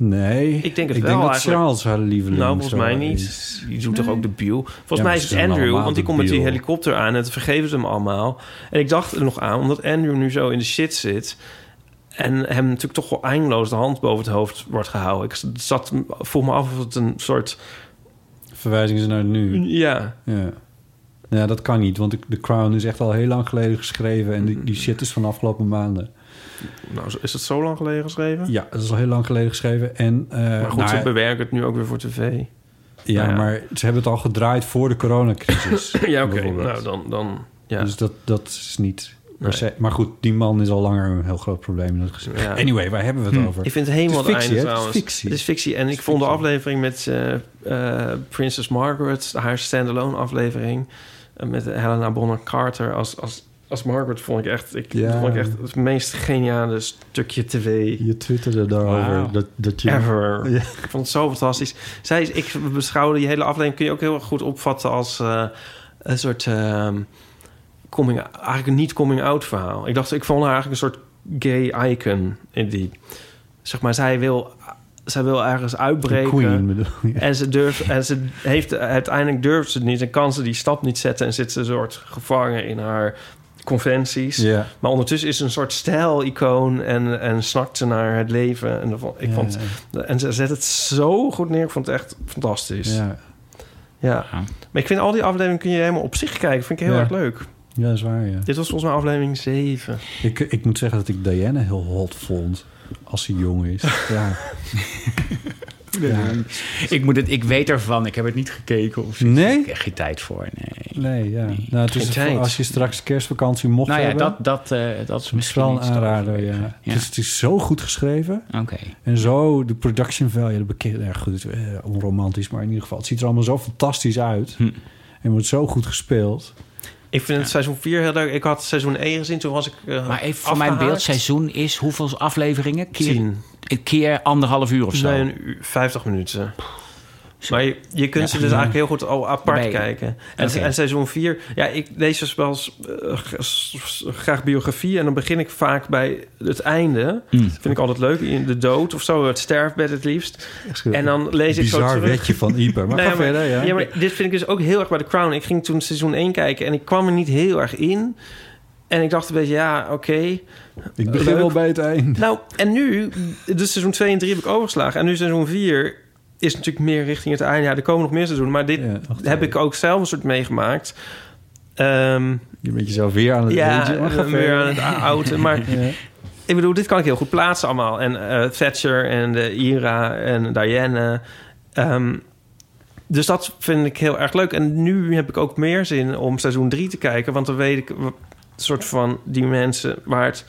Nee. Ik denk het ik wel denk dat. Charles haar lieveling Nou, volgens mij niet. is. Die doet toch ook de Biel? Volgens Ja, mij is het Andrew, want die komt met die helikopter aan en vergeven ze hem allemaal. En ik dacht er nog aan, omdat Andrew nu zo in de shit zit en hem natuurlijk toch wel eindeloos de hand boven het hoofd wordt gehouden. Ik zat, vroeg me af of het een soort, Verwijzingen ze naar nu. ja, Ja. ja, dat kan niet, want The Crown is echt al heel lang geleden geschreven... en die, die shit is van de afgelopen maanden. Nou is het zo lang geleden geschreven? Ja, dat is al heel lang geleden geschreven. En, eh, Maar goed, nou, ze bewerken het nu ook weer voor tv. ja, nou ja. maar ze hebben het al gedraaid voor de coronacrisis. (laughs) ja, oké. Nou, dan, dan ja. Dus dat, dat is niet... per Nee. se- Maar goed, die man is al langer een heel groot probleem in het gezin. Ja. Anyway, waar hebben we het over? Ik vind het helemaal Het is het fictie, einde hè? Het is fictie. Het is fictie. En ik vond de aflevering met eh eh, Princess Margaret, haar standalone aflevering, met Helena Bonham Carter als, als, als Margaret, vond ik echt, ik, Ja. vond ik echt het meest geniale stukje tv Je twitterde daarover dat, dat je... ever. (laughs) Ja. Ik vond het zo fantastisch. Zij is, ik beschouwde die hele aflevering, kun je ook heel goed opvatten als eh, een soort ehm, coming, eigenlijk een niet coming out verhaal. Ik dacht, ik vond haar eigenlijk een soort gay icon in die, zeg maar, zij wil, zij wil ergens uitbreken. Queen bedoel. En ze durft, en ze heeft uiteindelijk durft ze het niet en kan ze die stap niet zetten en zit ze een soort gevangen in haar conventies. Ja. Maar ondertussen is ze een soort stijl-icoon en, en snakt ze naar het leven. En vond- ik Ja, vond, en ze zet het zo goed neer. Ik vond het echt fantastisch. Ja. Ja. Ja. Maar ik vind al die afleveringen kun je helemaal op zich kijken. Vind ik heel Ja. erg leuk. ja, dat is waar, ja. Dit was volgens mij aflevering 7. Ik, ik moet zeggen dat ik Diana heel hot vond als ze jong is. (laughs) Ja. Ja. Ik, moet het, ik weet ervan, ik heb het niet gekeken. Of Nee? Ik heb echt geen tijd voor, nee. Nee, ja. Nou, het als je straks kerstvakantie mocht Nou ja, hebben... dat, dat, eh, dat is is misschien wel een aanrader, ja. Ja. Het, is, het is zo goed geschreven. Oké. En zo, de production value, de ja, goed, eh, onromantisch, maar in ieder geval, het ziet er allemaal zo fantastisch uit. Hm. En wordt zo goed gespeeld. Ik vind het seizoen 4 heel leuk. Ik had seizoen 1 gezien. Toen was ik uh, Maar even voor mijn beeld, seizoen is hoeveel afleveringen? Keer, 10. een keer anderhalf uur of zo. Nee, een uur, 50 minuten. Maar je, je kunt Ja. ze dus eigenlijk heel goed al apart kijken. En, en seizoen 4... Ja, ik lees dus wel eens, eh, graag biografie... en dan begin ik vaak bij het einde. Mm. Vind ik altijd leuk. In de dood of zo. Het sterfbed het liefst. En dan lees ik zo Bizar wetje van (laughs) Ieper. Maar Nee, ga verder, ja. ja, maar dit vind ik dus ook heel erg bij The Crown. Ik ging toen seizoen 1 kijken... en ik kwam er niet heel erg in... En ik dacht een beetje, ja, oké. ik begin wel bij het eind. Nou, en nu, dus seizoen 2 en 3 heb ik overgeslagen. En nu seizoen 4 is natuurlijk meer richting het einde. Ja, er komen nog meer seizoenen. Maar dit Ja, heb ik ook zelf een soort meegemaakt. Ehm, Je bent jezelf weer aan het ja, meer verder. aan het ouden. Maar (laughs) Ja. ik bedoel, dit kan ik heel goed plaatsen allemaal. En eh, Thatcher en de Ira en Diana. Ehm, dus dat vind ik heel erg leuk. En nu heb ik ook meer zin om seizoen 3 te kijken. Want dan weet ik wat soort van die mensen waar het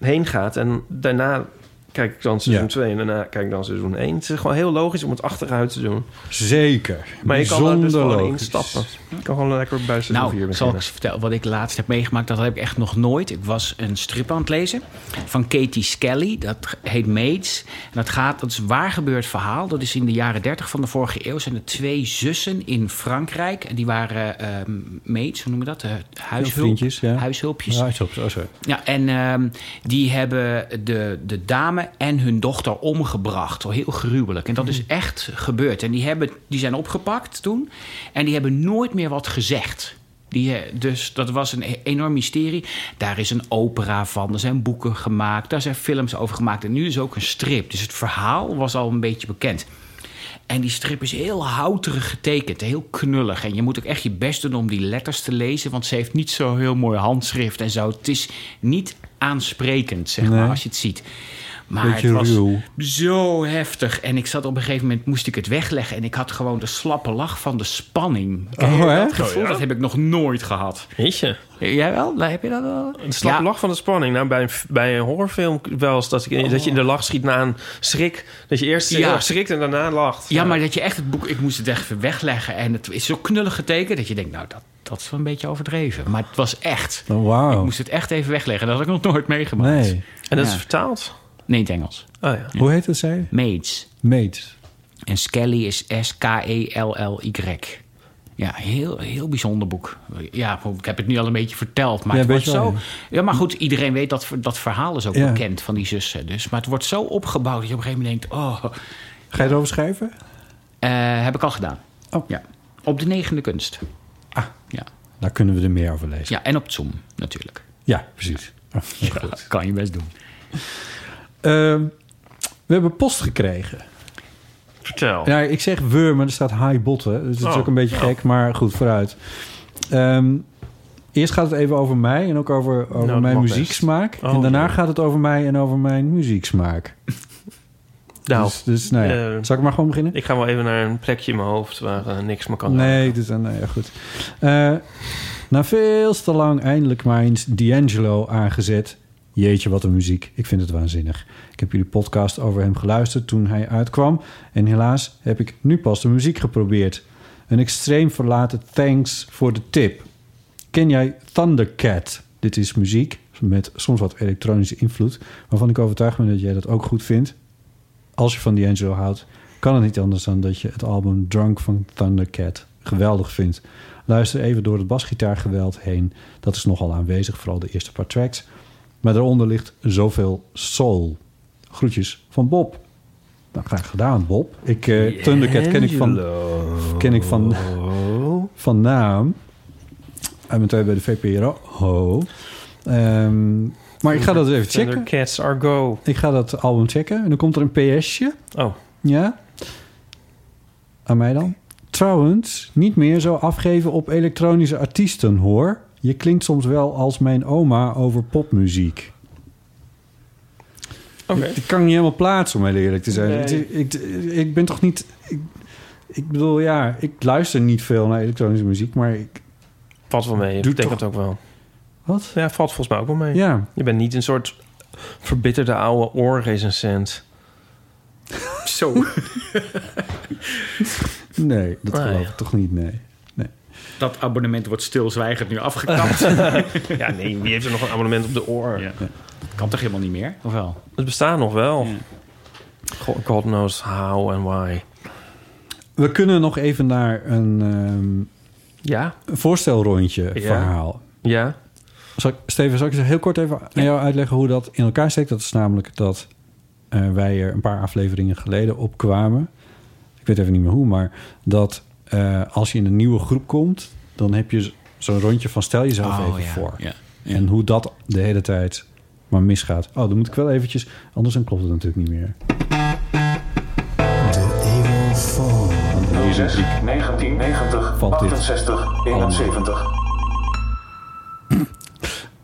heen gaat. En daarna kijk ik dan seizoen Ja. 2 en daarna kijk ik dan seizoen 1. Het is gewoon heel logisch om het achteruit te doen. Zeker. Maar je kan er dus gewoon logisch. instappen. Ik kan gewoon lekker bij seizoen 4 Nou, beginnen. zal ik eens vertellen wat ik laatst heb meegemaakt. Dat heb ik echt nog nooit. Ik was een strip aan het lezen van Katie Skelly. Dat heet Maids. En dat gaat, dat is een waar gebeurd verhaal. Dat is in de jaren 30 van de vorige eeuw. Zijn er twee zussen in Frankrijk. En die waren ehm maids, hoe noem je dat? Eh, huishulp, vriendjes, ja. Huishulpjes. Ja, zo, zo, zo. Ja, en ehm, die hebben de, de dame en hun dochter omgebracht. Heel gruwelijk. En dat is echt gebeurd. En die, hebben, die zijn opgepakt toen. En die hebben nooit meer wat gezegd. Die, eh, dus dat was een e- enorm mysterie. Daar is een opera van. Er zijn boeken gemaakt. Daar zijn films over gemaakt. En nu is ook een strip. Dus het verhaal was al een beetje bekend. En die strip is heel houterig getekend, heel knullig. En je moet ook echt je best doen om die letters te lezen, want ze heeft niet zo heel mooi handschrift en zo. Het is niet aansprekend, zeg maar, Nee. als je het ziet. Maar Beetje het was ruw. zo heftig. En ik zat op een gegeven moment, moest ik het wegleggen. En ik had gewoon de slappe lach van de spanning. Je Oh, hè? dat gevoel? Dat heb ik nog nooit gehad. Jeetje. Jij wel? Heb je dat wel? De slappe Ja. lach van de spanning. Nou, bij een, bij een horrorfilm wel eens dat, ik, dat je in de lach schiet na een schrik. Dat je eerst Ja. erg schrikt en daarna lacht. Ja, maar dat je echt het boek... Ik moest het echt even wegleggen. En het is zo knullig getekend dat je denkt... Nou, dat, dat is wel een beetje overdreven. Maar het was echt. Oh, Ik wauw. moest het echt even wegleggen. Dat had ik nog nooit meegemaakt. Nee. En dat Ja. is vertaald? Nee, in het Engels. Oh ja. Hoe heet het, zij? Maids. Mates. En Skelly is S-K-E-L-L-Y. Ja, heel, heel bijzonder boek. Ja, ik heb het nu al een beetje verteld. Maar Ja, het wordt zo. Ja, maar goed, iedereen weet dat dat verhaal is ook Ja. bekend van die zussen. Dus, maar het wordt zo opgebouwd dat je op een gegeven moment denkt: oh, Ga je erover schrijven? eh, heb ik al gedaan. Oh. Ja. Op de negende kunst. Ah. Ja. Daar kunnen we er meer over lezen. ja, en op Zoom natuurlijk. Ja, precies. Oh, (laughs) Ja, goed. kan je best doen. Ehm, we hebben post gekregen. Vertel. Ja, ik zeg we, maar er staat hi botten. Dus dat is Oh. ook een beetje gek, maar goed, vooruit. Ehm, eerst gaat het even over mij en ook over, over dat mijn muzieksmaak. Oh, en daarna gaat het over mij en over mijn muzieksmaak. (laughs) nou, dus, dus nou ja. eh, Zal ik maar gewoon beginnen? ik ga wel even naar een plekje in mijn hoofd waar eh, niks meer kan Nee, dus, nou ja, goed. Na veel te lang eindelijk maar eens D'Angelo aangezet. Jeetje, wat een muziek. Ik vind het waanzinnig. Ik heb jullie podcast over hem geluisterd toen hij uitkwam. En helaas heb ik nu pas de muziek geprobeerd. Een extreem verlaten thanks voor de tip. Ken jij Thundercat? Dit is muziek met soms wat elektronische invloed... waarvan ik overtuigd ben dat jij dat ook goed vindt. Als je van D'Angelo houdt, kan het niet anders dan dat je het album Drunk van Thundercat geweldig vindt. Luister even door het basgitaargeweld heen. Dat is nogal aanwezig, vooral de eerste paar tracks. Maar daaronder ligt zoveel soul. Groetjes van Bob. Nou, graag gedaan, Bob. Ik, Thundercat ken ik van, ken ik van, (laughs) van naam. Mijn tijd bij de VPRO. Ho. Ehm, maar ik ga dat even checken. Cats are go. Ik ga dat album checken. En dan komt er een PS'je. Oh, Ja? Aan mij dan? Trouwens, niet meer zo afgeven op elektronische artiesten, hoor. Je klinkt soms wel als mijn oma over popmuziek. oké. Ik kan niet helemaal plaatsen, om heel eerlijk te zijn. Nee. Ik, ik, ik ben toch niet... Ik, ik bedoel, ja, ik luister niet veel naar elektronische muziek, maar ik... Valt wel mee. Doe Ik denk toch- het ook wel. Wat? Ja, valt volgens mij ook wel mee. Ja, Je bent niet een soort verbitterde oude oorrecensent. Zo. (laughs) nee, dat Nee. geloof ik toch niet, nee. Dat abonnement wordt stilzwijgend nu afgekapt. (laughs) ja, nee, wie heeft er nog een abonnement op de oor? ja. Kan toch helemaal niet meer? Of wel? Het bestaat nog wel. Ja. God, God knows how and why. We kunnen nog even naar een, ehm, Ja? een voorstelrondje Ja. verhaal. Ja? Zal ik, Steven, zal ik eens heel kort even aan jou uitleggen hoe dat in elkaar steekt? Dat is namelijk dat eh, wij er een paar afleveringen geleden op kwamen. Ik weet even niet meer hoe, maar dat eh, als je in een nieuwe groep komt, dan heb je zo'n rondje van stel jezelf even Oh, ja. voor. Ja. En hoe dat de hele tijd maar misgaat. Oh, dan moet ik wel eventjes, anders dan klopt het natuurlijk niet meer. Deze 06 1990 Valt dit 68 71. (clears throat)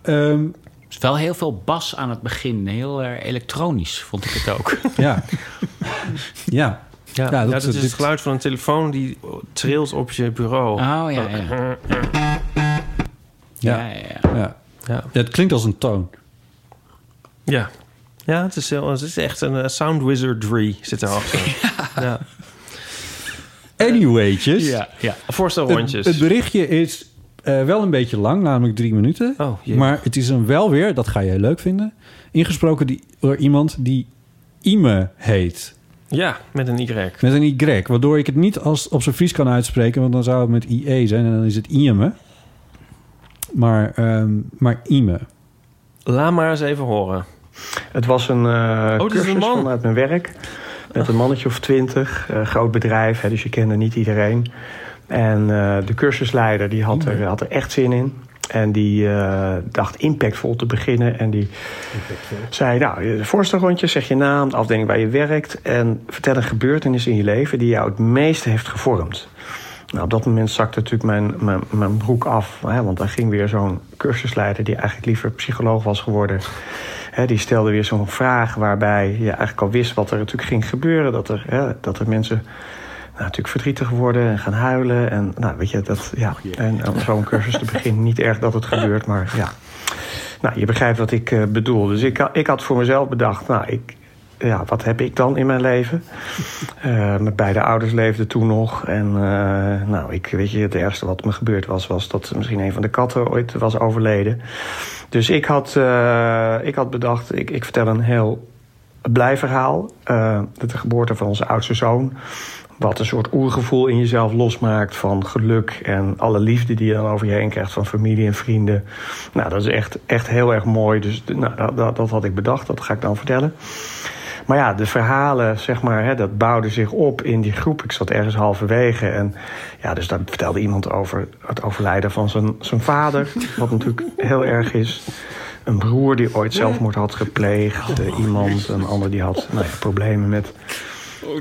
Ehm, Er is wel heel veel bas aan het begin. Heel eh, elektronisch vond ik het ook. ja. (laughs) ja. Ja, Ja, ja, dat- is dit- het geluid van een telefoon die trilt op je bureau. Oh ja, ja. Ja. ja, ja, ja. Ja. Het klinkt als een toon. Ja. Ja, het is, heel, het is echt een eh, sound wizardry zit erachter. (laughs) ja. Anywaytjes. ja, ja. Voorstelrondjes. Het, het berichtje is eh, wel een beetje lang, namelijk drie minuten. Oh, maar het is een wel weer, dat ga jij leuk vinden, ingesproken die, door iemand die Ime heet. Ja, met een Y. Met een Y, waardoor ik het niet als op zijn Fries kan uitspreken, want dan zou het met IE zijn en dan is het Ime. Maar, ehm, maar Ime. Laat maar eens even horen. Het was een eh is cursus een man. vanuit mijn werk. Met een mannetje of twintig. eh, groot bedrijf, hè, dus je kende niet iedereen. En eh, de cursusleider die had, er, had er echt zin in. En die eh, dacht impactvol te beginnen. En die zei, nou, voorstelrondje, zeg je naam, de afdeling waar je werkt. En vertel een gebeurtenis in je leven die jou het meeste heeft gevormd. Nou, op dat moment zakte natuurlijk mijn, mijn, mijn broek af. Hè, want daar ging weer zo'n cursusleider die eigenlijk liever psycholoog was geworden. Hè, die stelde weer zo'n vraag waarbij je eigenlijk al wist wat er natuurlijk ging gebeuren. Dat er, hè, dat er mensen nou, natuurlijk verdrietig worden en gaan huilen. En nou, weet je, dat, ja. En om zo'n cursus te beginnen, niet erg dat het gebeurt, maar ja. Nou, je begrijpt wat ik eh, bedoel. Dus ik, ik had voor mezelf bedacht, nou, ik, ja, wat heb ik dan in mijn leven? Eh, mijn beide ouders leefden toen nog. En eh, nou, ik, weet je, het ergste wat me gebeurd was, was dat misschien een van de katten ooit was overleden. Dus ik had, eh, ik had bedacht, ik, ik vertel een heel blij verhaal. Eh, de geboorte van onze oudste zoon. Wat een soort oergevoel in jezelf losmaakt van geluk en alle liefde die je dan over je heen krijgt van familie en vrienden. Nou, dat is echt, echt heel erg mooi. Dus nou, dat, dat had ik bedacht, dat ga ik dan vertellen. Maar ja, de verhalen, zeg maar, hè, dat bouwde zich op in die groep. Ik zat ergens halverwege. En ja, dus daar vertelde iemand over het overlijden van zijn, zijn vader. Wat natuurlijk heel erg is. Een broer die ooit zelfmoord had gepleegd. Eh, iemand, een ander die had nou ja, problemen met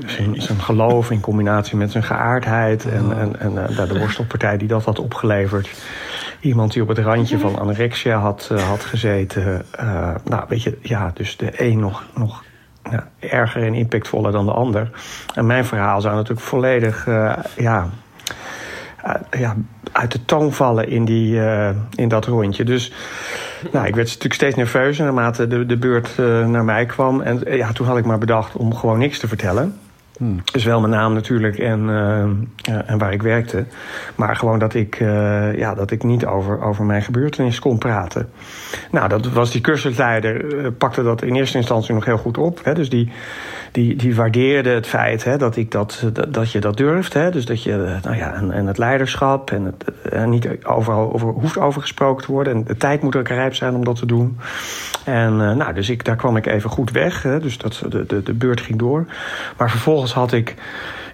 zijn, zijn geloof in combinatie met zijn geaardheid. En, en, en eh, de worstelpartij die dat had opgeleverd. Iemand die op het randje van anorexia had, eh, had gezeten. Eh, nou, weet je, ja, dus de een nog, nog ja, erger en impactvoller dan de ander. En mijn verhaal zou natuurlijk volledig ja, ja, uit de toon vallen in, die, in dat rondje. Dus nou, ik werd natuurlijk steeds nerveuzer naarmate de, de beurt eh, naar mij kwam. En eh, ja, toen had ik maar bedacht om gewoon niks te vertellen. Dus wel mijn naam natuurlijk en, eh, en waar ik werkte. Maar gewoon dat ik, ja, dat ik niet over, over mijn gebeurtenis kon praten. Nou, dat was die cursusleider, eh, pakte dat in eerste instantie nog heel goed op. Hè? Dus die, die, die waardeerde het feit hè, dat, ik dat, dat, dat je dat durft. Hè? Dus dat je, eh, nou ja, en, en het leiderschap en het, eh, niet overal over hoeft over gesproken te worden. En de tijd moet ook rijp zijn om dat te doen. En eh, nou, dus ik, daar kwam ik even goed weg. Hè? Dus dat, de, de, de beurt ging door. Maar vervolgens had ik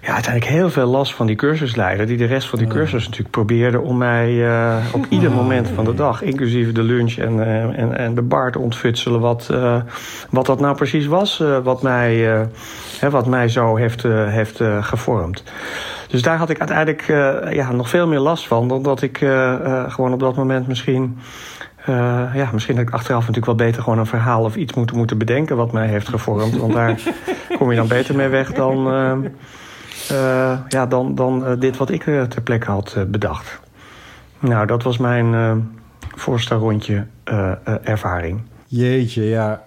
ja, uiteindelijk heel veel last van die cursusleider... die de rest van die cursus natuurlijk probeerde om mij eh, op ieder moment van de dag... inclusief de lunch en, eh, en, en de bar te ontfutselen... wat, eh, wat dat nou precies was, wat, mij, hè, wat mij zo heeft, heeft gevormd. Dus daar had ik uiteindelijk ja, nog veel meer last van... dan dat ik gewoon op dat moment misschien... Ja, misschien had ik achteraf natuurlijk wel beter gewoon een verhaal of iets moeten, moeten bedenken wat mij heeft gevormd. Want daar (laughs) kom je dan beter mee weg dan, ja, dan, dan eh, dit wat ik eh, ter plekke had eh, bedacht. Nou, dat was mijn eh voorstelrondje eh, eh, ervaring. Jeetje, ja.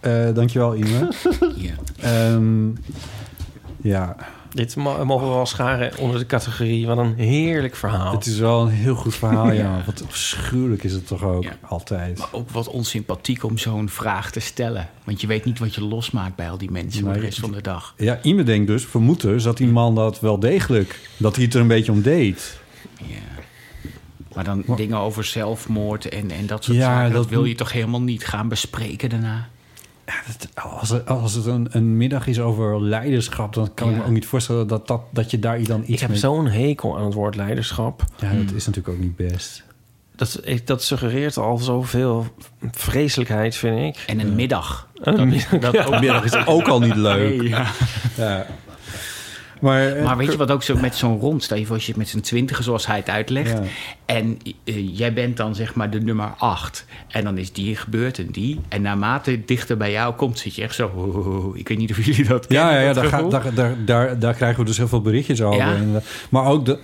Eh, dankjewel, Ime. (laughs) Ja. Ehm, ja, Dit mo- mogen we wel scharen onder de categorie. Wat een heerlijk verhaal. het is wel een heel goed verhaal, (laughs) ja. Wat afschuwelijk is het toch ook, Ja. altijd. Maar ook wat onsympathiek om zo'n vraag te stellen. Want je weet niet wat je losmaakt bij al die mensen de rest van de dag. Ja, Ime denkt dus, vermoedt dus, dat die man dat wel degelijk... dat hij het er een beetje om deed. Ja. Maar dan dingen over zelfmoord en, en dat soort Ja, zaken... dat dat wil je toch helemaal niet gaan bespreken daarna? Als, het, als het een, een middag is over leiderschap... dan kan ik me ook niet voorstellen dat, dat, dat je daar dan iets ik heb mee... zo'n hekel aan het woord leiderschap. Ja, dat is natuurlijk ook niet best. Dat, dat suggereert al zoveel vreselijkheid, vind ik. En een middag. Een Dat, dat ook, Middag is ook al niet leuk. Nee, ja. Ja. Maar, eh, Maar weet je wat ook zo met zo'n rond... stel je voor, als je het met z'n twintigen, zoals hij het uitlegt... Ja. en eh, jij bent dan zeg maar de nummer acht... en dan is die gebeurd en die... en naarmate het dichter bij jou komt, zit je echt zo... "Oh, ik weet niet of jullie dat kennen, Ja, ja, daar, gaat, daar, daar, daar, daar krijgen we dus heel veel berichtjes over. Ja? En, maar ook de...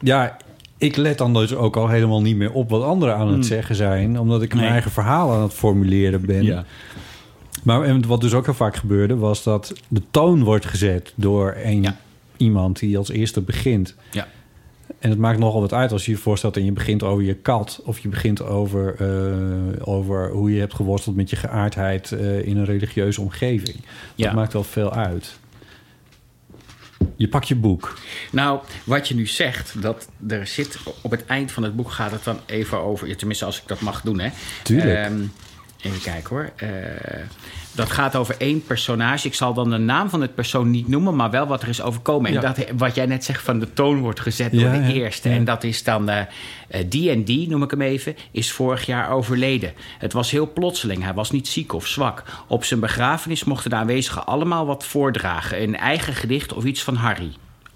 Ja, ik let dan dus ook al helemaal niet meer op wat anderen aan het zeggen zijn. Omdat ik mijn Hmm. Nee. eigen verhaal aan het formuleren ben. Ja. Maar en wat dus ook heel vaak gebeurde... was dat de toon wordt gezet door een, Ja. iemand die als eerste begint. Ja. En het maakt nogal wat uit als je je voorstelt... en je begint over je kat... of je begint over, eh, over hoe je hebt geworsteld met je geaardheid... eh, in een religieuze omgeving. Dat Ja. maakt wel veel uit. Je pakt je boek. Nou, wat je nu zegt, dat er zit op het eind van het boek gaat het dan even over. Tenminste, als ik dat mag doen, hè? Tuurlijk. Ehm, even kijken hoor. Eh, dat gaat over één personage. Ik zal dan de naam van het persoon niet noemen, maar wel wat er is overkomen. En dat, wat jij net zegt van de toon wordt gezet Ja, door de ja, eerste. En dat is dan die en die, noem ik hem even, is vorig jaar overleden. Het was heel plotseling. Hij was niet ziek of zwak. Op zijn begrafenis mochten de aanwezigen allemaal wat voordragen. Een eigen gedicht of iets van Harry.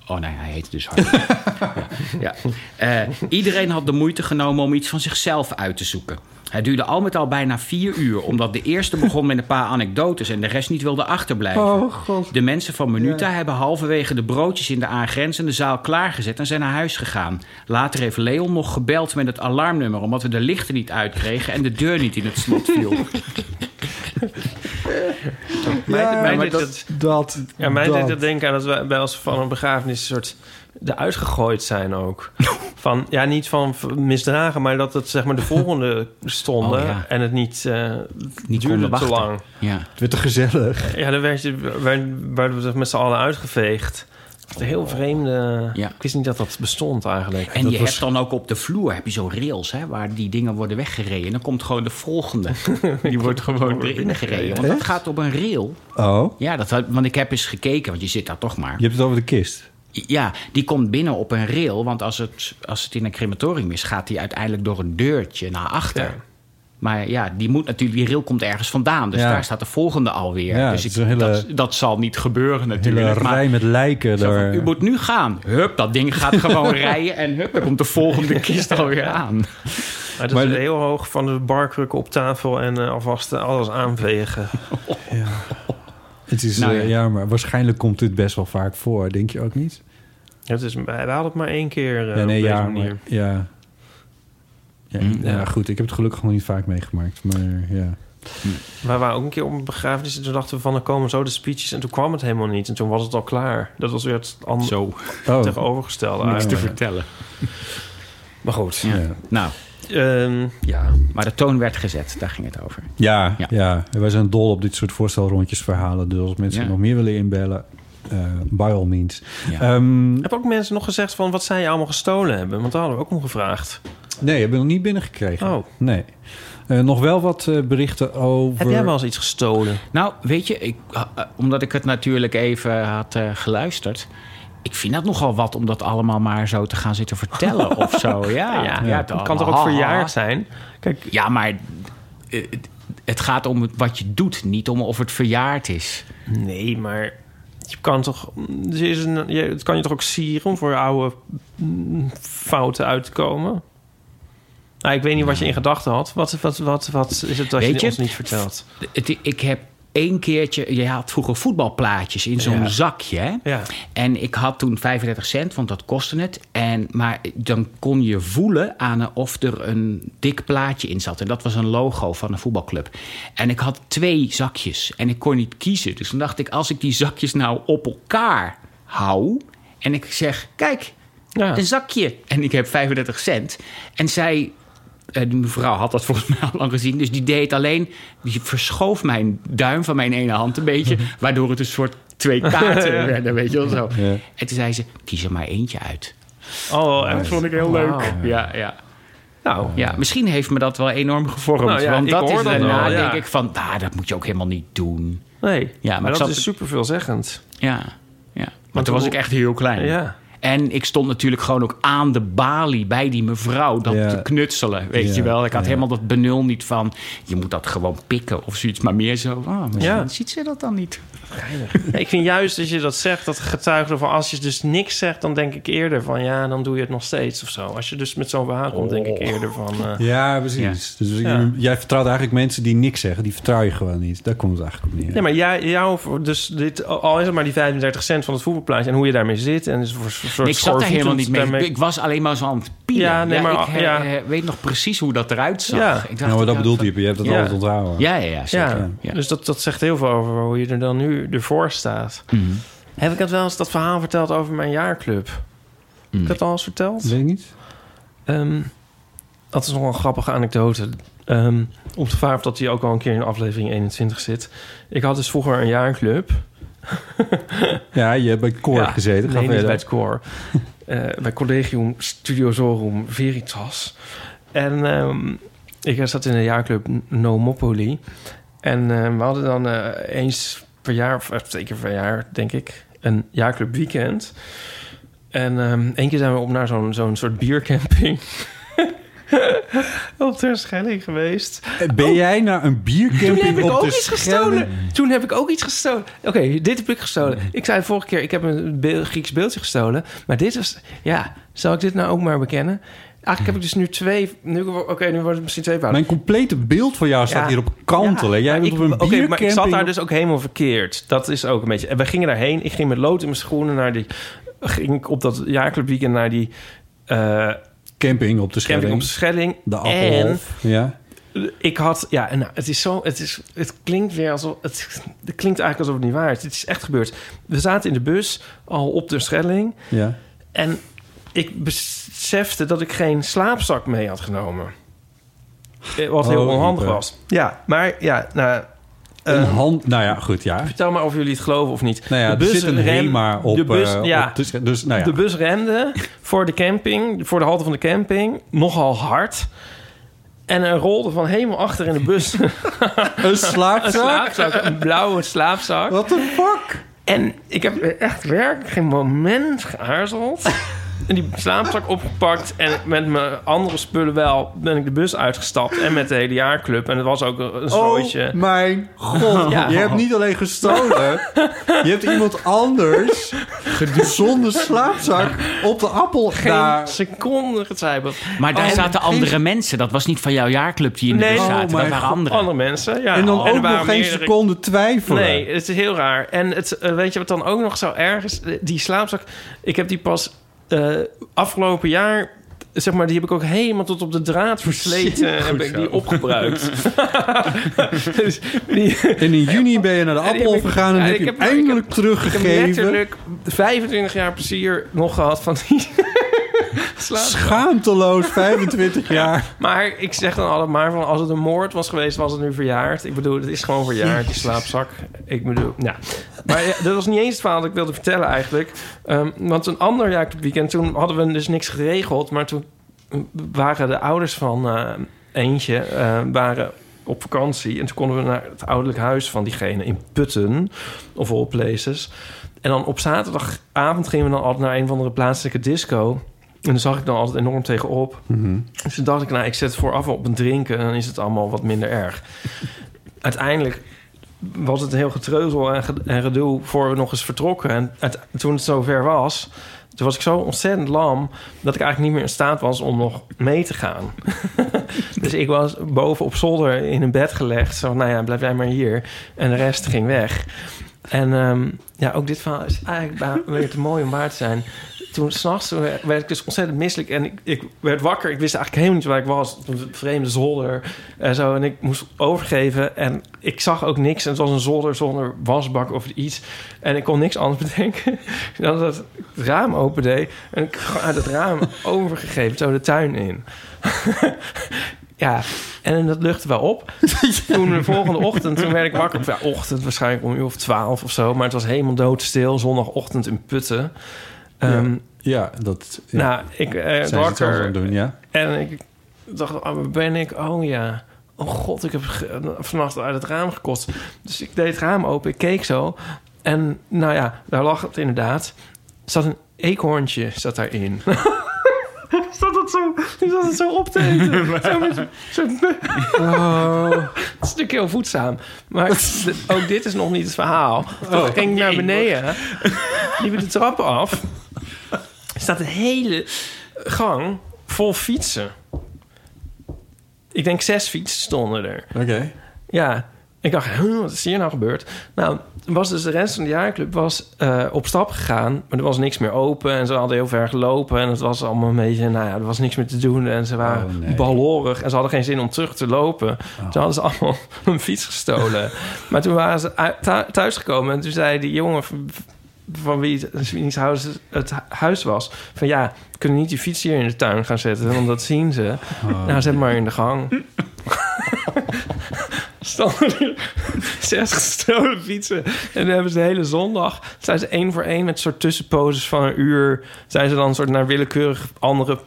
Oh nee, hij heette dus Harry. (laughs) ja. Eh, iedereen had de moeite genomen om iets van zichzelf uit te zoeken. Het duurde al met al bijna vier uur, omdat de eerste begon met een paar anekdotes en de rest niet wilde achterblijven. De mensen van Minuta hebben halverwege de broodjes in de aangrenzende zaal klaargezet en zijn naar huis gegaan. Later heeft Leon nog gebeld met het alarmnummer, omdat we de lichten niet uitkregen en de deur niet in het slot viel. (laughs) (laughs) Mij, mij deed het- dat, Ja, mij dat. deed het denken aan dat we bij ons van een begrafenis een soort eruit gegooid zijn ook. (laughs) Van, ja, niet van misdragen, maar dat het zeg maar de (laughs) volgende stonden Oh, ja. en het niet, eh Niet duurde te wachten. lang. Ja. Het werd te gezellig. Ja, dan werd je, werd, werden we met z'n allen uitgeveegd. Heel vreemde... Ja. Ik wist niet dat dat bestond eigenlijk. En dat je was- hebt dan ook op de vloer heb je zo rails hè, waar die dingen worden weggereden. Dan komt gewoon de volgende. (laughs) Die wordt gewoon erin gereden. Want dat gaat op een rail. Oh, Ja, dat, had- want ik heb eens gekeken, want je zit daar toch maar. je hebt het over de kist. Ja, die komt binnen op een rail. Want als het, als het in een crematorium is, gaat die uiteindelijk door een deurtje naar achter. Ja. Maar ja, die, moet natuurlijk, die rail komt ergens vandaan. Dus Ja. daar staat de volgende alweer. Ja, dus ik, een hele- dat, dat zal niet gebeuren Een hele natuurlijk. maar rij met lijken. zo van, u moet nu gaan. Hup, dat ding gaat (laughs) gewoon rijden. En hup, dan komt de volgende kist alweer aan. Maar dat Maar is heel hoog van de barkrukken op tafel en eh, alvast eh, alles aanvegen. (laughs) Het is, Nou eh, ja. ja. maar waarschijnlijk komt dit best wel vaak voor. Denk je ook niet? Ja, het is, wij hadden het maar één keer eh, ja, nee, op deze ja, manier. maar, ja. Ja, Hm. ja, goed. Ik heb het gelukkig nog niet vaak meegemaakt. Maar ja. Wij waren ook een keer op een begrafenis en toen dachten we van, er komen zo de speeches. En toen kwam het helemaal niet. En toen was het al klaar. Dat was weer het an- Zo, Oh, tegenovergestelde niks te vertellen. Maar goed. Ja. ja. Nou, Ehm, ja. maar de toon werd gezet. Daar ging het over. Ja, Ja. ja. wij zijn dol op dit soort voorstelrondjes verhalen. Dus als mensen Ja. nog meer willen inbellen, eh by all means. Ja. Ehm, Heb ook mensen nog gezegd van wat zij allemaal gestolen hebben? Want daar hadden we ook om gevraagd. Nee, heb ik nog niet binnengekregen. Oh. Nee. Eh, nog wel wat eh, berichten over... Heb jij wel eens iets gestolen? Nou, weet je, ik, uh, uh, omdat ik het natuurlijk even had uh, geluisterd. Ik vind dat nogal wat om dat allemaal maar zo te gaan zitten vertellen of zo. (laughs) Ja, Ja, ja, het kan toch ook verjaard zijn? Kijk, Ja, maar het gaat om wat je doet, niet om of het verjaard is. nee, maar je kan toch... Is een, je, het kan je toch ook sieren om voor je oude mm, fouten uit te komen? Nou, ik weet niet wat je in gedachten had. Wat, wat, wat, wat is het dat Weet je, ons niet vertelt? Het, ik heb één keertje... Je had vroeger voetbalplaatjes in zo'n Ja. zakje, hè? Ja. En ik had toen 35 cent, want dat kostte het. En, maar dan kon je voelen aan of er een dik plaatje in zat. En dat was een logo van een voetbalclub. En ik had twee zakjes en ik kon niet kiezen. Dus toen dacht ik, als ik die zakjes nou op elkaar hou... en ik zeg, kijk, Ja. een zakje. En ik heb 35 cent. En zij... eh, Die mevrouw had dat volgens (laughs) mij al lang gezien. Dus die deed alleen... Die verschoof mijn duim van mijn ene hand een beetje... (laughs) waardoor het een soort twee kaarten (laughs) werden, weet je wel zo. Ja. En toen zei ze, kies er maar eentje uit. Oh, Dat vond ik heel leuk. Ja, ja. Nou, ja, misschien heeft me dat wel enorm gevormd. Nou ja, want ik dat hoor is dat daarna wel, ja. denk ik van... Ah, dat moet je ook helemaal niet doen. nee. Ja, maar maar dat zat- is super veelzeggend. Ja, ja. Maar toen was ik echt heel klein. Ja. En ik stond natuurlijk gewoon ook aan de balie bij die mevrouw dat Ja. te knutselen. Weet Ja, je wel? Ik had ja. helemaal dat benul niet van je moet dat gewoon pikken of zoiets. Maar meer zo, ah, misschien Ja. ziet ze dat dan niet. Ja, (laughs) ik vind juist dat je dat zegt, dat getuigt ervan. Als je dus niks zegt, dan denk ik eerder van ja, dan doe je het nog steeds of zo. Als je dus met zo'n verhaal komt, denk ik eerder van. eh, Ja, precies. Dus jij vertrouwt eigenlijk mensen die niks zeggen. Die vertrouw je gewoon niet. Daar komt het eigenlijk op neer. Nee, maar jij, jou, dus dit, al is het maar die 35 cent van het voetbalplaatje en hoe je daarmee zit en dus voor, voor soort Nee, ik zat er helemaal niet mee. Ik was alleen maar zo aan het pielen. Ja, nee, maar- ik ja. weet nog precies hoe dat eruit zag. Ja. Ik dacht, nou, maar dat ik bedoelt hij. Je hebt het Ja. altijd onthouden. Ja, ja, ja, zeker. Ja, Ja. dus dat, dat zegt heel veel over hoe je er dan nu ervoor staat. Mhm. Heb ik het wel eens dat verhaal verteld over mijn jaarclub? Heb Mhm. ik dat al eens verteld? Weet ik niet. Ehm, dat is nog wel een grappige anekdote. Ehm om te vragen of dat hij ook al een keer in aflevering 21 zit. Ik had dus vroeger een jaarclub. (laughs) Ja, je hebt bij Koor Ja, gezeten. Ga Nee, niet bij het koor. (laughs) Eh, bij Collegium Studio Zorum Veritas. En ehm, ik zat in een jaarclub Nomopoly. En eh, we hadden dan eh, eens per jaar, of eh, twee keer per jaar, denk ik, een jaarclub weekend. En ehm één keer zijn we op naar zo'n zo'n soort biercamping. (laughs) (laughs) op ter Schelling geweest. Eh, Ben jij naar een biercamping Toen heb ik ook iets gestolen. Toen heb ik ook iets gestolen. Oké, dit heb ik gestolen. Ik zei vorige keer, ik heb een be- Grieks beeldje gestolen. Maar dit was... Ja, zal ik dit nou ook maar bekennen? Eigenlijk heb ik dus nu twee... Nu, Oké, nu wordt het misschien twee fouten. Mijn complete beeld van jou staat Ja. hier op kantel. hè? Jij bent ik- op een oké, biercamping. maar ik zat daar dus ook helemaal verkeerd. Dat is ook een beetje... En we gingen daarheen. Ik ging met lood in mijn schoenen naar die... Ging ik op dat jaarclubweekend naar die... eh, Camping op de Schelling. camping op de Schelling. De en Appelhof. Ja. ik had, ja, en nou, het is zo, het is, het klinkt weer alsof, het, het klinkt eigenlijk alsof het niet waar is. Het is echt gebeurd. We zaten in de bus al op de Schelling ja. en ik besefte dat ik geen slaapzak mee had genomen. Eh, Wat heel Oh, onhandig was. Ja, maar ja, nou, Een hand... Nou ja, goed, ja. Vertel maar of jullie het geloven of niet. Nou ja, de zit een rem- op... de bus, eh, ja, op- dus, dus, nou ja. De bus remde voor de camping, voor de halte van de camping, nogal hard. En er rolde van helemaal achter in de bus een (laughs) (laughs) een slaapzak? slaapzak, een blauwe slaapzak. What the fuck? En ik heb echt werk geen moment geaarzeld. En die slaapzak opgepakt. En met mijn andere spullen wel ben ik de bus uitgestapt. En met de hele jaarclub. En het was ook een zooitje. Oh mijn god. Ja. Je hebt niet alleen gestolen. je hebt iemand anders zonder slaapzak op de appel Geen daar. seconde getwijfeld. Maar daar Oh, zaten geen- andere mensen. Dat was niet van jouw jaarclub die in de Nee. bus Oh zaten. dat mijn waren god. anderen. Andere mensen, ja. En dan ook nog geen meerdere- seconde twijfelen. Nee, het is heel raar. En het, eh, weet je wat dan ook nog zo erg is? Die slaapzak, ik heb die pas eh, afgelopen jaar... Zeg maar, die heb ik ook helemaal tot op de draad versleten. en heb ik die opgebruikt. (laughs) dus die, En in juni ben je naar de Appel gegaan en heb ik je heb- hem eindelijk ik heb teruggegeven. letterlijk 25 jaar plezier nog gehad van die. Schaamteloos, 25 jaar. Maar ik zeg dan altijd maar van als het een moord was geweest, was het nu verjaard. Ik bedoel, het is gewoon verjaard, die slaapzak. Ik bedoel, ja. Maar ja, dat was niet eens het verhaal dat ik wilde vertellen eigenlijk. Ehm, want een ander jaar weekend, toen hadden we dus niks geregeld. Maar toen waren de ouders van eh, eentje eh, waren op vakantie. En toen konden we naar het ouderlijk huis van diegene in Putten, of all places. En dan op zaterdagavond gingen we dan altijd naar een of andere plaatselijke disco. En daar zag ik dan altijd enorm tegenop. Dus toen dacht ik, nou, ik zet het vooraf op een drinken... en dan is het allemaal wat minder erg. (laughs) Uiteindelijk was het een heel getreuzel en, ge- en gedoe... voor we nog eens vertrokken. En het- toen het zover was... toen was ik zo ontzettend lam... dat ik eigenlijk niet meer in staat was om nog mee te gaan. (laughs) dus ik was boven op zolder in een bed gelegd. Zo, nou ja, blijf jij maar hier. En de rest ging weg. En ehm, ja, ook dit verhaal is eigenlijk weer te mooi om waar te zijn. Toen s'nachts werd werd ik dus ontzettend misselijk. En ik, ik werd wakker. Ik wist eigenlijk helemaal niet waar ik was. Een vreemde zolder en zo. En ik moest overgeven. En ik zag ook niks. En het was een zolder zonder wasbak of iets. En ik kon niks anders bedenken (laughs) dan dat ik het raam opendeed. En ik uit het raam (laughs) overgegeven. Zo de tuin in. (laughs) Ja, en dat luchtte wel op. Toen de volgende ochtend, toen werd ik wakker. Ja, ochtend, waarschijnlijk om uur of twaalf of zo. Maar het was helemaal doodstil. Zondagochtend in Putten. Ehm, Ja, dat ja. Nou, ik eh, wakker. aan het doen, ja. En ik dacht, oh, waar ben ik? Oh ja. Oh god, ik heb vannacht uit het raam gekost. Dus ik deed het raam open, ik keek zo. En nou ja, daar lag het inderdaad. Er zat een eekhoorntje zat daarin. (laughs) zat het zo, zat het zo op te eten. (laughs) Zo met zo'n... Oh. (laughs) Het is natuurlijk heel voedzaam. Maar ook dit is nog niet het verhaal. Toen ging ik naar beneden. Liep de trappen af. Er staat een hele gang vol fietsen. Ik denk zes fietsen stonden er. Oké. Ja, ik dacht, huh, wat is hier nou gebeurd? Nou, was dus de rest van de jaarclub was eh, op stap gegaan, maar er was niks meer open en ze hadden heel ver gelopen en het was allemaal een beetje, nou ja, er was niks meer te doen en ze waren Oh, nee. ballorig en ze hadden geen zin om terug te lopen. Toen hadden ze allemaal (laughs) een fiets gestolen. maar toen waren ze thuisgekomen en toen zei die jongen van, wie het, wiens huis het huis was, van ja, we kunnen niet die fiets hier in de tuin gaan zetten, want dat zien ze. nou, zet maar in de gang. (laughs) stonden er zes gestolen fietsen. En dan hebben ze de hele zondag... zijn ze één voor één met soort tussenposes van een uur... zijn ze dan soort naar willekeurig andere,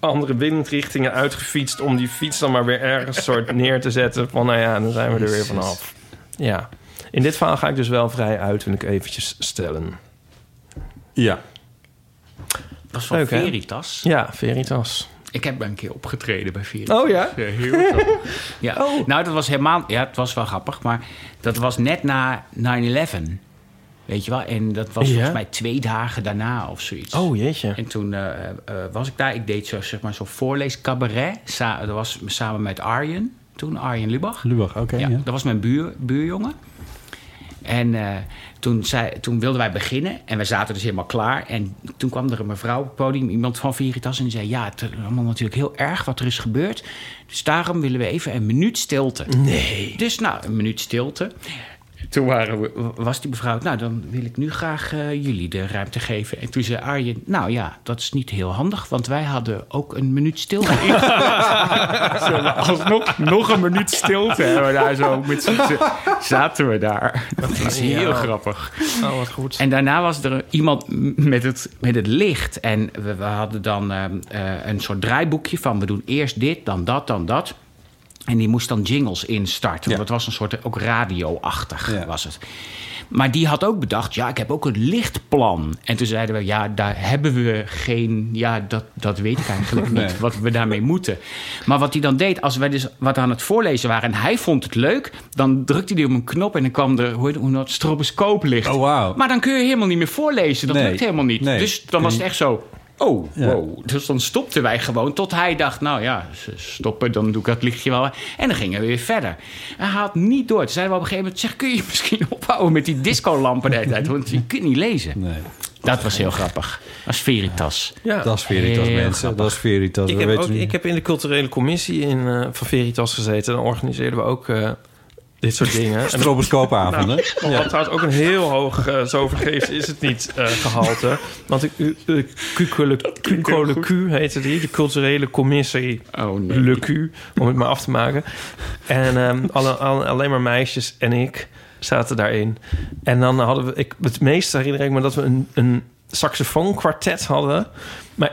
andere windrichtingen uitgefietst... om die fiets dan maar weer ergens soort neer te zetten. Van nou ja, dan zijn we er weer vanaf. Ja. In dit verhaal ga ik dus wel vrij uit, wil ik eventjes stellen. Ja. Dat was van Leuk, hè? Veritas. Ja, Veritas. Ik heb een keer opgetreden bij Veritas. Oh ja? Ja, heel grappig. Ja. Oh. Nou, dat was helemaal... Ja, het was wel grappig, maar dat was net na 9-11. Weet je wel? En dat was Ja. volgens mij twee dagen daarna of zoiets. Oh jeetje. En toen eh, eh, was ik daar. Ik deed zo, zeg maar, zo'n voorleescabaret. Sa dat was samen met Arjen. Toen Arjen Lubach. Lubach, oké. ja, ja. Dat was mijn buur, buurjongen. En eh, toen, zei, toen wilden wij beginnen. En we zaten dus helemaal klaar. En toen kwam er een mevrouw op het podium. Iemand van Veritas. En die zei... Ja, het is allemaal natuurlijk heel erg wat er is gebeurd. Dus daarom willen we even een minuut stilte. Nee. Dus nou, een minuut stilte. Toen waren we, was die mevrouw... nou, dan wil ik nu graag eh, jullie de ruimte geven. En toen zei Arjen... nou ja, dat is niet heel handig... want wij hadden ook een minuut stilte. (laughs) Zullen we alsnog nog een minuut stilte hebben daar zo met zaten we daar. Dat is heel Ja. grappig. Oh, wat goed. En daarna was er iemand met het, met het licht. En we, we hadden dan eh, eh, een soort draaiboekje van... we doen eerst dit, dan dat, dan dat. En die moest dan jingles instarten. Ja. Want het was een soort ook radio-achtig Ja. was het. Maar die had ook bedacht, ja, ik heb ook een lichtplan. En toen zeiden we, ja, daar hebben we geen... Ja, dat, dat weet ik eigenlijk (laughs) niet, wat we daarmee moeten. Maar wat hij dan deed, als wij dus wat aan het voorlezen waren... en hij vond het leuk, dan drukte hij op een knop... en dan kwam er, hoe heet hoe dat, stroboscooplicht. Oh, wauw. Maar dan kun je helemaal niet meer voorlezen. Dat Nee. lukt helemaal niet. Nee. Dus dan was het echt zo... Oh, Ja. wow. Dus dan stopten wij gewoon tot hij dacht... nou ja, ze stoppen, dan doe ik dat lichtje wel. En dan gingen we weer verder. Hij had niet door. Toen zeiden we op een gegeven moment... zeg, kun je misschien (laughs) ophouden met die discolampen de hele tijd? Want je kunt niet lezen. Nee. Dat was heel grappig. Als Veritas. Ja. Dat is Veritas, Heel mensen. grappig. Dat is Veritas. Ik heb, ook, ik heb in de culturele commissie in, eh, van Veritas gezeten. Dan organiseerden we ook eh, dit soort dingen. En Stroboscoopavonden. Nou, wat trouwens ook een heel hoog, uh, zo vergeefs is het niet, eh, gehalte. Want de uh, Cucole Q heette die, de culturele commissie Oh nee. Le Q, om het maar af te maken. En um, alle, alle, alleen maar meisjes en ik zaten daarin. En dan hadden we, ik, het meeste herinner ik me dat we een, een saxofoonkwartet hadden. Maar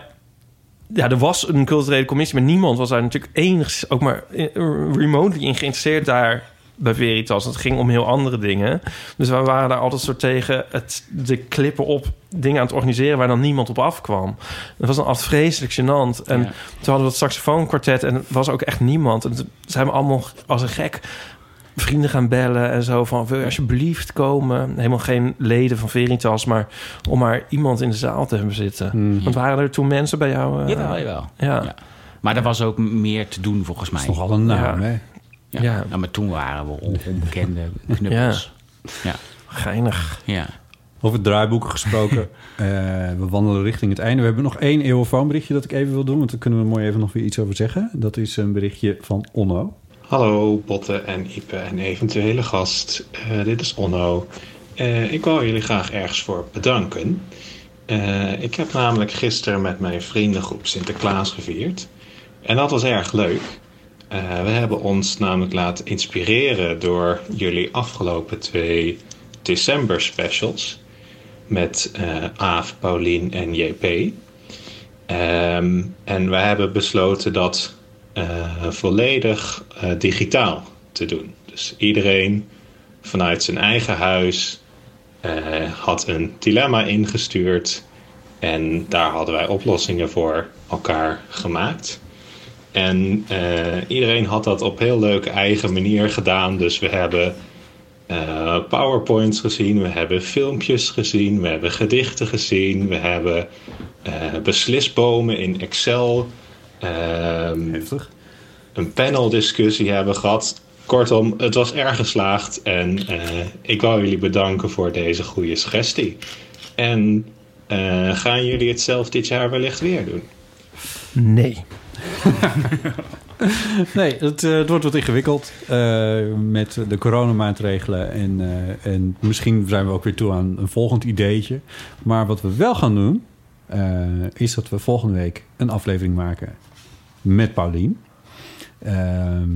ja, er was een culturele commissie, maar niemand was daar natuurlijk enigszins ook maar eh, remotely in geïnteresseerd daar bij Veritas. Het ging om heel andere dingen. Dus we waren daar altijd soort tegen het, de klippen op dingen aan het organiseren waar dan niemand op afkwam. Dat was dan altijd vreselijk gênant. En Ja. toen hadden we het saxofoonkwartet en er was ook echt niemand. En toen zijn we allemaal als een gek vrienden gaan bellen en zo van wil je alsjeblieft komen. Helemaal geen leden van Veritas, maar om maar iemand in de zaal te hebben zitten. Mhm. Want waren er toen mensen bij jou? eh, Jawel, jawel. Ja. Ja. Maar er was ook meer te doen volgens mij. Dat is nogal een naam, Ja. hè? Ja. Ja. Nou, maar toen waren we on- onbekende (laughs) knuppels. Ja. Geinig. ja. Over draaiboeken gesproken. (laughs) Eh, we wandelen richting het einde. We hebben nog één eeuwenfoonberichtje dat ik even wil doen. Want daar kunnen we mooi even nog weer iets over zeggen. Dat is een berichtje van Onno. Hallo Botte en Ipe en eventuele gast. Eh, dit is Onno. Eh, ik wou jullie graag ergens voor bedanken. Eh, ik heb namelijk gisteren met mijn vriendengroep Sinterklaas gevierd. En dat was erg leuk. Eh, we hebben ons namelijk laten inspireren door jullie afgelopen twee december specials. Met eh Aaf, Paulien en JP. Ehm, en we hebben besloten dat eh, volledig digitaal te doen. Dus iedereen vanuit zijn eigen huis had een dilemma ingestuurd. En daar hadden wij oplossingen voor elkaar gemaakt. En eh, iedereen had dat op heel leuke eigen manier gedaan. Dus we hebben eh, PowerPoints gezien, we hebben filmpjes gezien, we hebben gedichten gezien, we hebben eh, beslisbomen in Excel. Ehm, Heftig. een paneldiscussie hebben gehad. Kortom, het was erg geslaagd en eh, ik wou jullie bedanken voor deze goede suggestie. En eh, gaan jullie het zelf dit jaar wellicht weer doen? Nee. (laughs) Nee, het, eh, het wordt wat ingewikkeld eh, met de coronamaatregelen. En, eh, en misschien zijn we ook weer toe aan een volgend ideetje. Maar wat we wel gaan doen, is dat we volgende week een aflevering maken met Paulien. Ehm,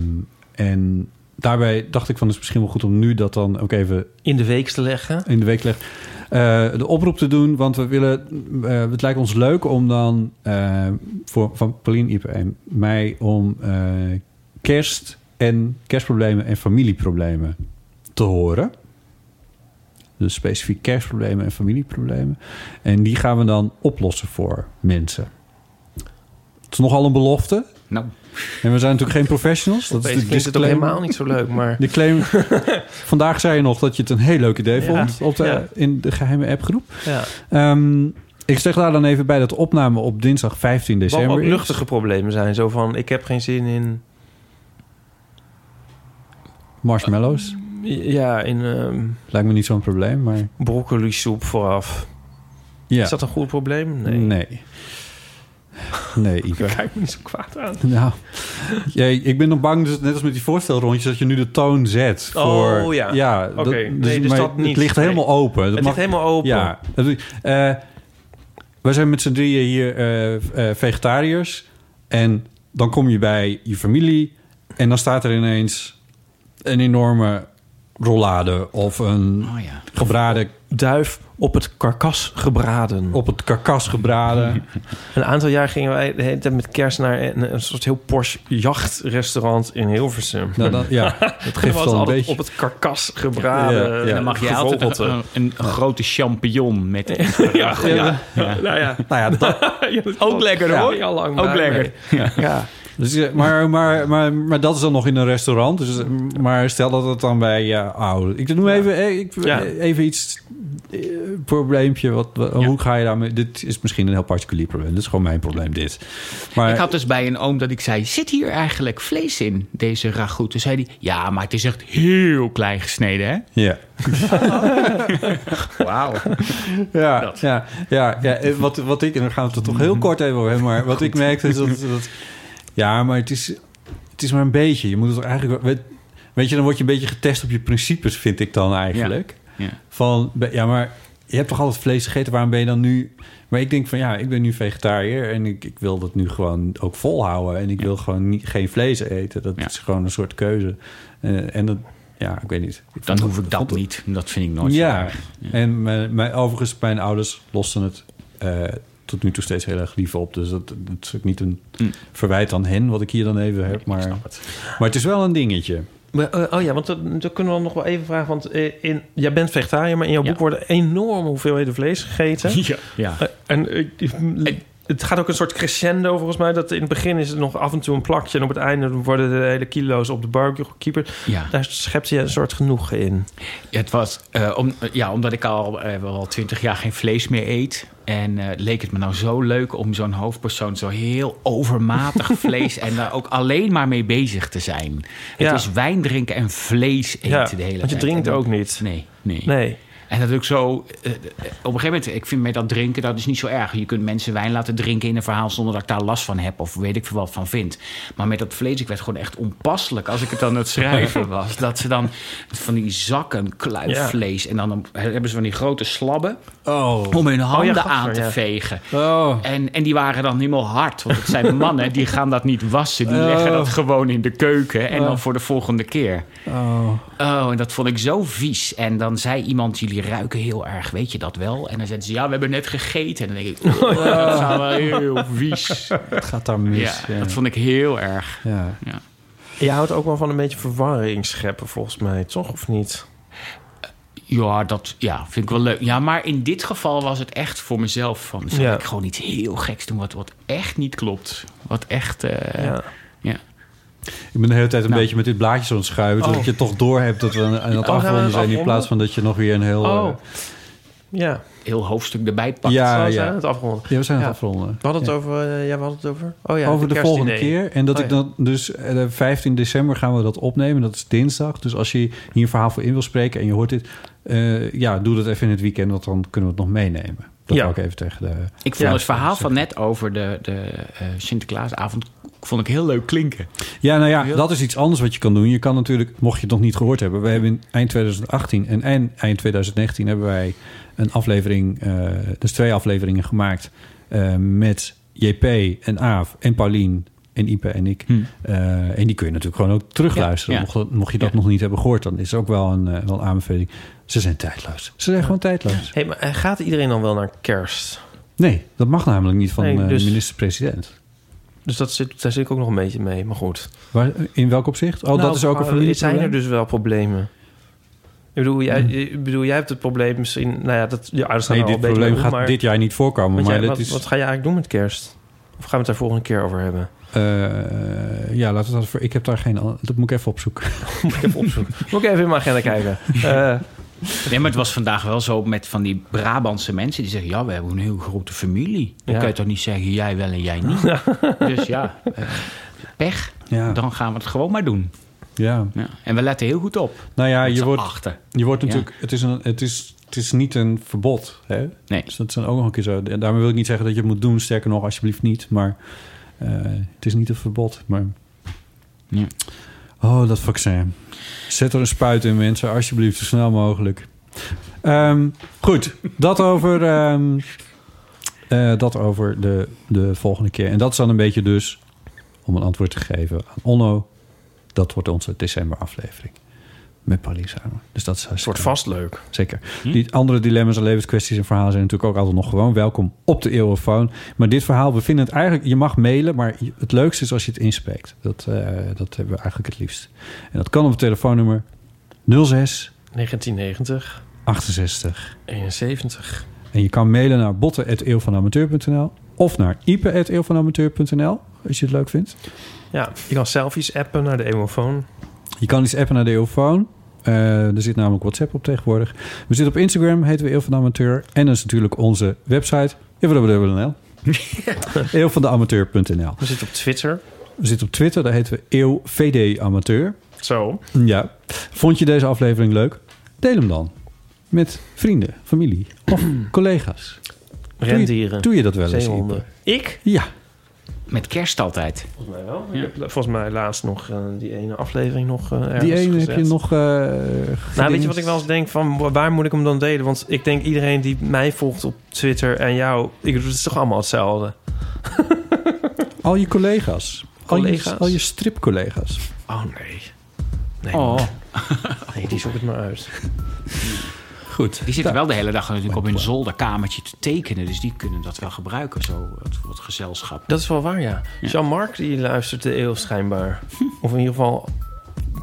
en daarbij dacht ik van, het is misschien wel goed om nu dat dan ook even In de week te leggen. in de week leg. eh, de oproep te doen, want we willen. eh, het lijkt ons leuk om dan eh, voor van Pauline Ipe en mij om eh, kerst en kerstproblemen en familieproblemen te horen. Dus specifiek kerstproblemen en familieproblemen. En die gaan we dan oplossen voor mensen. Het is nogal een belofte. Nou, En we zijn natuurlijk geen professionals. Dat is de het ook helemaal niet zo leuk, maar... De claim. (laughs) Vandaag zei je nog dat je het een heel leuk idee vond op de, in de geheime appgroep. Ja. Ehm, ik zeg daar dan even bij dat opname op dinsdag 15 Wat december ook is. luchtige problemen zijn. Zo van, ik heb geen zin in... Marshmallows. Ja, in ehm Lijkt me niet zo'n probleem, maar broccoli soep vooraf. ja. Is dat een goed probleem? Nee. Nee. Nee, (laughs) Ipe. Kijk me niet zo kwaad aan. Nou, jee, ik ben dan bang, dus net als met die voorstelrondjes, dat je nu de toon zet. Oh, Voor, ja. ja Oké. Nee, dus maar dat niet. Het ligt Nee. helemaal open. Dat Het ligt helemaal open. Ja. Eh, we zijn met z'n drieën hier eh, eh, vegetariërs. En dan kom je bij je familie. En dan staat er ineens een enorme rollade of een Oh ja. gebraden, Duif op het karkas gebraden. op het karkas gebraden. (laughs) Een aantal jaar gingen wij de hele tijd met kerst naar een, een soort heel Porsche jachtrestaurant in Hilversum. nou, ja, (laughs) dat Dat geeft was wel een altijd beetje... op het karkas gebraden. Ja, ja. En dan mag je altijd gevogelte. een, een, een grote champignon met... (laughs) Ja, ja. Nou ja, Nou ja, dat, Ja, dat Ook lekker, ja, hoor. Al lang Ook lekker. Ja. Dus, eh, maar, maar, maar, maar dat is dan nog in een restaurant. Dus, eh, maar stel dat het dan bij ja, oude. Ik noem even, eh, ik, Ja. even iets. eh, probleempje. Wat, Hoe ga je daarmee? Dit is misschien een heel particulier probleem. Dit is gewoon mijn probleem, dit. Maar Ik had dus bij een oom dat ik zei... zit hier eigenlijk vlees in, deze ragout? Toen zei hij... ja, maar het is echt heel klein gesneden, hè? ja. (laughs) Wauw. Ja, ja, ja, ja. eh, Wat, wat ik, en dan gaan we het er toch heel kort even over hebben, maar wat ik merkte is dat, dat ja, maar het is, het is maar een beetje. Je moet het eigenlijk, weet, weet je, dan word je een beetje getest op je principes, vind ik dan eigenlijk. Ja. Van, ja, maar je hebt toch altijd vlees gegeten, waarom ben je dan nu... Maar ik denk van, ja, ik ben nu vegetariër en ik, ik wil dat nu gewoon ook volhouden. En ik wil gewoon niet, geen vlees eten. Dat Ja. is gewoon een soort keuze. Eh, en dat, ja, ik weet niet. Ik Dan hoef ik dat niet. Dat vind ik nooit zo ja, en mijn, mijn, overigens, mijn ouders losten het eh, tot nu toe steeds heel erg lief op. Dus dat, dat is ook niet een Mm. verwijt aan hen, wat ik hier dan even heb. Maar, maar het is wel een dingetje. Maar, eh, oh ja, want dat, dat kunnen we dan nog wel even vragen. Want eh, in, jij bent vegetariër, maar in jouw Ja. boek worden enorme hoeveelheden vlees gegeten. (laughs) Ja. ja. Eh, en eh, het gaat ook een soort crescendo volgens mij. Dat in het begin is het nog af en toe een plakje. En op het einde worden de hele kilo's op de barbecue gekieper. ja. Daar schept je een soort genoegen in. Het was, eh, om, ja, omdat ik al eh, wel twintig jaar geen vlees meer eet. En eh, leek het me nou zo leuk om zo'n hoofdpersoon zo heel overmatig (laughs) vlees... en daar ook alleen maar mee bezig te zijn. Ja. Het is wijn drinken en vlees eten Ja, de hele tijd. want je drinkt ook niet. Nee, nee. Nee. En dat ook zo... eh, eh, op een gegeven moment, ik vind met dat drinken, dat is niet zo erg. Je kunt mensen wijn laten drinken in een verhaal... zonder dat ik daar last van heb of weet ik veel wat van vind. Maar met dat vlees, ik werd gewoon echt onpasselijk... als ik het aan het schrijven was. Dat ze dan van die zakken kluifvlees... en dan hebben ze van die grote slabben... Oh. om hun handen gadver, aan te ja. vegen. Oh. En, en die waren dan helemaal hard. Want het zijn mannen, die gaan dat niet wassen. Die leggen dat gewoon in de keuken. En dan voor de volgende keer. Oh. Oh, en dat vond ik zo vies. En dan zei iemand, jullie ruiken heel erg, weet je dat wel? En dan zeiden ze, ja, we hebben net gegeten. En dan denk ik, (laughs) oh, dat is wel heel vies. (laughs) Het gaat daar mis. Ja, Ja, dat vond ik heel erg. ja. Ja. Je houdt ook wel van een beetje verwarring scheppen volgens mij. Toch of niet? Ja, dat ja, vind ik wel leuk. Ja, maar in dit geval was het echt voor mezelf. Van, zal Ja. ik gewoon iets heel geks doen wat, wat echt niet klopt. Wat echt... eh, Ja. ja. Ik ben de hele tijd een Nou. beetje met dit blaadje aan het schuiven... Oh. zodat je toch door hebt dat we aan aan het Oh, afronden het zijn... in plaats van dat je nog weer een heel... Oh. eh, Ja. Heel hoofdstuk erbij pakt. Ja, Zo ja. het afronden. ja, we zijn het afronden. We hadden het Ja. over... eh, ja, we hadden het over... Oh ja, over de, volgende keer. En dat Oh ik ja. dan dus eh, de 15 december gaan we dat opnemen. Dat is dinsdag. Dus als je hier een verhaal voor in wil spreken en je hoort dit, eh, ja, doe dat even in het weekend, want dan kunnen we het nog meenemen. Dat Ja. wil ik even tegen de. Ik vond Ja, het verhaal van net over de, de eh, Sinterklaasavond vond ik heel leuk klinken. Ja, nou ja, dat is iets anders wat je kan doen. Je kan natuurlijk, mocht je het nog niet gehoord hebben, we hebben in eind 2018 en eind, eind 2019 hebben wij een aflevering, eh, dus twee afleveringen gemaakt eh, met JP en Aaf en Paulien en Ipe en ik. Hmm. Eh, en die kun je natuurlijk gewoon ook terugluisteren. Ja, ja. Mocht, je dat Ja. nog niet hebben gehoord, dan is het ook wel een, wel een aanbeveling. Ze zijn tijdloos. Ze zijn gewoon tijdloos. Hey, maar gaat iedereen dan wel naar kerst? Nee, dat mag namelijk niet van Nee, eh, dus- de minister-president. Dus dat zit, daar zit ik ook nog een beetje mee. Maar goed. Waar- In welk opzicht? Oh, Nou, dat is ook een familie. Zijn er dus wel problemen? Ik bedoel, jij, ik bedoel, jij hebt het probleem misschien... Nou ja, dat, je ouders gaan Nee, dit probleem om, gaat maar- dit jaar niet voorkomen. Maar jij- wat, is, wat ga je eigenlijk doen met kerst? Of gaan we het daar volgende keer over hebben? eh, ja, laten we dat voor. Ik heb daar geen. Dat moet ik even opzoeken. (laughs) Moet ik even opzoeken. Moet ik even in mijn agenda kijken. (laughs) Eh, Nee, maar het was vandaag wel zo met van die Brabantse mensen die zeggen: Ja, we hebben een heel grote familie. Dan Ja. kan je toch niet zeggen jij wel en jij niet. (laughs) Dus ja, eh, pech. Ja. Dan gaan we het gewoon maar doen. Ja. Ja. En we letten heel goed op. Nou ja, je wordt, achten. je wordt Ja. natuurlijk... Het, is een, het, is, het is niet een verbod. Hè? Nee. Dus dat is dan ook nog een keer zo. Daarmee wil ik niet zeggen dat je het moet doen. Sterker nog, alsjeblieft niet. Maar eh, het is niet een verbod. Maar... Ja. Oh, dat vaccin. Zet er een spuit in, mensen. Alsjeblieft, zo snel mogelijk. Ehm, goed, dat over, ehm, eh, dat over de, de volgende keer. En dat is dan een beetje dus, om een antwoord te geven aan Onno... dat wordt onze december aflevering. Met samen. Dus dat is wordt vast leuk. Zeker. Die andere dilemma's en levenskwesties en verhalen zijn natuurlijk ook altijd nog gewoon welkom op de eeuwofoon. Maar dit verhaal, we vinden het eigenlijk, je mag mailen, maar het leukste is als je het inspreekt. Dat, eh, dat hebben we eigenlijk het liefst. En dat kan op het telefoonnummer 06 1990, 68. 71. En je kan mailen naar botten.eeuwvanamateur.nl of naar ipe.eeuwvanamateur.nl als je het leuk vindt. Ja, je kan selfies appen naar de emofoon. Je kan iets appen naar de eeuwfoon. Eh, er zit namelijk WhatsApp op tegenwoordig. We zitten op Instagram, heten we Eeuw van de Amateur. En dat is natuurlijk onze website, (laughs) eeuwvanamateur.nl. eeuwvandeamateur.nl. We zitten op Twitter. We zitten op Twitter, daar heten we Eeuw VD Amateur. Zo. Ja. Vond je deze aflevering leuk? Deel hem dan. Met vrienden, familie of (clears throat) collega's. Doe je- Rendieren. Doe je dat wel eens. Ipe? Ik? Ja. Met kerst altijd. Volgens mij wel. Ik heb volgens mij laatst nog eh, die ene aflevering nog eh ergens Die ene heb je nog... eh, Nou, weet je wat ik wel eens denk van wa- waar moet ik hem dan delen? Want ik denk iedereen die mij volgt op Twitter en jou, ik bedoel, het is toch allemaal hetzelfde. (laughs) Al je collega's. Al je, Collega's? al je stripcollega's. Oh nee. Nee, Oh. nee die zoek het maar uit. (laughs) Goed. Die zitten wel de hele dag natuurlijk op hun zolderkamertje te tekenen. Dus die kunnen dat wel gebruiken, zo wat, wat gezelschap. Dat is wel waar, ja. Jean-Marc die luistert de eeuw schijnbaar. Of in ieder geval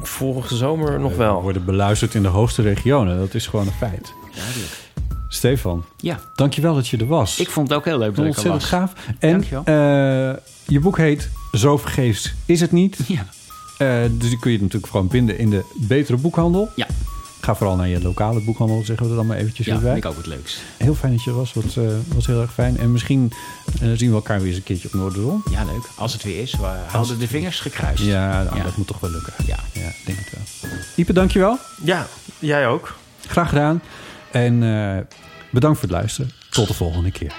vorige zomer nog We wel. worden beluisterd in de hoogste regionen. Dat is gewoon een feit. Duidelijk. Stefan, Ja, dankjewel dat je er was. ik vond het ook heel leuk dat ik er Ontzettend was. gaaf. En eh, je boek heet Zo vergeefs is het niet. Ja. Eh, dus die kun je natuurlijk gewoon vinden in de betere boekhandel. Ja. Ga vooral naar je lokale boekhandel, zeggen we er dan maar eventjes Ja, vind ik ook het leukst. Heel fijn dat je er was. Wat, eh, was heel erg fijn. En misschien eh, zien we elkaar weer eens een keertje op Noorderzon. Ja, leuk. Als het weer is, we houden de vingers gekruist. Ja, nou, Ja. dat moet toch wel lukken. Ja. ja denk het wel. Ipe, dankjewel. Ja, jij ook. Graag gedaan. En eh, bedankt voor het luisteren. Tot de volgende keer.